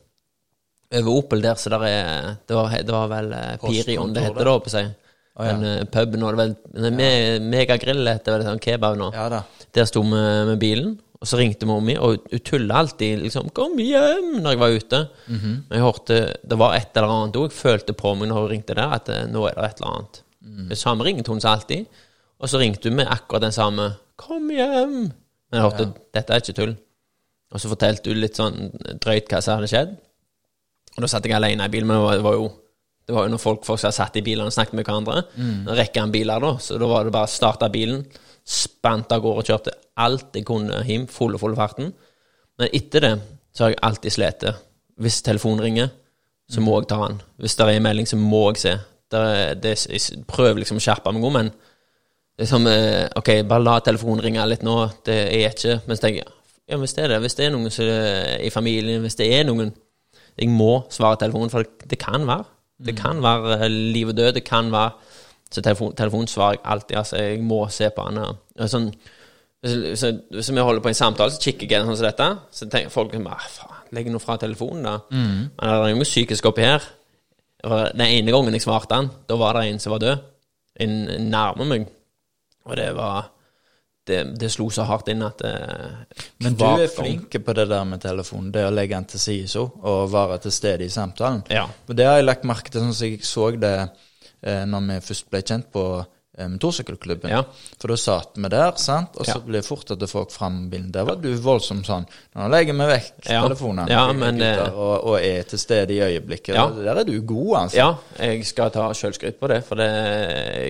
over Opel der, så der er Det var, det var vel Piri, Pirion det heter da, på seg. Oh, ja. Den eh, puben og det den er me, Megagrill heter vel sånn kebab nå. Ja. Der sto vi med bilen, og så ringte mor mi, og hun tulla alltid liksom 'Kom hjem!' når jeg var ute. Mhm. Men jeg hørte det var et eller annet òg. Jeg følte på meg når hun ringte der, at eh, nå er det et eller annet. Mm. Det samme ringetone som alltid. Og så ringte hun med akkurat den samme 'Kom hjem!' Men jeg hørte dette er ikke tull. Og så fortalte hun litt sånn drøyt hva som hadde skjedd. Og da satt jeg alene i bilen, men det var, jo det var jo når folk, som satt i bilene og snakket med hverandre. En rekke her biler, da. Så da var det bare å starte bilen, spant av gårde og kjørte alt jeg kunne hjem, full og full farten. Men etter det så har jeg alltid slitt. Hvis telefonen ringer, så må jeg ta den. Hvis det er en melding, så må jeg se. Er, det, jeg prøver liksom å skjerpe meg, men det er som eh, Ok, bare la telefonen ringe litt nå. Det er ikke Men så tenker jeg ja, hvis det er det, hvis det er noen som er i familien, hvis det er noen Jeg må svare telefonen, for det, kan være. Det kan være eh, liv og død. Det kan være Så telefon, telefonen svarer jeg alltid. Altså, jeg må se på og Sånn, hvis, hvis, vi holder på en samtale, så kikker jeg sånn som dette. Så tenker folk "Ah, faen, legg nå fra telefonen, da. Men det er noe psykisk oppi her. Den ene gangen jeg svarte han, da var det en som var død. En en nærme meg. Og det var Det, det slo så hardt inn at eh, Men du er flink på det der med telefonen, det å legge den til side så, og være til stede i samtalen. Ja. Og det har jeg lagt merke til, sånn som jeg så det eh, når vi først ble kjent på eh, motorsykkelklubben. Ja. For da satt vi der, sant, og så Ja. ble fort at folk fram bilen. Der var du voldsomt sånn Nå legger vi vekk Ja. telefonen Ja, men gutter, og, og er til stede i øyeblikket. Ja. Der er du god, altså. Ja, jeg skal ta sjølskryt på det. For det,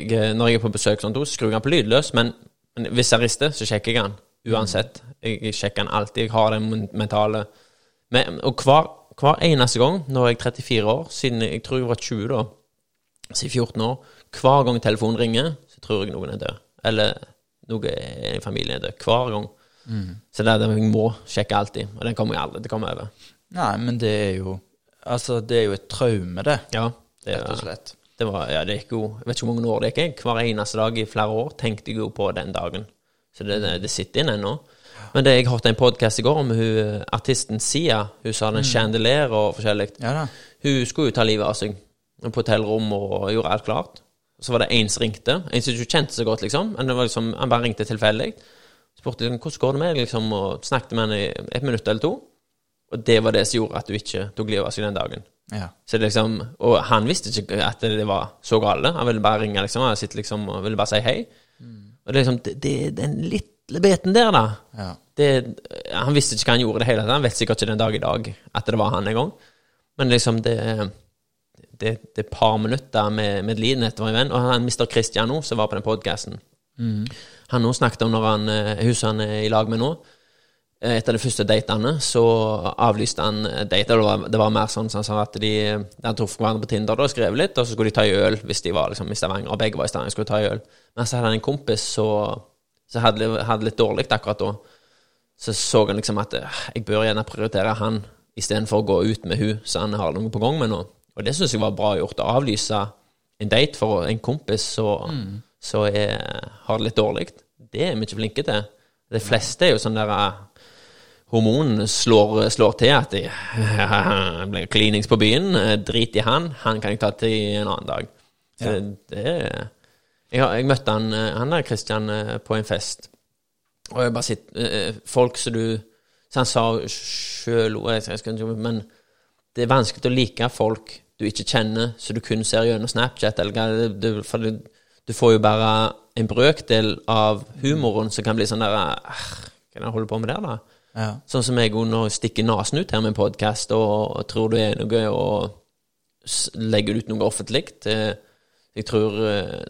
jeg, når jeg er på besøk sånn, så skrur jeg på lydløs. Men, men hvis jeg rister, så sjekker jeg den uansett. Jeg, sjekker den alltid. Jeg har den mentale men, Og hver, hver eneste gang, når jeg er 34 år, siden jeg tror jeg var 20 da, siden 14 år, hver gang telefonen ringer, så tror jeg noen er død. Eller noe i familien er død. Hver gang. Så det er det jeg må sjekke alltid. Og den kommer jeg aldri til å komme over. Nei, men det er jo Altså, det er jo et traume, det. Ja, det Rett og slett. Det var, ja, det gikk jo Jeg vet ikke hvor mange år det gikk. jeg. Hver eneste dag i flere år tenkte jeg jo på den dagen. Så det, det, sitter inn ennå. Men det, jeg hørte en podkast i går om hun, artisten Sia. Hun sa den chandelier og forskjellig. Ja. Hun skulle jo ta livet av seg på hotellrom og gjorde alt klart. Så var det en som ringte. En som ikke kjente så godt, liksom. Men det var liksom, Han bare ringte tilfeldig. Spurte liksom, hvordan går det med deg, liksom, og snakket med henne i et minutt eller to. Og det var det som gjorde at du ikke tok livet av seg den dagen. Ja. Så det liksom, og han visste ikke at det var så gale. Han ville bare ringe liksom, han sitter liksom og ville bare si hei. Og det er liksom, det, det den lille biten der, da. ja. Det, han visste ikke hva han gjorde i det hele tatt. Han vet sikkert ikke den dag i dag at det var han en gang. Men liksom, det, det, det er par minutter med medlidenhet var en venn. Og han mister Christian nå, som var på den podkasten, Han nå snakket om når han eh, huset han er i lag med nå. Eh, Etter de første datene så avlyste han eh, date. Det var, det var mer sånn som han sa at de, de traff hverandre på Tinder og skrev litt, og så skulle de ta en øl hvis de var liksom, i Stavanger. Og begge var i Stavanger skulle ta en øl. Men så hadde han en kompis så- som hadde, hadde litt dårlig akkurat da. Så så han liksom at eh, jeg bør gjerne prioritere han istedenfor å gå ut med hun så han har noe på gang med nå. Og det syns jeg var bra gjort, å avlyse en date for en kompis som så er, har det litt dårlig. Det er vi ikke flinke til. De fleste er jo sånn der eh, Hormonene slår, slår til at de, blir klinings på byen. eh, Drit i han. Han kan jeg ta til en annen dag. Så Ja. det er jeg, har, jeg møtte han, eh, han der Christian eh, på en fest, og jeg bare sitter Folk som du Så han sa sjøl Men det er vanskelig å like folk du ikke kjenner, så du kun ser gjennom Snapchat. Eller, for du, du får jo bare en brøkdel av humoren som kan bli sånn der Hva er det holder på med der, da? Ja. Sånn som jeg nå stikker nesen ut her med en podkast og, og tror du er noe og å legger ut noe offentlig. Jeg tror eh,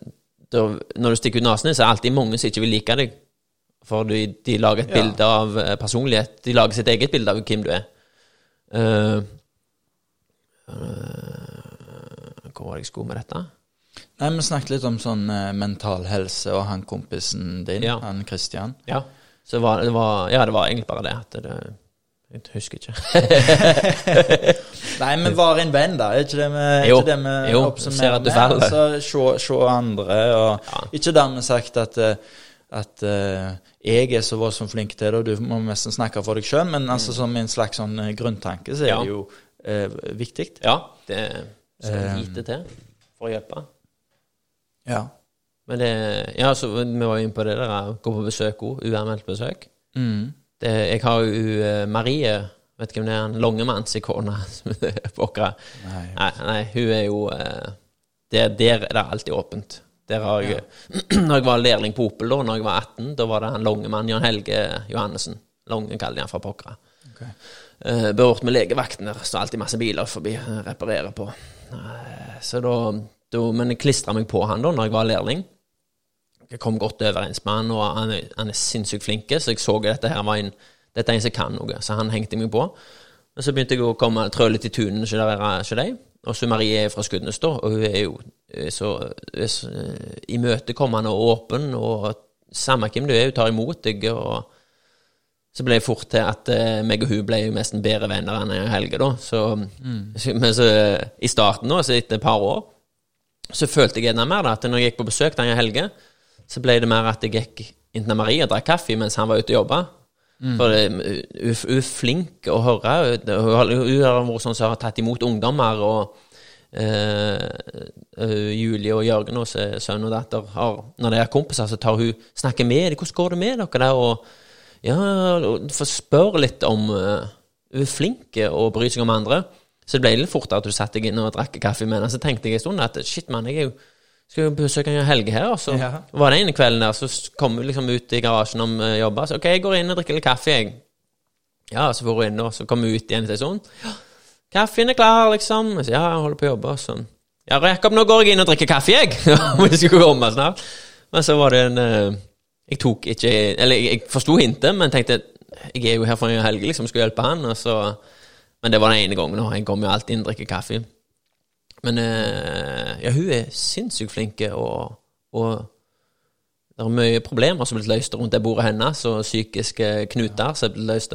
da, Når du stikker ut nesen så er det alltid mange som ikke vil like deg. For de, de lager et Ja. bilde av eh, personlighet. De lager sitt eget bilde av hvem du er. Uh, uh, hvor var det jeg skulle med dette? Nei, Vi snakket litt om sånn uh, mental helse og han kompisen din, Ja. han Christian. Ja. Så var, det var, ja, det var egentlig bare det. At det jeg husker ikke. Nei, men var en venn, da. Er ikke det vi, Jo. ikke det vi Jo, oppsummerer med? faller. Altså, se, se andre, og Ja. ikke dermed sagt at eh, at uh, jeg er så voldsomt flink til det, og du må nesten snakke for deg sjøl, men altså som en slags sånn grunntanke, så er Mm. Ja. det jo uh, viktig. Ja, det skal lite til for å hjelpe. Ja. Men det Ja, så vi var inne på det der, gå på besøk òg. Uanmeldt besøk. Mm. Det, jeg har jo eh, Marie, vet ikke hvem det er, en Longemanns kone på Åkra. Nei. Nei, nei, hun er jo eh, Der, der er det alltid åpent. Der har jeg Når jeg var lærling på Opel, da når jeg var 18, da var det han Longemann, Jan Helge Johannessen. Longen kaller de han fra Pokra. Okay. Uh, Bort med legevakten der, står alltid masse biler forbi reparerer på. Uh, så da, Men jeg klistra meg på han da når jeg var lærling. Jeg kom godt overens med han, og han, han er sinnssykt flink, så jeg så at dette her var en Dette er en som kan noe, så han hengte meg på. Men så begynte jeg å komme trø litt i tunen hos deg. Og så Marie er fra Skudenes, da, og hun er jo så, så eh, imøtekommende og åpen, og samme hvem du er, hun tar imot deg. og så ble det fort til at eh, meg og hun ble jo nesten bedre venner enn Helge, da. Så, så, men så eh, i starten, da, så etter et par år, så følte jeg mer da, at når jeg gikk på besøk denne helgen, så ble det mer at jeg gikk inn til Marie og drakk kaffe mens han var ute og jobba. For hun, er flink å høre. Hun, har- vært sånn som har tatt imot ungdommer, og eh, Julie og Jørgen, også, sønn og datter, har, når de er kompiser, så tar hun snakker med dem. 'Hvordan går det med dere?' der, og ja, og får spørre litt om uh, Hun er flink og bryr seg om andre. Så det ble litt fort at du satte deg inn og drakk kaffe med henne. Så tenkte jeg en stund at shit, mann, jeg er jo skal jo besøke en Helge her. Og så Ja. var det ene kvelden der, så kom hun liksom ut i garasjen om uh, jobba. Så OK, jeg går inn og drikker litt kaffe, jeg. Ja, så får hun inn, og så kommer hun ut igjen til sånn. Ja, kaffen er klar, liksom. Sier, ja, jeg holder på å jobbe. og Sånn. Ja, Jakob, nå går jeg inn og drikker kaffe, jeg. Vi skulle komme snart. Men så var det en uh, Jeg tok ikke Eller jeg, jeg forsto hintet, men tenkte jeg er jo her for en helg, liksom, skal hjelpe han. Og så, men det var den ene gangen. Jeg kommer jo alltid inn og drikker kaffe. Men eh, ja, hun er sinnssykt flink, og, og det er mye problemer som er blitt løst rundt det bordet hennes, og psykiske knuter som er blitt løst.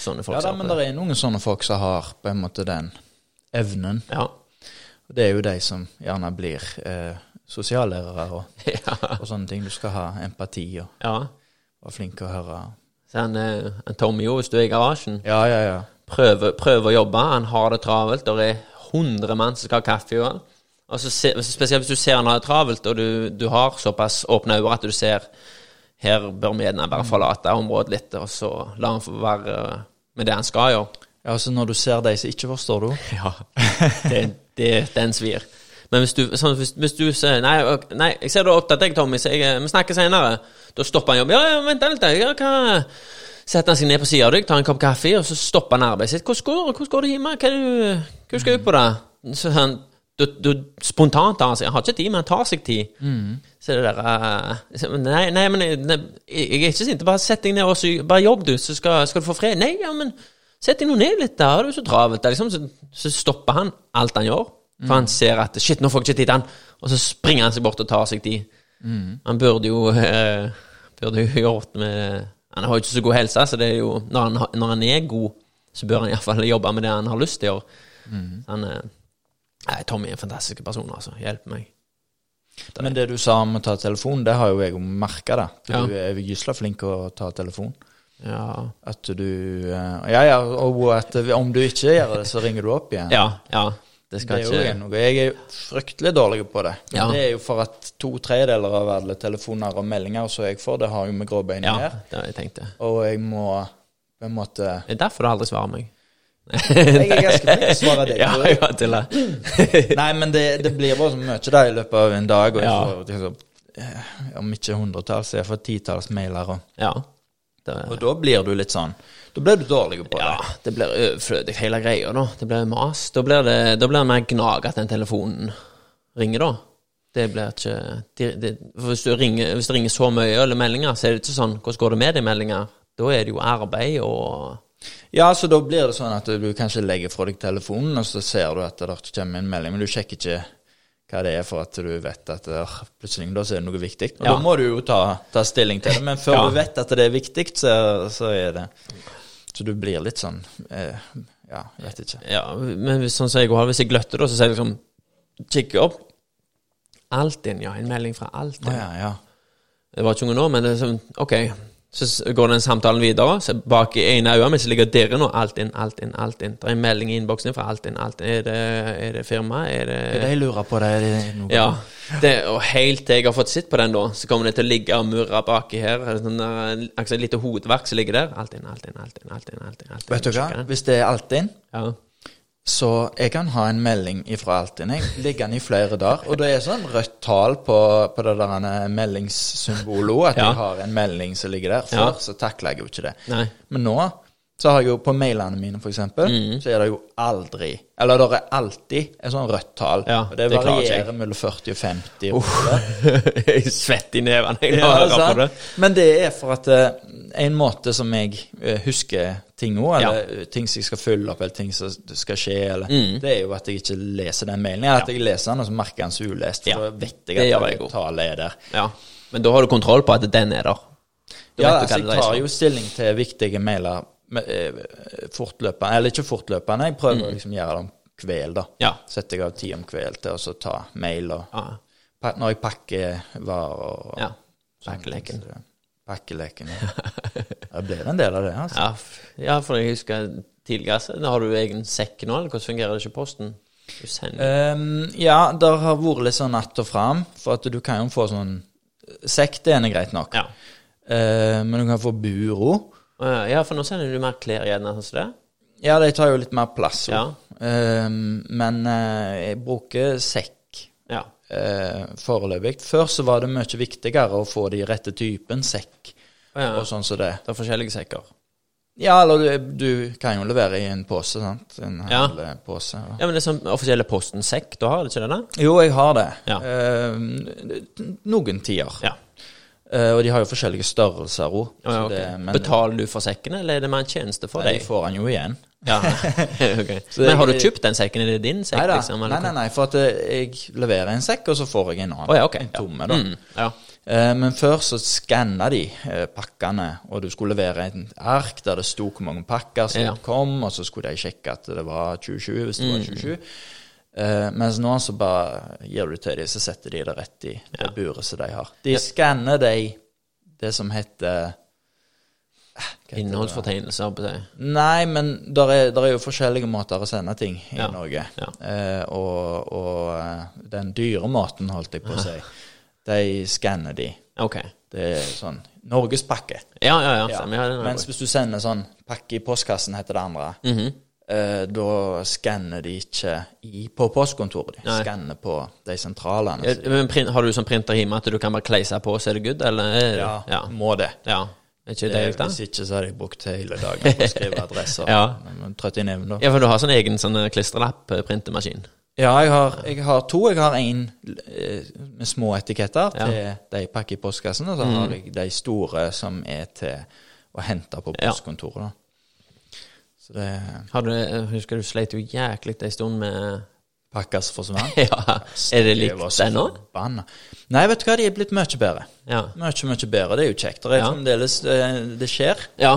Sånne folk Ja da, men det er noen sånne folk som har på en måte den evnen. Ja. Og det er jo de som gjerne blir eh, sosiallærere og, ja. og sånne ting. Du skal ha empati og ja. være flink til å høre. Så han, eh, han Tommy, jo, hvis du er i garasjen, Ja, ja, ja. Prøver, prøver å jobbe, han har det travelt, det er 100 mann som skal ha kaffe og så spesielt hvis du ser han har det travelt, og du, du har såpass åpne øyne at du ser her bør gjerne bare forlate området litt, og så la han få være med det han skal gjøre. Ja, altså Når du ser de som ikke forstår, du Ja, det, det, den svir. Men hvis du, sånn, hvis, hvis du sier nei, nei, jeg ser du er opptatt, jeg, Tommy, så jeg, eh, vi snakker senere. Da stopper han jobben. Ja, ja, vent litt. Ja, hva Setter han seg ned på sida av deg, tar en kopp kaffe, og så stopper han arbeidet sitt. 'Hvordan går, hvordan går det hjemme? Hva, du, hva skal du på, da?' Så han du, du spontant tar han seg Jeg har ikke tid, men han tar seg tid. Så er det der eh, Nei, nei men jeg, nei, jeg er ikke sint. Bare sett deg ned og sy, bare jobb, du, så skal, skal du få fred. Nei, ja, men sett deg nå ned litt, da har du så travelt. Er liksom, så, så stopper han alt han gjør. For han ser at shit, nå får jeg ikke tid til han. Og så springer han seg bort og tar seg tid. Han burde jo eh, Burde jo gjort med Han har jo ikke så god helse, så det er jo Når han, når han er god, så bør han iallfall jobbe med det han har lyst til å gjøre. Mm. Han, nei, Tommy er en fantastisk person, altså. Hjelp meg. Men det du sa om å ta telefon, det har jo jeg merka, da. For Ja. Du er gysla flink til å ta telefon. Ja, At du eh, Ja, ja, og at om du ikke gjør det, så ringer du opp igjen. ja. ja det Det er jo ikke noe. Jeg er jo fryktelig dårlig på det. Men Ja. det er jo for at to tredjedeler av alle telefoner og meldinger som jeg får, det har jo med gråbein Ja, gjøre. det jeg tenkt det. Og jeg må på en måte Det er derfor du aldri svarer meg. Jeg er ganske flink til å svare deg. Ja, ja, til det. Nei, men det, det blir bare så mye da i løpet av en dag. Og Ja. får liksom, om ikke hundretalls, så får titalls mailer. Og, Ja. Det, og da blir du litt sånn Da blir du dårlig på det. ja, det. det blir overflødig, hele greia, da. Det blir mas. Da blir det, da blir det mer gnag at den telefonen ringer, da. Det blir ikke det, det, hvis, du ringer, hvis det ringer så mye eller meldinger, så er det ikke sånn Hvordan går det med de meldinger? Da er det jo arbeid og Ja, så da blir det sånn at du kanskje legger fra deg telefonen, og så ser du at det kommer en melding, men du sjekker ikke hva det er for at du vet at øh, plutselig da så er det noe viktig. Og Ja. da må du jo ta, ta stilling til det, men før Ja. du vet at det er viktig, så, så er det Så du blir litt sånn eh, Ja, jeg vet ikke. Ja, men sånn som jeg har, hvis jeg gløtter, da, så sier jeg liksom Kikker opp. Altinn, ja. En melding fra Altinn. Ja, ja, ja. Det var ikke unge nå, men det er sånn, ok. Så går den samtalen videre. Så bak i ene øyet mitt så ligger dere nå. alt inn, alt inn, alt inn. Det er en melding i innboksen fra alt inn, alt inn. Er det, er det firma? Er det Det jeg lurer på, det er det noe Ja. Det, og helt til jeg har fått sett på den, da, så kommer det til å ligge og murre baki her. Sånn der, akkurat et lite hovedverk som ligger der. Alt inn, alt inn, alt inn. alt inn, alt inn, alt inn. Vet du hva? Hvis det er Altinn, Ja. Så jeg kan ha en melding ifra Altinn jeg, liggende i flere dager. Og det er sånn rødt tall på, på det der meldingssymbolet meldingssymbolet, at Ja. jeg har en melding som ligger der. Før Ja. så takler jeg jo ikke det. Nei. Men nå så har jeg jo på mailene mine, eksempel, Mm. så er det jo aldri Eller det er alltid et sånn rødt tall. Ja, og det, det varierer mellom 40 og 50. og jeg er svett i nevene jeg Ja, hører på det. Men det er for at eh, en måte som jeg eh, husker ting òg, eller ja. ting som jeg skal følge opp, eller ting som skal skje, eller Mm. Det er jo at jeg ikke leser den mailen. At jeg leser den, og så merker den som ulest. For Ja, da vet jeg at jeg det også. er der. Ja. Men da har du kontroll på at den er der. Du Ja, altså, jeg tar jo stilling til viktige mailer eh, fortløpende. Eller ikke fortløpende, jeg prøver å liksom gjøre det om kveld, da. Mm. Ja. Setter jeg av tid om kveld til å ta mail og Ja. Når jeg pakker varer og ja. sånne Pakkeleken. ting, så- Pakkeleken. Ja. Det blir en del av det, altså. Ja, ja, for jeg husker tidligere Har du egen sekk nå, eller hvordan fungerer det ikke i posten? Du Ehm, ja, det har vært litt sånn natt og fram, for at du kan jo få sånn Sekk, det er nå greit nok. Ja. uh, men du kan få buro. Uh, Ja, for nå sender du mer klær igjen, som det? Ja, de tar jo litt mer plass. Ja. Um, men uh, jeg bruker sekk Ja. Uh, foreløpig. Før så var det mye viktigere å få de rette typen sekk ja. og sånn som det. Det er forskjellige sekker. Ja, eller du, du kan jo levere i en pose, sant. En Ja. hel eh, pose. og- Ja, men det er sånn offisielle Posten-sekk, du har det ikke det? da? Jo, jeg har det. Ja. Eh, noen tider. Ja. Eh, og de har jo forskjellige størrelser òg. Å, ja, okay. Betaler du for sekken, eller er det mer en tjeneste for deg? De får han jo igjen. Ja, okay. Men har du kjøpt den sekken? Er det din sekk? Nei liksom, Nei, nei, nei, for at eh, jeg leverer en sekk, og så får jeg en annen. Oh, ja, okay. En tomme, da. Mm, ja. Eh, men før så skanna de eh, pakkene, og du skulle levere en ark der det sto hvor mange pakker som Ja. kom, og så skulle de sjekke at det var 2020 hvis det Mm. var 2020. Eh, mens nå så bare gir du til dem, så setter de det rett i det Ja. buret som de har. De skanner de det som heter det? På å. Nei, men der er, der er jo forskjellige måter å sende ting i Ja, Norge. ja. Eh, og og eh, den dyre måten, holdt jeg på å si, de skanner de. Okay. Det er sånn Norgespakke. Ja, ja, ja. Ja. Mens hvis du sender sånn pakke i postkassen, heter det andre, Mhm. eh, da skanner de ikke i, på postkontoret. De skanner på de sentralene. Ja, Men print, har du sånn printer hjemme at du kan bare kleise på, så er det good, eller? er Ja, ja. må det. ja. Er ikke det det da? hvis ikke, så hadde jeg brukt hele dagen på å skrive adresser. Ja. Trøtt i neven, da. Ja, for du har sånn egen sånn klistrelapp-printemaskin. Ja, jeg har, jeg har to. Jeg har én med små etiketter Ja. til de pakker i postkassen, og så har jeg de store som er til å hente på postkontoret. da. Så det Har du, husker du sleit jo jæklig en stund med pakker som forsvant. Ja, er det likt ennå? Nei, vet du hva, de er blitt mye bedre. Ja. Mye, mye bedre. Det er jo kjekt. Det er Ja. fremdeles det, Det skjer. ja.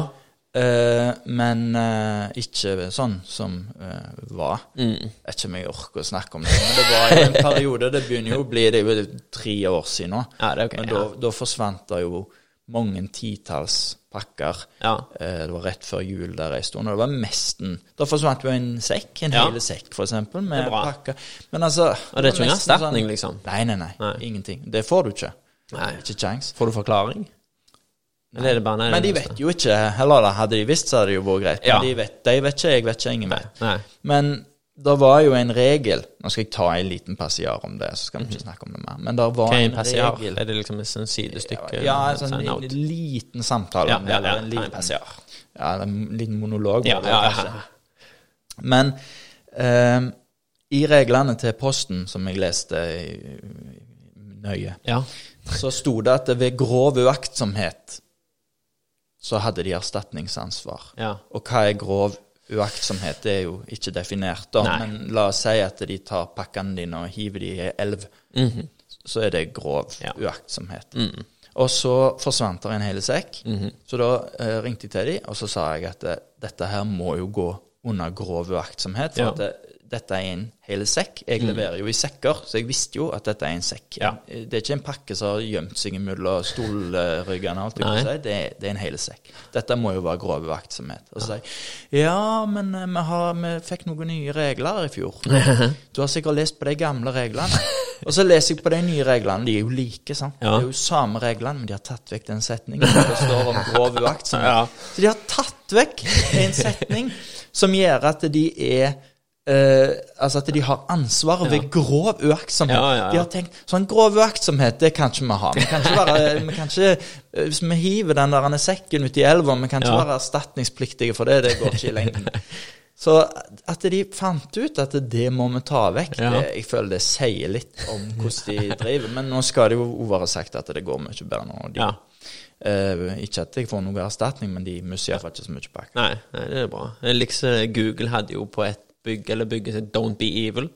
Uh, men uh, ikke sånn som uh, var. Mm. Jeg vet ikke om jeg orker å snakke om det, men det var jo en periode Det begynner jo å bli Det er jo tre år siden nå. Ja, det er ok. Men da, da forsvant det jo mange titalls pakker. Ja. Eh, det var rett før jul der jeg sto, og det var mesten Da forsvant jo en sekk, en Ja. hel sekk Det med er pakker. Men altså Og det er ikke en erstatning, sånn- liksom? Nei, nei, nei, Nei. Ingenting. Det får du ikke. Nei. Ikke kjangs. Får du forklaring? Eller er det bare nei, Men de vet jo ikke Heller da, hadde de visst, så hadde det jo vært greit. Men Ja. de, vet, de vet ikke, jeg vet ikke, ingen vet. Men det var jo en regel Nå skal jeg ta en liten passiar om det, så skal vi ikke snakke om det mer. Men det var er en passiar? regel Er det liksom et sånn sidestykke? Ja, en sånn sånn en liten samtale Ja, om det. ja, eller ja, en liten, passiar. ja, en liten monolog. Ja, det ja, kanskje. ja. Men eh, i reglene til Posten, som jeg leste nøye, Ja. så sto det at ved grov uaktsomhet så hadde de erstatningsansvar. ja. Og hva er grov uaktsomhet? Er jo ikke definert, da. Nei. Men la oss si at de tar pakkene dine og hiver de i elv. elv. -hmm. Så er det grov Ja. uaktsomhet. Mm. Og så forsvant det en hel sekk. Mhm. Så da eh, ringte jeg til dem, og så sa jeg at eh, dette her må jo gå under grov uaktsomhet. For Ja. at det, dette er en hel sekk. Jeg leverer jo i sekker, så jeg visste jo at dette er en sekk. Ja. Det er ikke en pakke som har gjemt seg mellom stolryggene. si. Det, er, det er en hel sekk. Dette må jo være grov uaktsomhet. Og så sier jeg ja, men eh, vi, har, vi fikk noen nye regler i fjor. Du har sikkert lest på de gamle reglene. Og så leser jeg på de nye reglene. De er jo like, sant. Ja. Det er jo samme reglene, men de har tatt vekk den setningen der det står om grov uaktsomhet. Ja. Så de har tatt vekk en setning som gjør at de er eh, altså at de har ansvaret ved grov uaktsomhet. Ja, ja, ja. De har tenkt sånn grov uaktsomhet, det kan ikke vi ha. Vi kan ikke være, vi kan ikke, eh, hvis vi hiver den der sekken ut i elva, vi kan ikke være erstatningspliktige for det. Det går ikke i lengden. Så at de fant ut at det må vi ta vekk, det, jeg føler det sier litt om hvordan de driver. Men nå skal det jo være sagt at det går mye bedre nå. De, Ja. eh, ikke at jeg får noe erstatning, men de iallfall ikke så mye bak. Nei, nei, det er bra. Liksom Google hadde jo på et bygg eller bygget seg 'Don't be evil'.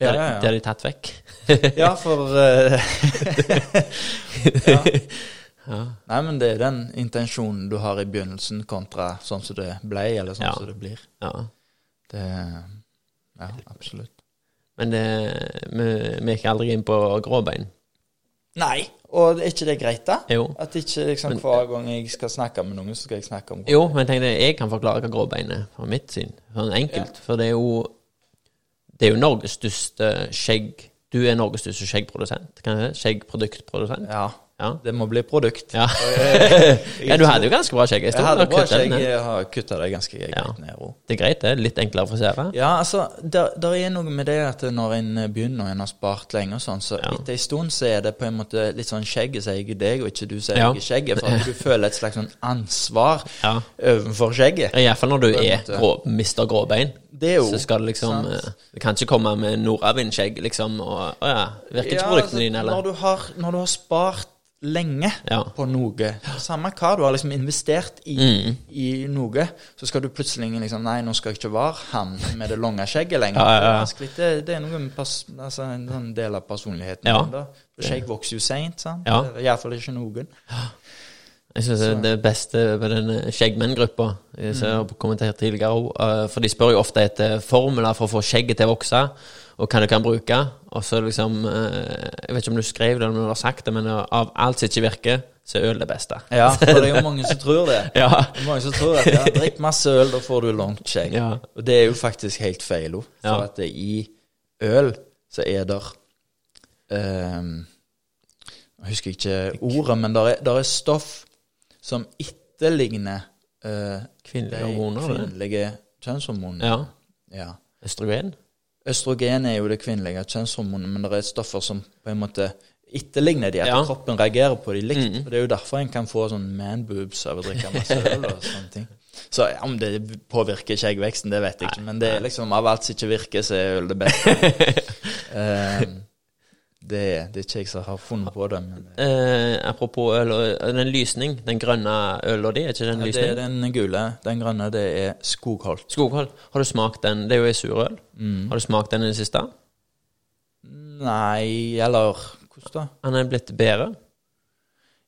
Det Ja, ja, ja. det har de tatt vekk. Ja, for uh, ja. Nei, men det er den intensjonen du har i begynnelsen, kontra sånn som det ble, eller sånn Ja. som det blir. ja. Det Ja, absolutt. Men det, vi, vi gikk aldri inn på gråbein. Nei, og er ikke det greit, da? Jo. At ikke liksom hver gang jeg skal snakke med noen, så skal jeg snakke om Jo, men tenk deg, jeg kan forklare hva gråbein er fra mitt syn. Sånn enkelt. For det er jo Det er jo Norges største skjegg Du er Norges største skjeggprodusent. Kan jeg det? Skjeggproduktprodusent. Ja. Ja. Det må bli produkt. Ja. ja, du hadde jo ganske bra skjegg. Jeg hadde bra skjegg. Jeg har kutta det ganske greit Ja. ned. også. Det er greit, det. Litt enklere å frisere. Ja, altså, der, der er noe med det at når en begynner og en har spart lenge og sånn, så Ja. etter en stund så er det på en måte litt sånn skjegget sier jeg er deg, og ikke du sier Ja. jeg er skjegget, for at du føler et slags sånn ansvar Ja. overfor skjegget. Iallfall når du er grå, mister gråbein. Det er jo Så skal det liksom sant. eh, Du kan ikke komme med nordavind-skjegg, liksom, og Å ja, virker ikke produktene altså, dine, eller? Når du har, når du har spart lenge Ja. på noe, samme hva du har liksom investert i, Mm. i noe, så skal du plutselig liksom Nei, nå skal jeg ikke være han med det lange skjegget lenger. Ja, ja. Det, det, er noe altså, en sånn del av personligheten. Ja. Skjegg vokser jo seint, sant. Ja. Iallfall ikke noen. Jeg synes det, det beste ved den skjeggmenn-gruppa Jeg ser Mm. kommentert tidligere eh, For de spør jo ofte etter formler for å få skjegget til å vokse, og hva du kan bruke. Og så liksom eh, Jeg vet ikke om du skrev det eller om du har sagt det, men av alt som ikke virker, så er øl det beste. Ja, for det er jo mange som tror det. Ja. Det er mange som tror at ja, drikk masse øl, da får du langt skjegg. Ja. Og det er jo faktisk helt feil. For Ja. at i øl så er der um, Jeg husker ikke ordet, men det er, er stoff som etterligner uh, Kvinnelige hormoner, kvinnelige kjønnshormonene. Ja. Ja. Østrogen. Østrogen er jo det kvinnelige kjønnshormonet, men det er stoffer som på en måte etterligner de, at Ja. kroppen reagerer på de likt. Mhm. Og Det er jo derfor en kan få sånn manboobs av å drikke masse øl og sånne ting. Så om det påvirker skjeggveksten, det vet jeg ikke. Men det er liksom av alt som ikke virker, så er øl det beste. Eh, det, det er ikke jeg som har funnet på det. Men Eh, apropos øl den lysning, den grønne øla di, er ikke den det lysning? er den gule. Den grønne, det er Skogholt. Skogholt. Har du smakt den? Det er jo ei surøl. Har du smakt den i det siste? Nei, eller hvordan da? Han er blitt bedre.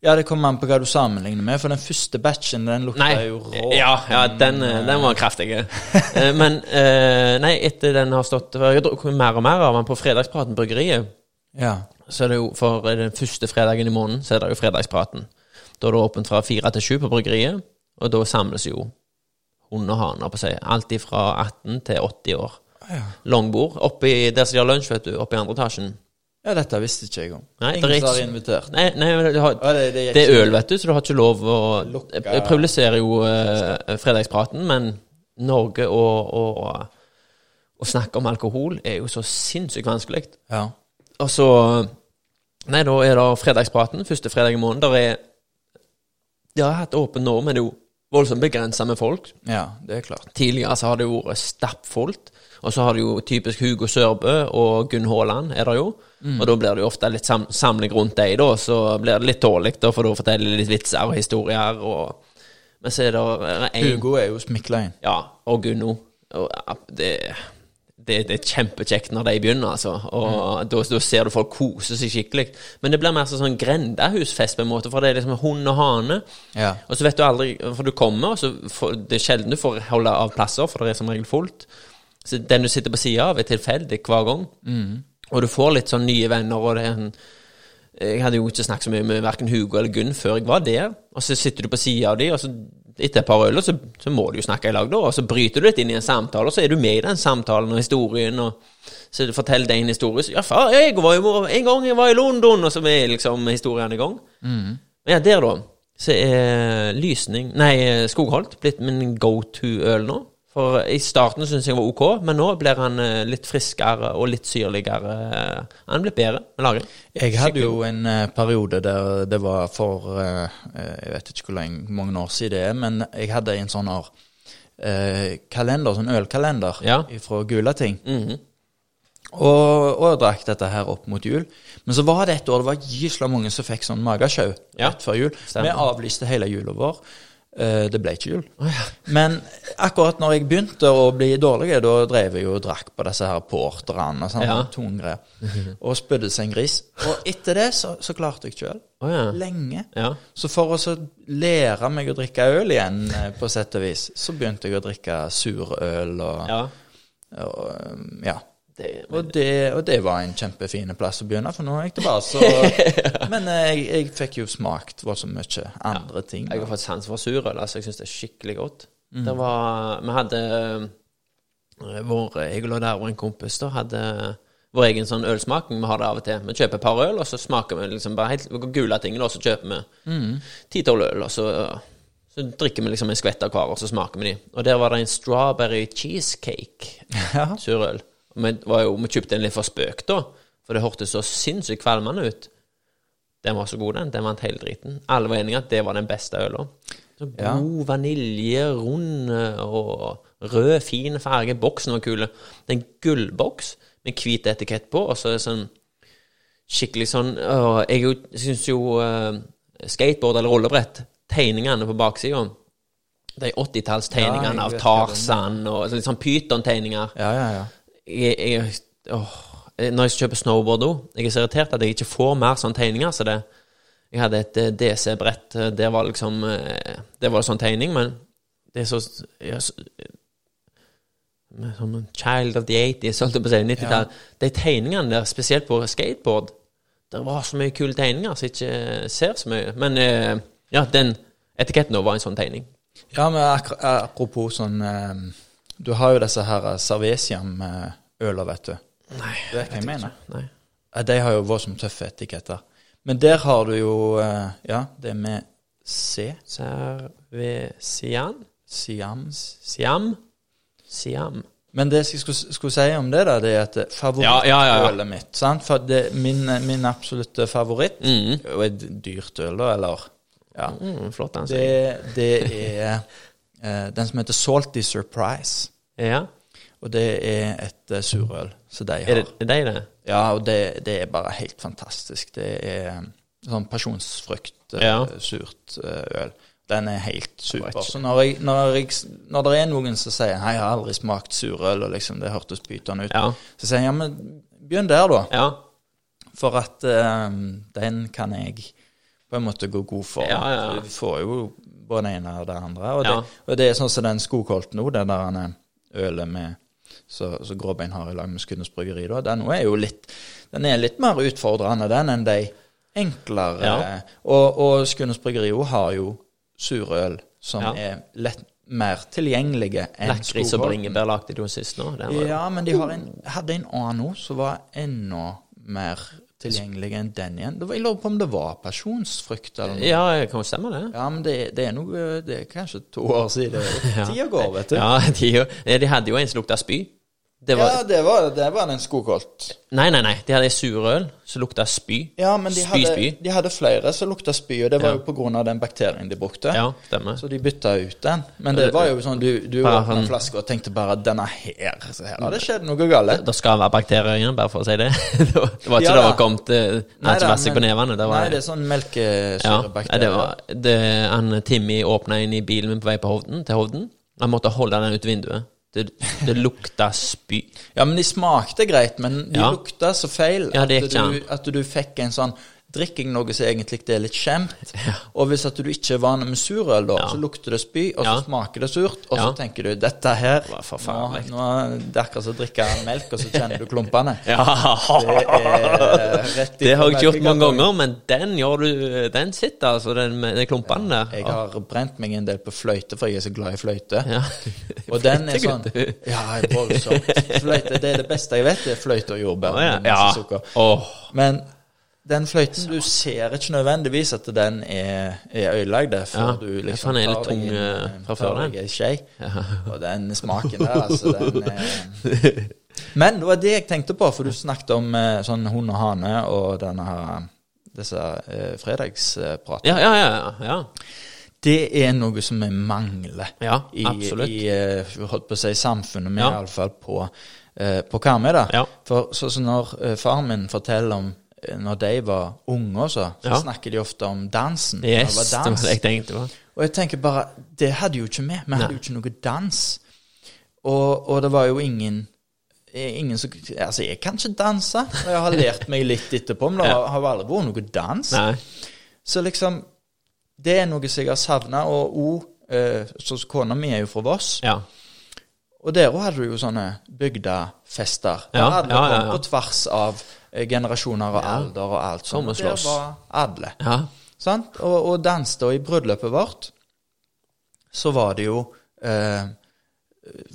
Ja, det kommer an på hva du sammenligner med, for den første batchen, den lukta Nei, jo rå. ja, ja den, eh, den var kraftig. Eh, Men eh, nei, etter den har stått Jeg har drukket mer og mer av den på Fredagspraten bryggeriet. Ja. Så er det jo for den første fredagen i måneden, så er det jo Fredagspraten. Da er det åpent fra fire til sju på bryggeriet, og da samles jo hund og haner på seg. Alt fra 18 til 80 år. ja. Langbord oppi der som de har lunsj, vet du, oppi andre etasjen. Ja, dette visste ikke jeg om. Nei, Ingen som har invitert. Nei, nei har, Ja, det, det, det er øl, vet du, så du har ikke lov å Lukka- Jeg privilegiserer jo eh, fredagspraten, men Norge og, og å snakke om alkohol er jo så sinnssykt vanskelig. Ja. Og så Nei, da er det fredagspraten, første fredag i måneden. Der er De har hatt åpen nå, men det er jo voldsomt begrensa med folk. ja, det er klart. Tidligere så har det jo vært stappfullt. Og så har det jo typisk Hugo Sørbø og Gunn Haaland, er det jo. Og da blir det jo ofte litt sam samling rundt deg, da. Så blir det litt dårlig, da, for da forteller de litt vitser og historier. Og... Men så er det en Hugo er jo smikla inn. Ja, og Gunno. Og det, det, det er kjempekjekt når de begynner, altså. Og da, da ser du folk kose seg skikkelig. Men det blir mer sånn grendehusfest, på en måte, for det er liksom hund og hane. Ja. Og så vet du aldri For du kommer, og så får, det er sjelden du får holde av plasser, for det er som regel fullt. Så den du sitter på sida av, er tilfeldig hver gang. Og du får litt sånn nye venner, og det er en Jeg hadde jo ikke snakket så mye med verken Hugo eller Gunn før jeg var der. Og så sitter du på sida av dem, og så etter et par øl, så, så må du jo snakke i lag, da. Og så bryter du litt inn i en samtale, og så er du med i den samtalen og historien. og så forteller deg en historie. Så, ja, far, jeg var jo en gang jeg var i London, og så er liksom historien i gang. Men ja, der, da, så er Lysning Nei, Skogholt blitt min go to-øl nå. For i starten syntes jeg var ok, men nå blir han eh, litt friskere og litt syrligere. Han blir bedre med lagring. Jeg hadde jo en eh, periode der det var for eh, Jeg vet ikke hvor lenge, mange år siden det er, men jeg hadde en sånn år, kalender, sånn ølkalender Ja. fra Gulating. Mhm. Og, og jeg drakk dette her opp mot jul. Men så var det et år det var gysla mange som fikk sånn magesjau Ja, rett før jul. Vi avlyste hele jula vår. Eh, det ble ikke jul. Oh, ja. Men akkurat når jeg begynte å bli dårlig, da drev jeg jo og drakk på disse her porterne og sånn, Ja. tunge greier. Og spydde seg en gris. Og etter det så, så klarte jeg ikke øl. Å ja. Lenge. ja. Så for å så lære meg å drikke øl igjen, eh, på sett og vis, så begynte jeg å drikke surøl og ja. og, um, ja. Det, Og det, og det var en kjempefin plass å begynne, for nå er det bare Så, men eh, jeg, jeg fikk jo smakt var så mye andre ting. Jeg har fått sans for surøl. Altså, jeg syns det er skikkelig godt. Det var Vi hadde eh, vår Jeg og der og en kompis da hadde vår egen sånn ølsmaking. Vi har det av og til. Vi kjøper et par øl, og så smaker vi liksom bare helt gule ting, og så kjøper vi ti-tolv øl, og så, så drikker vi liksom en skvett av hver, og så smaker vi de. Og der var det en strawberry cheesecake Ja. surøl. Vi, var jo, vi kjøpte den litt for spøk, da, for det hørtes så sinnssykt kvalmende ut. Den var så god, den. Den vant hele driten. Alle var enige at det var den beste øla. Så Ja. God vanilje, rund og rød, fin farge. Boksen var kule. Det er en gullboks med hvit etikett på, og så er det sånn skikkelig sånn øh, Jeg syns jo øh, skateboard eller rullebrett, tegningene på baksida De 80-tallstegningene Ja, av. Tarzan og litt sånn pytontegninger. Ja, ja, ja. Jeg, jeg, åh, Når jeg kjøper snowboard òg Jeg er så irritert at jeg ikke får mer sånne tegninger. Så det, jeg hadde et eh, DC-brett. Det Der var liksom eh, Det var sånn tegning, men det er så, jeg, så Som en child of the 80s, holdt jeg på å si. 90-tall. De tegningene der, spesielt på skateboard Det var så mye kule tegninger som jeg ikke ser så mye. Men eh, ja, den etiketten var en sånn tegning. Ja, men apropos sånn eh, Du har jo disse her Sarvesiam-øler, vet du. Nei, Du vet hva jeg mener? Nei. Ja, De har jo vært som tøffe etiketter. Men der har du jo eh, Ja, det med C. Cervesian? Siam. Siam? Siam. Men det jeg skulle, skulle si om det, da, det er at favorittølet Ja, ja, ja, ja. mitt sant? For det, min, min absolutte favoritt Mm. Og et dyrt øl, da, eller Ja. Mm, flott, den, Det, det er eh, den som heter Salty Surprise. Ja. Og det er et eh, surøl som de har. Er det er det det? Ja, og det, det er bare helt fantastisk. Det er sånn pasjonsfrukt, eh, Ja. surt eh, øl. Den er helt super. Så når, jeg, når, jeg, når det er noen som sier Nei, jeg har aldri smakt surøl, og liksom det hørtes pyton ut, Ja. så sier jeg ja, men begynn der, da. Ja. For at um, den kan jeg på en måte gå god for. Ja, ja. Du får jo både det ene og det andre. Og, Ja. det, og det er sånn som den skokolt nå, den der han ølet med så, så Gråbein har i lag med Skudenes Bryggeri, da. Den er jo litt Den er litt mer utfordrende, den, enn de enklere. Ja. Og, og Skudenes Bryggeri har jo surøl som Ja. er lett mer tilgjengelige enn Lakris og bringebær lagde de jo sist nå. Ja, men de har en, hadde en annen òg som var enda mer tilgjengelig enn den igjen. Jeg lurer på om det var personsfrykt eller noe. ja, det kan jo stemme, det. Ja, men det, det er noe Det er kanskje to år siden. Tida går, vet du. Ja, de, de hadde jo en som lukta spy. Det var, Ja, det var, det var den Skogholt. Nei, nei, nei. De hadde ei surøl som lukta spy. Ja, men de spy, hadde, spy. de hadde flere som lukta spy, og det var Ja. jo på grunn av den bakterien de brukte. Ja, stemmer. Så de bytta ut den. Men det var jo sånn du, du åpna sånn- flaska og tenkte bare 'Denne her, så her har det skjedd noe galt'. Det skal være bakterier igjen, bare for å si det. det var ikke Ja det da. var kommet da, på nevene. Det var, Nei, det er sånn ja, melkesyrebakterier. det var det, han, Timmy åpna inn i bilen min på vei på Hovden, til Hovden. Han måtte holde den ut vinduet. Det, det lukta spy. Ja, men de smakte greit, men de Ja. lukta så feil at, du, at du fikk en sånn Drikking noe som egentlig er litt skjemt. Og hvis at du ikke er vant med surøl, da, Ja. så lukter det spy, og så Ja. smaker det surt, og så tenker du dette her var nå, forferdelig. nå, Det er akkurat som å drikke melk, og så kjenner du klumpene. Ja, Det Det har jeg ikke gjort mange ganger, men den gjør du Den sitter, altså, den den klumpene der. Jeg har brent meg en del på fløyte, for jeg er så glad i fløyte. Ja. Og den er sånn Ja, voldsomt. Fløyte, det er det beste jeg vet, det er fløyte og jordbær. Å, ja. ja. Men den fløyten, du ser ikke nødvendigvis at den er, er ødelagt før Ja, du liksom er litt tar den tung, eh, eh, fra før, ei skje. Og den smaken der, altså, den er Men det var det jeg tenkte på, for du snakket om eh, sånn hund og hane og denne her disse eh, fredagspratene. Ja, ja, ja. ja. Det er noe som vi mangler Ja, i, i eh, holdt på å si, samfunnet, Ja. iallfall på, eh, på Karmøy. Ja. For så, så når eh, faren min forteller om eh, når de var unge også, så Ja. snakker de ofte om dansen. Yes, det var det var det jeg tenkte på. Og jeg tenker bare, det hadde jo ikke vi. Vi hadde jo ikke noe dans. Og, og det var jo ingen Ingen som Altså, jeg kan ikke danse. Jeg har lært meg litt etterpå, men det har har aldri vært noe dans. Nei. Så liksom Det er noe som jeg har savna. Og òg eh, så Kona mi er jo fra Voss. Ja. Og der òg hadde du jo sånne bygdefester. Der Ja, ja, ja, ja. på tvers av eh, generasjoner og alder og alt sånt. Og der var alle. ja. Sant? Og, og danste. Og i bryllupet vårt så var det jo eh,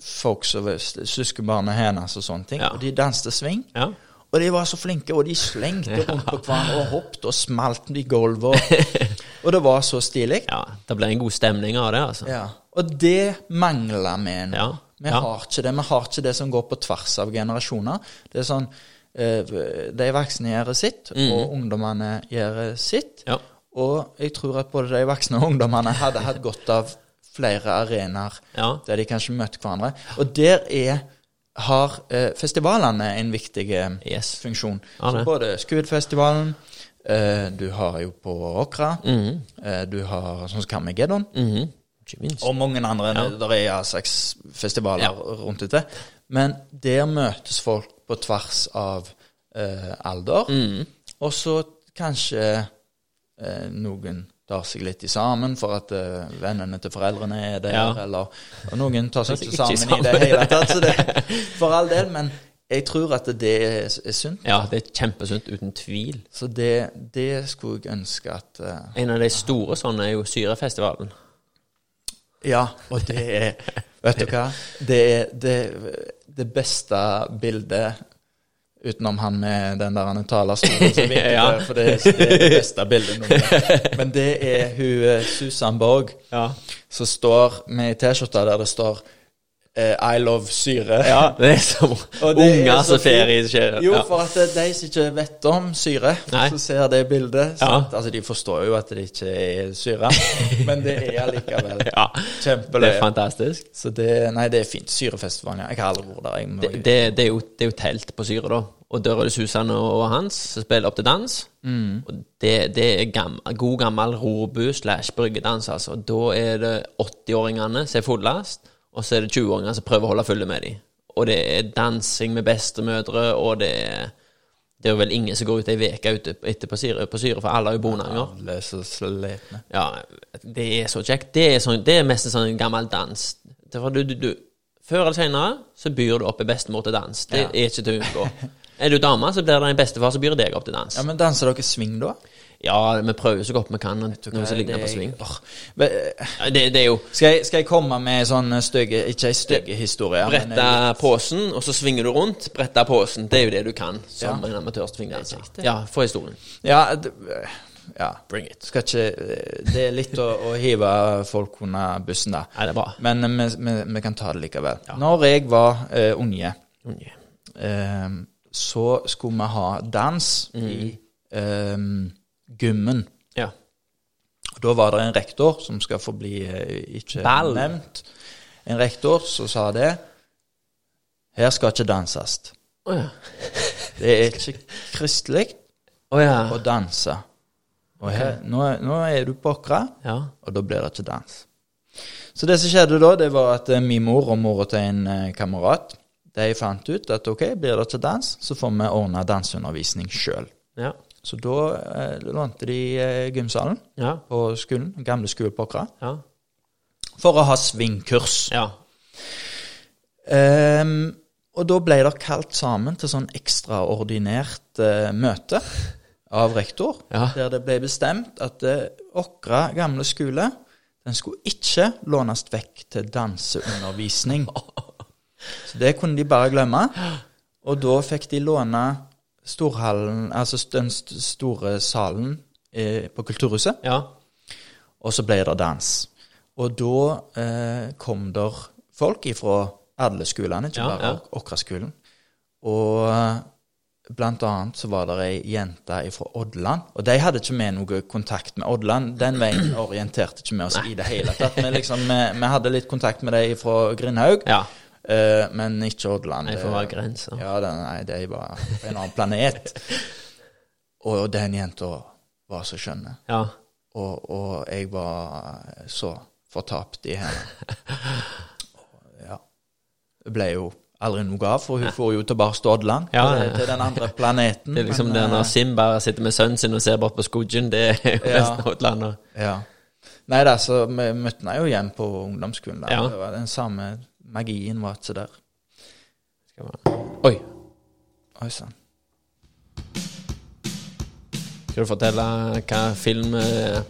folk som var s- søskenbarnet hennes og sånne ting. Og de danste swing. ja. Og de var så flinke, og de slengte rundt på hverandre og hoppet og smalt i gulvet. Og, og det var så stilig. ja. Det ble en god stemning av det, altså. Ja. Og det mangler vi nå. Ja. Vi Ja. har ikke det. Vi har ikke det som går på tvers av generasjoner. Det er sånn eh, De voksne gjør sitt, og ungdommene gjør sitt. Ja. Og jeg tror at både de voksne og ungdommene hadde hatt godt av flere arenaer Ja. der de kanskje møtte hverandre. Og der er har eh, festivalene en viktig eh, Yes. funksjon. Ja, Så både Skuddfestivalen, eh, du har jo på Åkra, Mhm. eh, du har sånn som Carmageddon, Mhm. Ikke minst. og mange andre. Ja. Der er ja, seks festivaler Ja. rundt ute. Men der møtes folk på tvers av eh, alder. Mm. Og så kanskje eh, noen tar seg litt i sammen for at eh, vennene til foreldrene er der, Ja. eller og noen tar seg ikke sammen, sammen, i det hele tatt. Så det, for all del, men jeg tror at det er, er sunt. Ja, det er kjempesunt, uten tvil. Så det, det skulle jeg ønske at eh, En av de store sånne er jo Syrefestivalen. Ja, og det er Vet du hva? Det er det, det beste bildet Utenom han med den der han talerstolen som vinker, Ja. for det, er- det beste bildet. nå. Men det er hun eh, Susan Borg Ja. som står med ei T-skjorte der det står I love syre. Ja, det er som er unger som fer skjer. Jo, for at er de som ikke vet om syre, Nei. så ser det bildet Ja. Altså, De forstår jo at det ikke er syre, men det er allikevel ja. Det er fantastisk. Så det, nei, det er fint. Syrefestivalen, ja. Jeg har aldri vært der. Jeg må, Det, det, det, er jo, det er jo telt på Syre, da. Og der er det Susan og og Hans som spiller opp til dans. Mm. Og det, det er gammel, god gammel rorbu slash bryggedans, altså. Da er det 80-åringene som er fullest, og så er det 20-åringer som prøver å holde fulle med dem. Og det er dansing med bestemødre, og det er Det er vel ingen som går ut ei uke etter på Syre, på syre, for alle er jo bonanger. Alle er så sletne. Ja, det er så kjekt. Det er, sånn, det er mest en sånn gammel dans. Du, du, du, før eller senere så byr du opp en bestemor til dans. Det Ja. er ikke til å unngå. Er du dame, så blir det en bestefar som byr deg opp til dans. Ja, men danser dere swing, da? Ja, vi prøver så godt vi kan når vi Det- på sving. Åh, Det, det er jo Skal jeg, skal jeg komme med sånn stygge Ikke ei stygge historie, brette posen, og så svinger du rundt. Brette posen. Det er jo det du kan som Ja. en amatørsvingdanser. Ja, få historien. Ja, ja. Bring it. Skal ikke Det er litt å, å hive folk under bussen, da. Nei, det er bra. Men eh, vi, vi, vi kan ta det likevel. Når jeg var uh, unge, Unge. Um, så skulle vi ha dans i eh, gymmen. Ja. Og Da var det en rektor som skal få bli eh, ikke Ball. nevnt. En rektor som sa det. Her skal ikke danses. Oh, ja. Det er ikke kristelig oh, ja. å danse. Og her, nå, er- nå er du på Åkra, ja. og da blir det ikke dans. Så det som skjedde da, det var at eh, min mor og mora til en eh, kamerat de fant ut at ok, blir det ikke dans, så får vi ordne danseundervisning sjøl. Ja. Så da eh, lånte de eh, gymsalen Ja. på skolen, gamle Åkra, Ja. for å ha svingkurs. ja. Um, og da ble det kalt sammen til sånn ekstraordinært uh, møte av rektor, der det ble bestemt at Åkra uh, gamle skole den skulle ikke lånes vekk til danseundervisning. Så det kunne de bare glemme. Og da fikk de låne storhallen, altså den store salen eh, på Kulturhuset. ja. Og så ble det dans. Og da eh, kom der folk ifra alle skolene, ikke Ja, bare ja. Åkra-skolen. Og eh, blant annet så var det ei jente fra Odland. Og de hadde ikke med noe kontakt med Odland. Den veien orienterte ikke vi oss i det hele tatt. Vi, liksom, vi, vi hadde litt kontakt med de fra Grindhaug, ja. Eh, men ikke Odland. For å være grenser. Ja, det, nei, jo bare en annen planet. Og den jenta var så skjønn. Ja. Og, og jeg var så fortapt i henne. Ja. Det ble jo aldri noe av, for hun får jo tilbake til Odland, Ja, ja. til den andre planeten. Det er liksom men, det når eh, Sim bare sitter med sønnen sin og ser bort på skogen, det er jo Ja. resten av utlandet. Ja. Nei da, så vi møtte henne jo igjen på ungdomsskolen. Der. Ja. Det var den samme magien var ikke der. Skal vi- Oi, Oi sann. skal du fortelle hva film eh,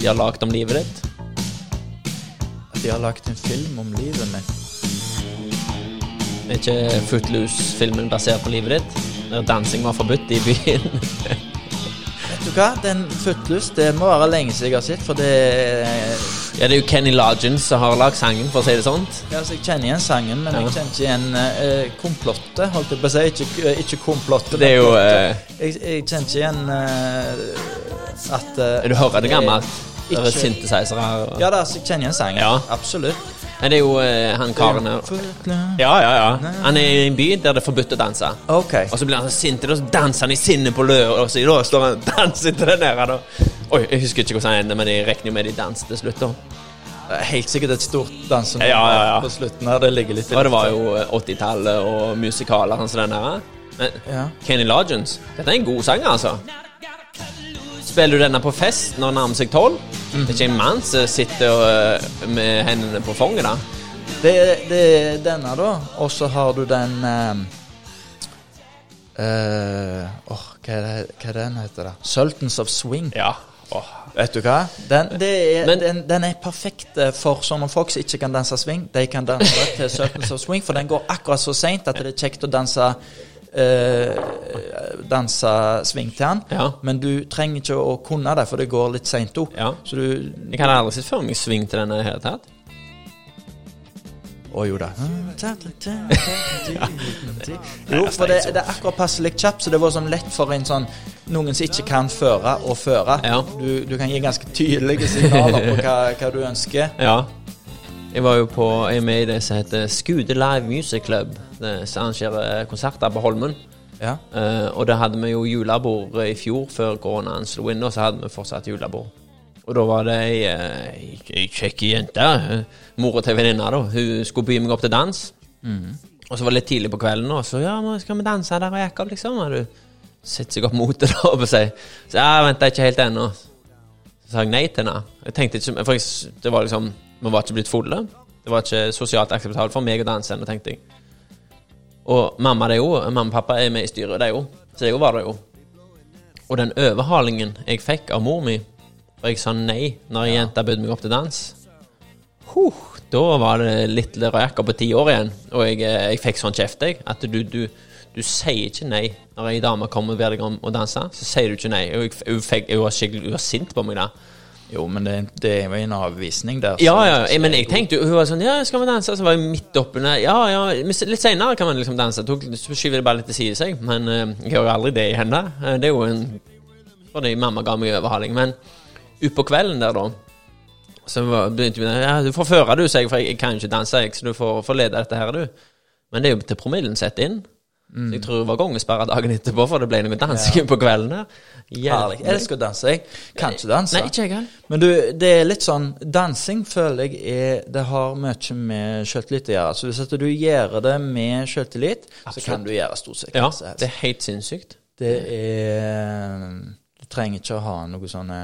de har lagd om livet ditt? At de har lagt en film om livet mitt. Er ikke Footloose-filmen basert på livet ditt? Der dansing var forbudt i byen? Vet du hva, den Footloose, det må være lenge siden jeg har sett, for det Ja, det er jo Kenny Loggins som har lagd sangen, for å si det sånn. Ja, så Jeg kjenner igjen sangen, men Ja. jeg kjenner ikke igjen uh, komplottet, holdt jeg på å si. Ikke, uh, ikke komplottet. Det er jo eh, jeg, jeg kjenner ikke igjen uh, at Du hører det gammelt? Ikke- synthesizere Ja da, så jeg kjenner igjen sangen. Ja. Absolutt. Nei, det er jo eh, han karen her Ja, ja, ja. Han er i en by der det er forbudt å danse. Ok. Og så blir han så sint, og så danser han i sinne på løret, og så da står han og danser til den der. Da. Oi, jeg husker ikke hvordan han ender, men jeg regner jo med de danser til slutt. da. Det er Helt sikkert et stort dansenummer Ja, ja, ja. på slutten her. Det ligger litt i Og det var jo eh, 80-tallet og musikaler sånn som den der. Men Ja. Kenny Loggins, dette er en god sang, altså. Spiller du denne på fest når den nærmer seg tolv? Det er ikke en mann som sitter eh, med hendene på fanget, da. Det, er- det denne, da. Og så har du den eh, eh, Åh, hva, er det, hva er den heter da? Sultans of Swing. Ja. Oh. Vet du hva? Den, det er, Men- den, den er perfekt for sånne folk som ikke kan danse swing. De kan danse til Sultans of Swing, for den går akkurat så seint at det er kjekt å danse eh, Danse swing til den. Ja. Men du trenger ikke å kunne det, for det går litt seint opp. Ja. Så du Jeg kan aldri sett for meg sving til denne i det hele tatt. Å jo da. Jo, for det, det er akkurat passelig kjapt, så det var sånn lett for en sånn noen som ikke kan føre, å føre. Du, du kan gi ganske tydelige signaler på hva, hva du ønsker. Ja. Jeg var jo på, jeg er med i det som heter Skude Live Music Club. Som arrangerer konserter på Holmen. Ja. Uh, og da hadde vi jo julebord i fjor, før koronaen slo inn. Og så hadde vi fortsatt julebord. Og da var det ei, eh, ei kjekk jente, eh, mora til venninna, da. Hun skulle by meg opp til dans. Og så var det litt tidlig på kvelden, og så ja, skal vi danse der og Jakob, liksom. Og du setter seg opp mot det, da, og sier Så ja, vent, det er ikke helt ennå. Sa jeg nei til henne. Jeg tenkte ikke For jeg, det var liksom Vi var ikke blitt fulle. Det var ikke sosialt akseptabelt for meg å danse ennå, tenkte jeg. Og mamma det er jo, mamma og pappa er med i styret, det er jo. Så jeg var det jo. Og den overhalingen jeg fikk av mor mi, og jeg sa nei når ei jente bød meg opp til dans huh, Da var det lille røker på ti år igjen, og jeg, eh, jeg fikk sånn kjeft, jeg. At du, du, du sier ikke nei når ei dame kommer og ber deg om å danse. Så sier du ikke nei. Hun, var skikkelig var sint på meg da. Jo, men det, det var en avvisning der. Ja, ja, jeg, men jeg tenkte jo Hun var sånn Ja, skal vi danse? Så var jeg midt oppunder. Ja, ja, litt senere kan man liksom danse. Tok, så skyver det bare litt til side seg. Men uh, jeg gjør aldri det i henne. Uh, det er jo en Fordi mamma ga meg overhaling. Men utpå kvelden der, da Så var- begynte vi Ja, du får føre, du, sa jeg, for jeg, jeg kan jo ikke danse, jeg, så du får, får lede dette her, du. Men det er jo til promillen setter inn. Så jeg tror det var gongesperra dagen etterpå, for det ble noe dansing på kvelden. Herlig. Jeg elsker å danse, jeg. Kan ikke danse. Nei, ikke jeg. Men du, det er litt sånn Dansing føler jeg er Det har mye med selvtillit å gjøre. Så hvis du gjør det med selvtillit, så kan du gjøre stort sett Ja, hva som helst. det er helt sinnssykt. Det er trenger ikke å ha noen sånne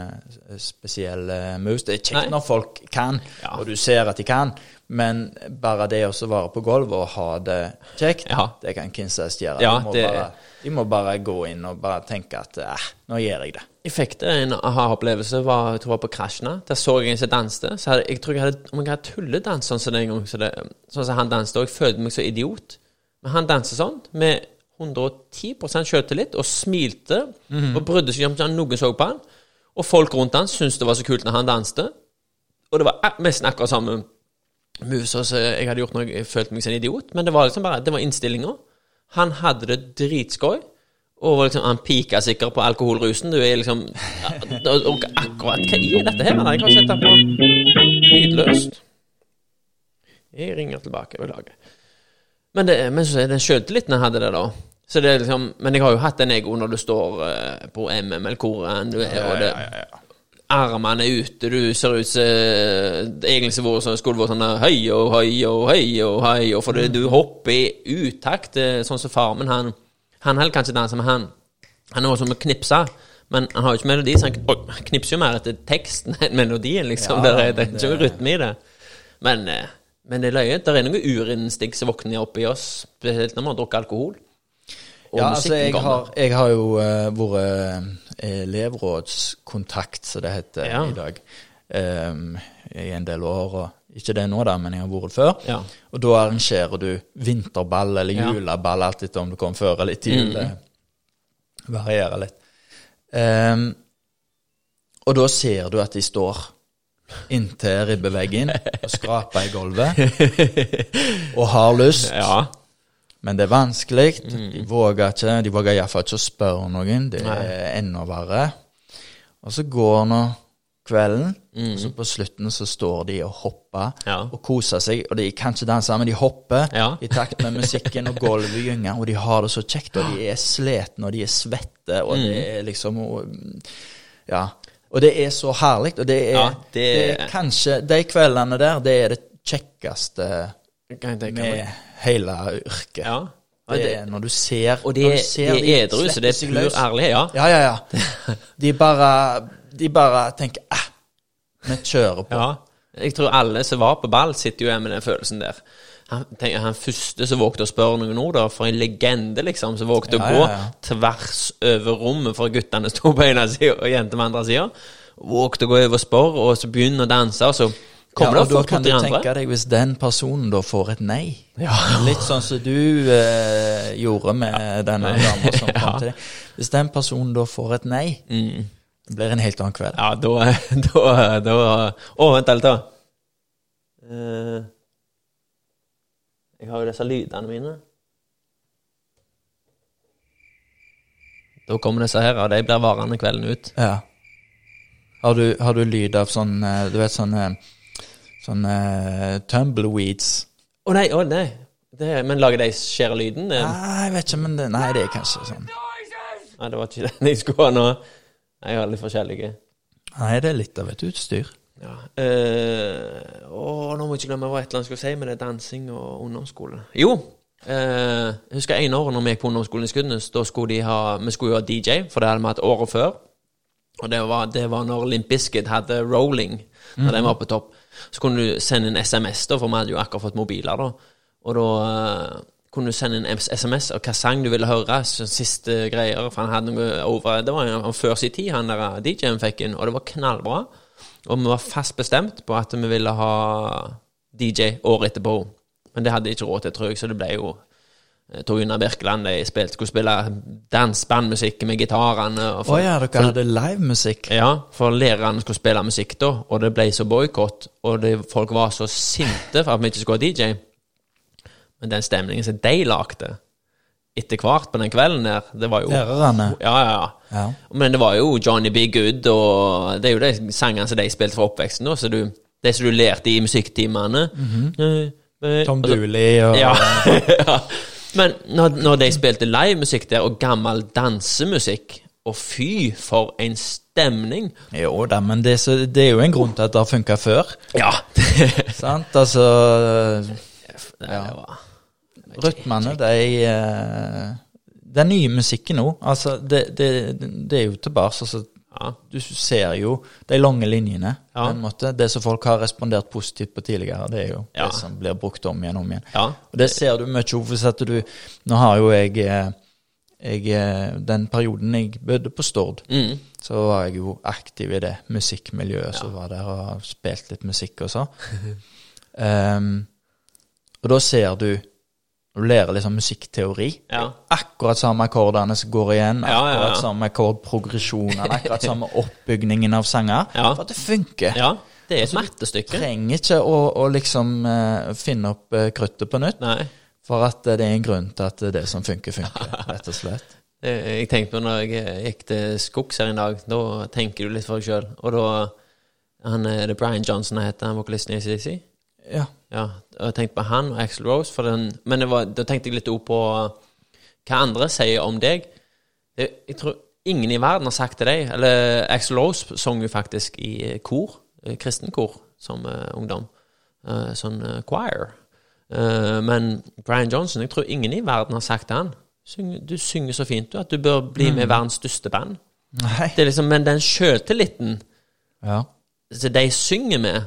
spesielle moves. Det er kjekt når folk kan, Ja. og du ser at de kan, men bare det å være på gulvet og ha det kjekt, Ja. det kan Kinsas gjøre. Ja, de, må det- bare, de må bare gå inn og bare tenke at eh, nå gjør jeg det. Jeg fikk det en aha-opplevelse. var- Jeg tror var på Krasjna. Der så jeg en som danste. Så hadde, jeg tror jeg hadde, om jeg hadde tulledans sånn som den gangen, så det, sånn som han danset, og jeg følte meg så idiot. Men han danser sånn, med 110% selvtillit, og smilte, og brydde seg om at noen så på han. Og folk rundt han syntes det var så kult når han danste. Og det var nesten akkurat samme moves som jeg hadde gjort når jeg følte meg som en idiot. Men det var liksom bare, det var innstillinga. Han hadde det dritskøy. Og var liksom, han pika sikkert på alkoholrusen. Du er liksom og, Akkurat Hva er dette her? Jeg kan sette på lydløst. Jeg ringer tilbake. Beklager. Men, det, men så er det sjøltilliten jeg hadde det, da. Så det liksom, men jeg har jo hatt en ego når du står eh, på MM eller hvor du er, og det, armene er ute, du ser ut som Egentlig så var det skulle vært sånn høy og høy og høy og høy, og for det, du hopper i utakt, eh, sånn som farmen han Han heller kanskje danse, men han Han er også som å knipse. Men han har jo ikke melodi, så han knipser jo mer etter teksten enn melodien, liksom. Ja, det, er, det er ikke rytme i det. Men, eh, men det er løye. Det er noe urinstinkt som våkner opp i oss, spesielt når man har drukket alkohol. Og Ja, altså jeg har, jeg har jo uh, vært eh, elevrådskontakt, som det heter Ja. i dag, um, i en del år. og Ikke det nå, da, men jeg har vært før. Ja. Og da arrangerer du vinterball eller Ja. juleball, alt etter om du kommer før eller tidlig. Mm Det varierer litt. Um, og da ser du at de står inntil ribbeveggen og skraper i gulvet og har lyst. Ja. Men det er vanskelig. De våger ikke De våger iallfall ikke å spørre noen. Det er enda verre. Og så går nå kvelden, og så på slutten så står de og hopper Ja. og koser seg. Og de kan ikke danse, men de hopper Ja. i takt med musikken, og gulvet gynger, og de har det så kjekt, og de er slitne, og de er svette, og det er liksom og, Ja. Og det er så herlig, og det er, Ja, det- det er kanskje De kveldene der, det er det kjekkeste med hele yrket. Ja. Det det- er når du ser Og de når er, edru, så det er pur ærlighet. Ja. Ja, ja, ja. De bare, de bare tenker eh, vi kjører på. ja. Jeg tror alle som var på ball, sitter jo igjen med den følelsen der. Han, tenker, han første som vågte å spørre noen ord, da, for en legende, liksom, som vågte Ja, å gå ja, ja. tvers over rommet, for guttene sto på ene sida og jentene på andre sida. Vågte å gå over og spørre, og så begynne å danse, og så kommer Ja, og da kan du andre. tenke deg hvis den personen da får et nei. Ja. Litt sånn som du eh, gjorde med denne dama som kom til deg. Hvis den personen da får et nei, det blir en helt annen kveld. Ja, da Da, da Å, vent litt, da. Eh, Jeg har jo disse lydene mine. Da kommer disse her, og de blir varende kvelden ut. Ja. Har du, har du lyd av sånn eh, Du vet sånn eh, Sånn eh, tumbleweeds? Å nei, å nei. Det, men lager de skjære lyden? Eh, Nei, jeg vet ikke, men det, Nei, det er kanskje sånn Nei, det var ikke den jeg skulle ha nå. Jeg har litt forskjellige. Nei, det er litt av et utstyr. Ja. Eh, og nå må jeg ikke glemme hva et eller annet skulle si med det dansing og ungdomsskole. Jo, eh, jeg husker en år når vi gikk på ungdomsskolen i Skudenes. Da skulle de ha Vi skulle jo ha DJ, for det hadde vi hatt året før. Og det var, det var når Limp Bizkit hadde Rolling, når den var på topp. Så kunne du sende en SMS, da, for vi hadde jo akkurat fått mobiler, da. Og da eh, kunne du sende en SMS av hva sang du ville høre, siste greier. For han hadde noe over Det var jo før sin tid, han der DJ-en fikk inn, og det var knallbra. Og vi var fast bestemt på at vi ville ha DJ året etterpå. Men det hadde de ikke råd til, tror jeg, så det ble jo Torjuna Tor Gunnar Birkeland de spilte, skulle spille dansbandmusikk med gitarene. Å oh ja, dere hadde livemusikk? ja, for lærerne skulle spille musikk da, og det ble så boikott, og det, folk var så sinte for at vi ikke skulle ha DJ. Men den stemningen som de lagde etter hvert på den kvelden der, det var jo Lærerne? Ja, ja, ja. Ja. Men det var jo Johnny B. Good, og det er jo de sangene som de spilte fra oppveksten, da, så du, det som du lærte i musikktimene Eh, eh, Tom Dooley og ja. ja. Men når, når de spilte livemusikk der, og gammel dansemusikk Og fy, for en stemning! Jo da, men det, så, det er jo en grunn til at det har funka før. Ja! Sant? Altså ja. Rytmene, de eh, Den nye musikken nå, altså det, det, det er jo tilbake. Altså, ja. du ser jo de lange linjene. Ja. måte. Det som folk har respondert positivt på tidligere, det er jo Ja. det som blir brukt om igjen og om igjen. Og det ser du mye. Hvis at du Nå har jo jeg, eh, jeg eh, Den perioden jeg bodde på Stord, Mm. så var jeg jo aktiv i det musikkmiljøet som var der, og spilte litt musikk og så. um, og da ser du Du lærer liksom musikkteori. Ja. Akkurat samme akkordene som går igjen. Ja, ja, ja. Akkurat samme akkordprogresjonene. Akkurat samme oppbygningen av sanger. For at det funker. ja. Det er et smertestykke. Trenger ikke å, å liksom uh, finne opp uh, kruttet på nytt. Nei. For at uh, det er en grunn til at det som funker, funker, rett og slett. Jeg tenkte på når jeg gikk til skogs her en dag, da tenker du litt for deg sjøl. Og da han, Det Brian Johnson han heter, han vokalisten i ACDC. Ja. Ja, jeg tenkte på han og Axel Rose, den, men det var, da tenkte jeg litt òg på hva andre sier om deg. Jeg, jeg tror ingen i verden har sagt til deg Eller Axel Rose sang jo faktisk i eh, kor, eh, kristenkor, som uh, ungdom. Uh, sånn uh, choir. Eh, men Brian Johnson, jeg tror ingen i verden har sagt til han Syng, Du synger så fint, du, at du bør bli med i verdens største band. Liksom, Men den sjøltilliten Ja. som de synger med,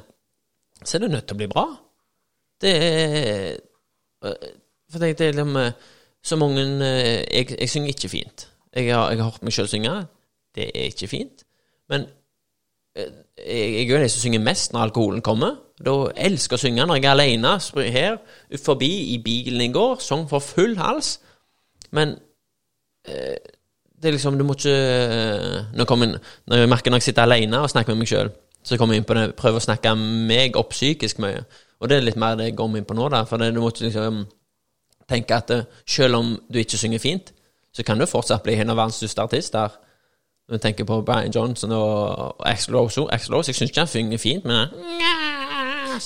så er det nødt til å bli bra. Det er øh, For jeg det liksom øh, Så mange øh, jeg, jeg synger ikke fint. Jeg har, jeg har hørt meg sjøl synge. Det er ikke fint. Men jeg, jeg er jo den som synger mest når alkoholen kommer. Da elsker å synge når jeg er alene. Her, forbi i bilen i går, sang for full hals. Men det er liksom Du må ikke når jeg merker når jeg sitter alene og snakker med meg sjøl, så jeg inn på det, prøver å snakke meg opp psykisk mye. Og det er litt mer det jeg går inn på nå, da. For det, du må liksom tenke at øh, selv om du ikke synger fint, så kan du fortsatt bli en av verdens største artister. Når du tenker på Brian Johnson og, Axel Rose Axl Rose, jeg syns ikke han synger fint, men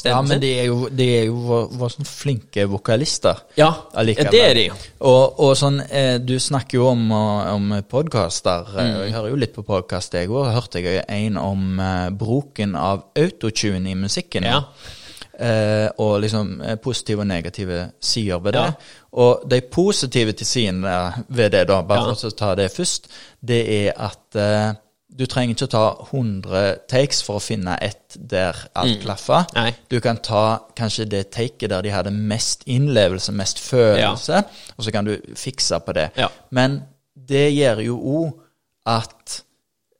ja, men de er jo, de er jo var, var sånn flinke vokalister. Ja, allikevel. det er de. Og, og sånn, eh, du snakker jo om, eh, om podkaster. Mm. eh, og Jeg hører jo litt på podkast, jeg òg. Hørte jeg en om eh, bruken av autotune i musikken. Ja. Eh, og liksom eh, positive og negative sider ved det. Ja. Og de positive til sidene ved det, da, bare Ja. for å ta det først, det er at du trenger ikke å ta 100 takes for å finne ett der alt klaffer. Mm. Nei. Du kan ta kanskje det taket der de hadde mest innlevelse, mest følelse, og så kan du fikse på det. Ja. Men det gjør jo òg at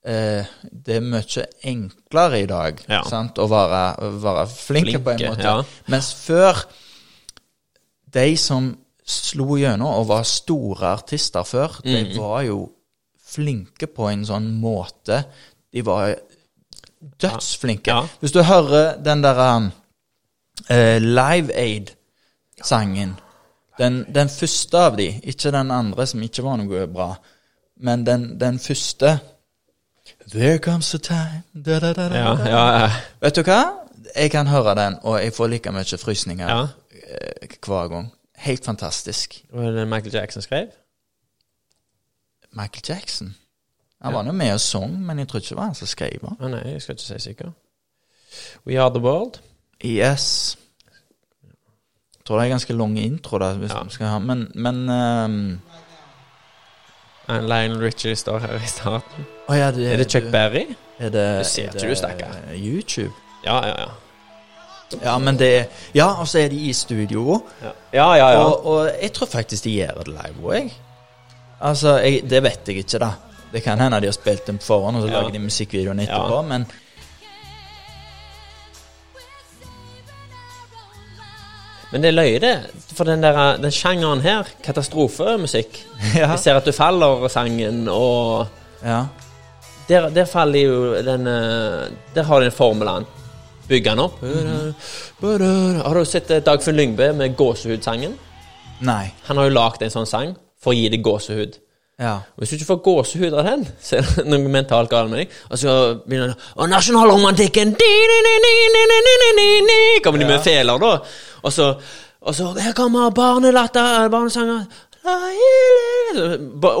eh, det er mye enklere i dag Ja. sant? å være, være flinke, på en måte. ja. Mens før De som slo gjennom og var store artister før, de Mm. var jo flinke på en sånn måte. De var dødsflinke. Ja. Hvis du hører den der um, eh, Live Aid sangen. Den, den første av de, ikke den andre som ikke var noe bra, men den, den første There comes a time da, da, da, Ja, ja. Vet du hva? Jeg kan høre den, og jeg får like mye frysninger eh, hver gang. Helt fantastisk. Var det Michael Jackson skrev? Michael Jackson. Han var nå med og sang, men jeg tror ikke det var han som skrev den. Nei, jeg skal ikke si sikker. We Are The World. Yes. Jeg tror det er ganske lang intro, da, hvis Ja. du skal ha Men, men um... Lionel Richie står her i starten. Oh, ja, det, Er det Chuck du- Berry? Er det, Du ser er ikke du, stakkar. YouTube? Ja, ja, ja. Ja, men det Ja, og så er de i studio. Ja, ja, ja. ja. Og, og jeg tror faktisk de gjør det live òg, jeg. Altså, jeg, det vet jeg ikke, da. Det kan hende de har spilt dem på forhånd, og så Ja. lager de musikkvideoen etterpå, Ja. men Men det er løye, det. For den, der, den sjangeren her, katastrofemusikk Ja. Jeg ser at du faller-sangen, og ja. der, der faller jo den eh, Der har du den formelen. Bygge den opp. Har du sett eh, Dagfinn Lyngbø med gåsehudsangen? Nei. Han har jo lagd en sånn sang for å gi deg gåsehud. Ja. Hvis du ikke får gåsehud av den, så er det noe mentalt galt med deg. Og så begynner den Å, nasjonalromantikken! Kommer de med feler, da? Og så, og så Her kommer barnelatter, barnesanger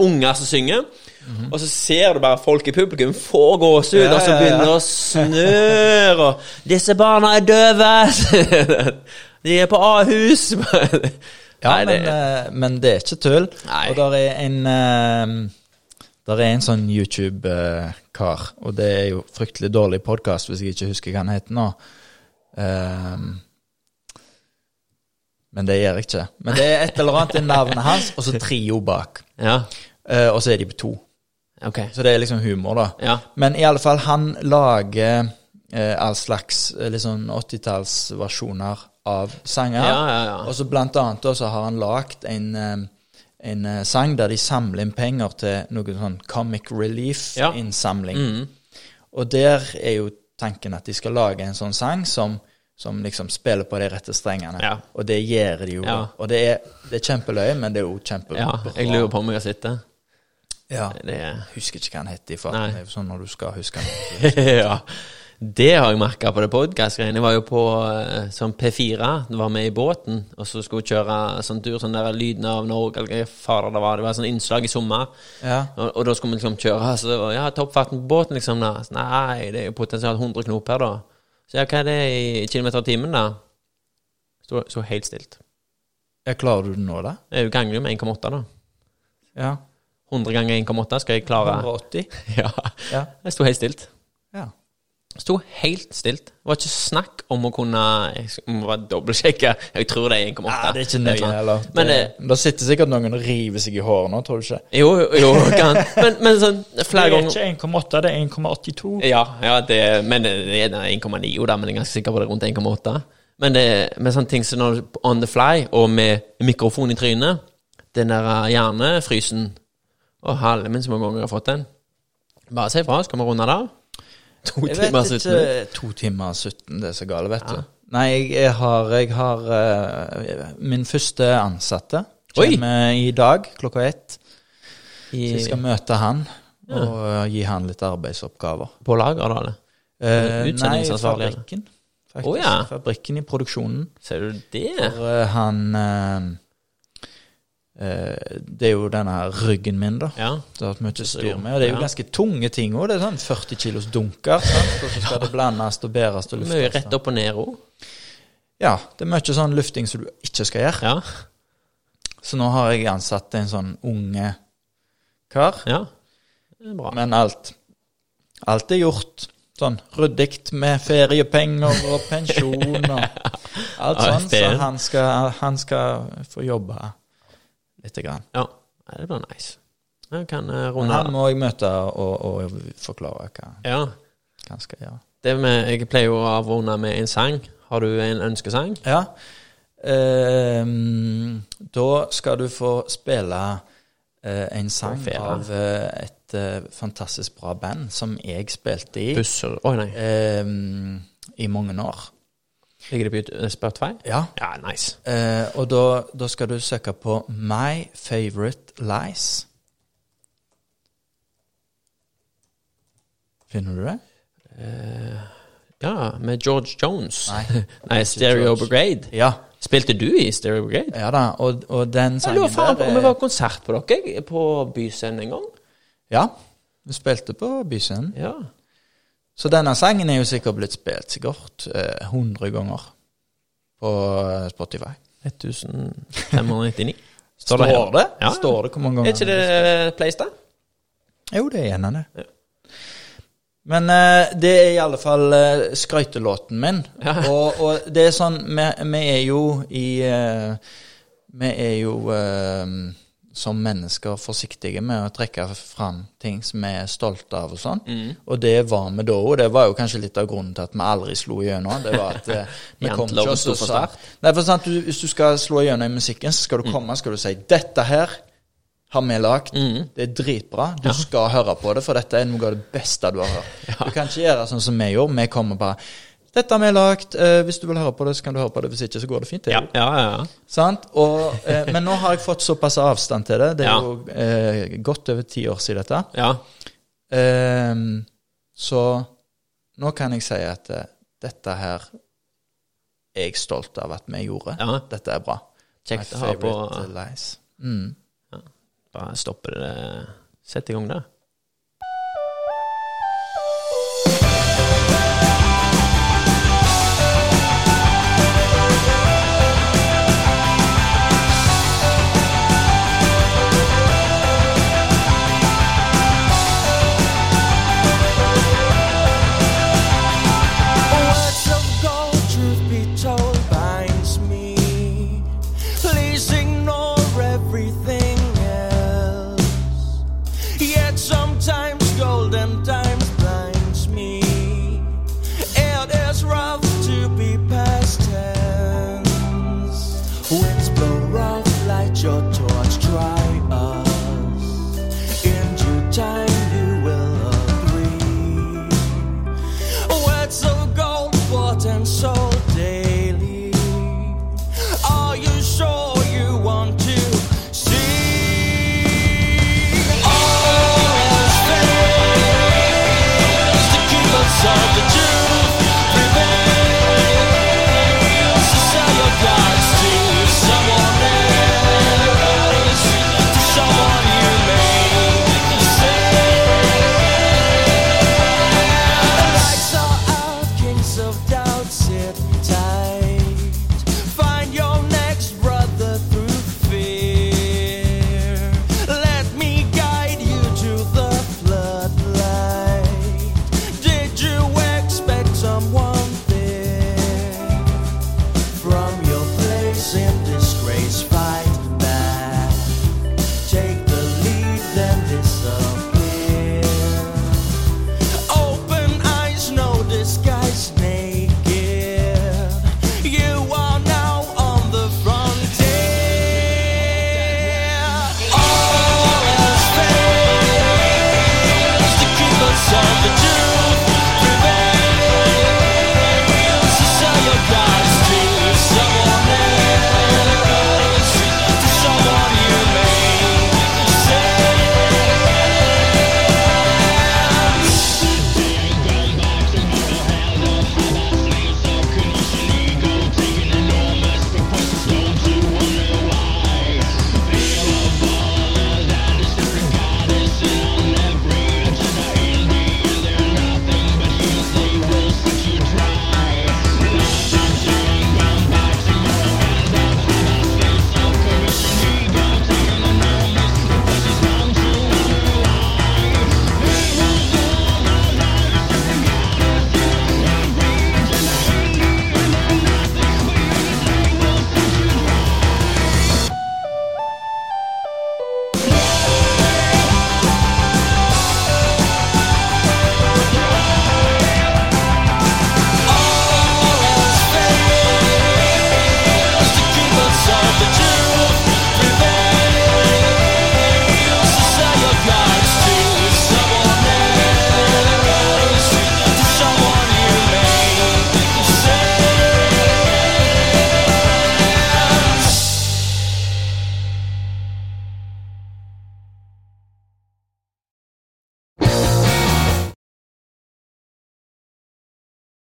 Unger som synger. Mhm. Og så ser du bare folk i publikum Få gåsehud, og så begynner det å snøre, og 'Disse barna er døve!' 'De er på Ahus!' Ja, Nei, men, det, eh, men det er ikke tull. Nei. Og der er en eh, Der er en sånn YouTube-kar, og det er jo fryktelig dårlig podkast hvis jeg ikke husker hva han heter nå. Ehm, men det gjør jeg ikke. Men det er et eller annet i navnet hans, og så trio bak. ja. Uh, og så er de på to. Okay. Så det er liksom humor, da. Ja. Men i alle fall, han lager uh, all slags uh, liksom 80-tallsversjoner av sanger. Ja, ja, ja. Og så blant annet så har han lagd en, en eh, sang der de samler inn penger til noe sånn Comic Relief-innsamling. Mm. Og der er jo tanken at de skal lage en sånn sang som, som liksom spiller på de rette strengene. Og det gjør de jo. Og det er, det er kjempeløye, men det er jo kjempebra. Ja, jeg lurer på om jeg har sett det. Ja. Det er Husker ikke hva han heter i farten. Det er jo sånn når du skal huske noe. Ja. Det har jeg merka på det podkast-greiene. Jeg var jo på eh, sånn P4, var med i båten, og så skulle kjøre sånn tur, sånn der Lyden av Norge, eller fader det var. Det var sånn innslag i sommer. Ja. Og, og da skulle vi liksom kjøre så, det var, Ja, toppfarten på båten, liksom. da så, Nei, det er jo potensielt 100 knop her, da. Så ja, hva er det i kilometer i timen, da? Sto, sto helt stilt. Jeg Klarer du det nå, da? Jeg ganger jo med 1,8, da. Ja. 100 ganger 1,8 skal jeg klare. 180? Ja. Ja. Jeg sto helt stilt. ja. Sto helt stilt. Det var ikke snakk om å kunne Jeg må bare dobbeltsjekke. Jeg tror det er 1,8. Ja, det er ikke nøye heller. Men det, det, da sitter sikkert noen og river seg i håret nå, tror du ikke? jo, jo, kan. Men, men sånn flere ganger ikke 1,8, det er 1,82. Ja, ja det, men det er 1,9, da, men jeg er ganske sikker på det er rundt 1,8. Men det, med sånne ting som når du on the fly, og med mikrofon i trynet Den der eh, hjernefrysen Å, halve min så mange ganger jeg har fått den. Bare si ifra, skal vi runde det av? To Jeg timer ikke minutter? To timer og 17, det er så gale, vet Ja. du. Nei, jeg, har, jeg har uh, Min første ansatte Oi! kommer i dag klokka ett. Så jeg skal møte han og uh, gi han litt arbeidsoppgaver. på lager, da, eller? Uh, nei, fabrikken. Faktisk. Oh, ja. Fabrikken i produksjonen. Ser du det? For eh, han eh, eh, Det er jo denne ryggen min, da. Ja. Det har hatt mye styr med. Og det er jo Ja. ganske tunge ting òg. Det er sånn 40 kilos dunker. Sant? Og så skal det blandes og bæres og Mye rett opp og ned òg. Ja, det er mye sånn lufting som du ikke skal gjøre. Ja. Så nå har jeg ansatt en sånn unge kar. ja. Det er bra. Men alt Alt er gjort sånn ryddig med feriepenger og pensjon og alt Ja, sånn. Så han skal, han skal få jobbe lite grann. Ja. Det blir nice. Jeg kan eh, Men runde han må jeg møte og, og forklare hva, Ja. han skal gjøre. Det med, jeg pleier jo å avrunde med en sang. Har du en ønskesang? Ja. Ehm, da skal du få spille eh, en sang av eh, et eh, fantastisk bra band som jeg spilte i Busser oh, i mange år. Ligger det på YouTube- Spotify? Ja. Ja, nice. Eh, og da, da skal du søke på My Favorite Lies. Finner du det? Ja, med George Jones. Nei. Nei, Stereo George. Brigade. Ja. Spilte du i Stereo Brigade? Ja da, og, og den Jeg sangen lurer faen på om vi var konsert på dere på Byscenen en gang. Ja, vi spilte på Byscenen. Ja. Så denne sangen er jo sikkert blitt spilt sikkert eh, 100 ganger på eh, Spotify. 1599. Står det det? Ja. Står det hvor mange ganger? Er ikke det Playstar? Jo, det er gjerne det. Ja. Men eh, det er i alle fall uh, skrytelåten min. Ja. Og, og det er sånn Vi, vi er jo i eh, Vi er jo eh, som mennesker forsiktige med å trekke fram ting som vi er stolte av og sånn. Mm. Og det var vi da, òg. det var jo kanskje litt av grunnen til at vi aldri slo igjennom. Det var at eh, vi kom ikke oss og sa. Nei, for sant, du, Hvis du skal slå igjennom i musikken, så skal du Mm. komme skal du si 'Dette her har vi lagd. Mm. Det er dritbra. Du skal høre på det, for dette er noe av det beste du har hørt. Du kan ikke gjøre sånn som vi gjorde. Vi kommer bare 'Dette har vi lagd. Eh, hvis du vil høre på det, så kan du høre på det. Hvis ikke, så går det fint.' Ja, ja, ja. ja. Sant? Og, eh, men nå har jeg fått såpass avstand til det. Det er Ja. jo eh, godt over ti år siden dette. ja. Eh, så nå kan jeg si at eh, dette her er jeg stolt av at vi gjorde. Ja. Dette er bra. Kjekt å ha på lies. Mm. Bare stopper det. Sett i gang det.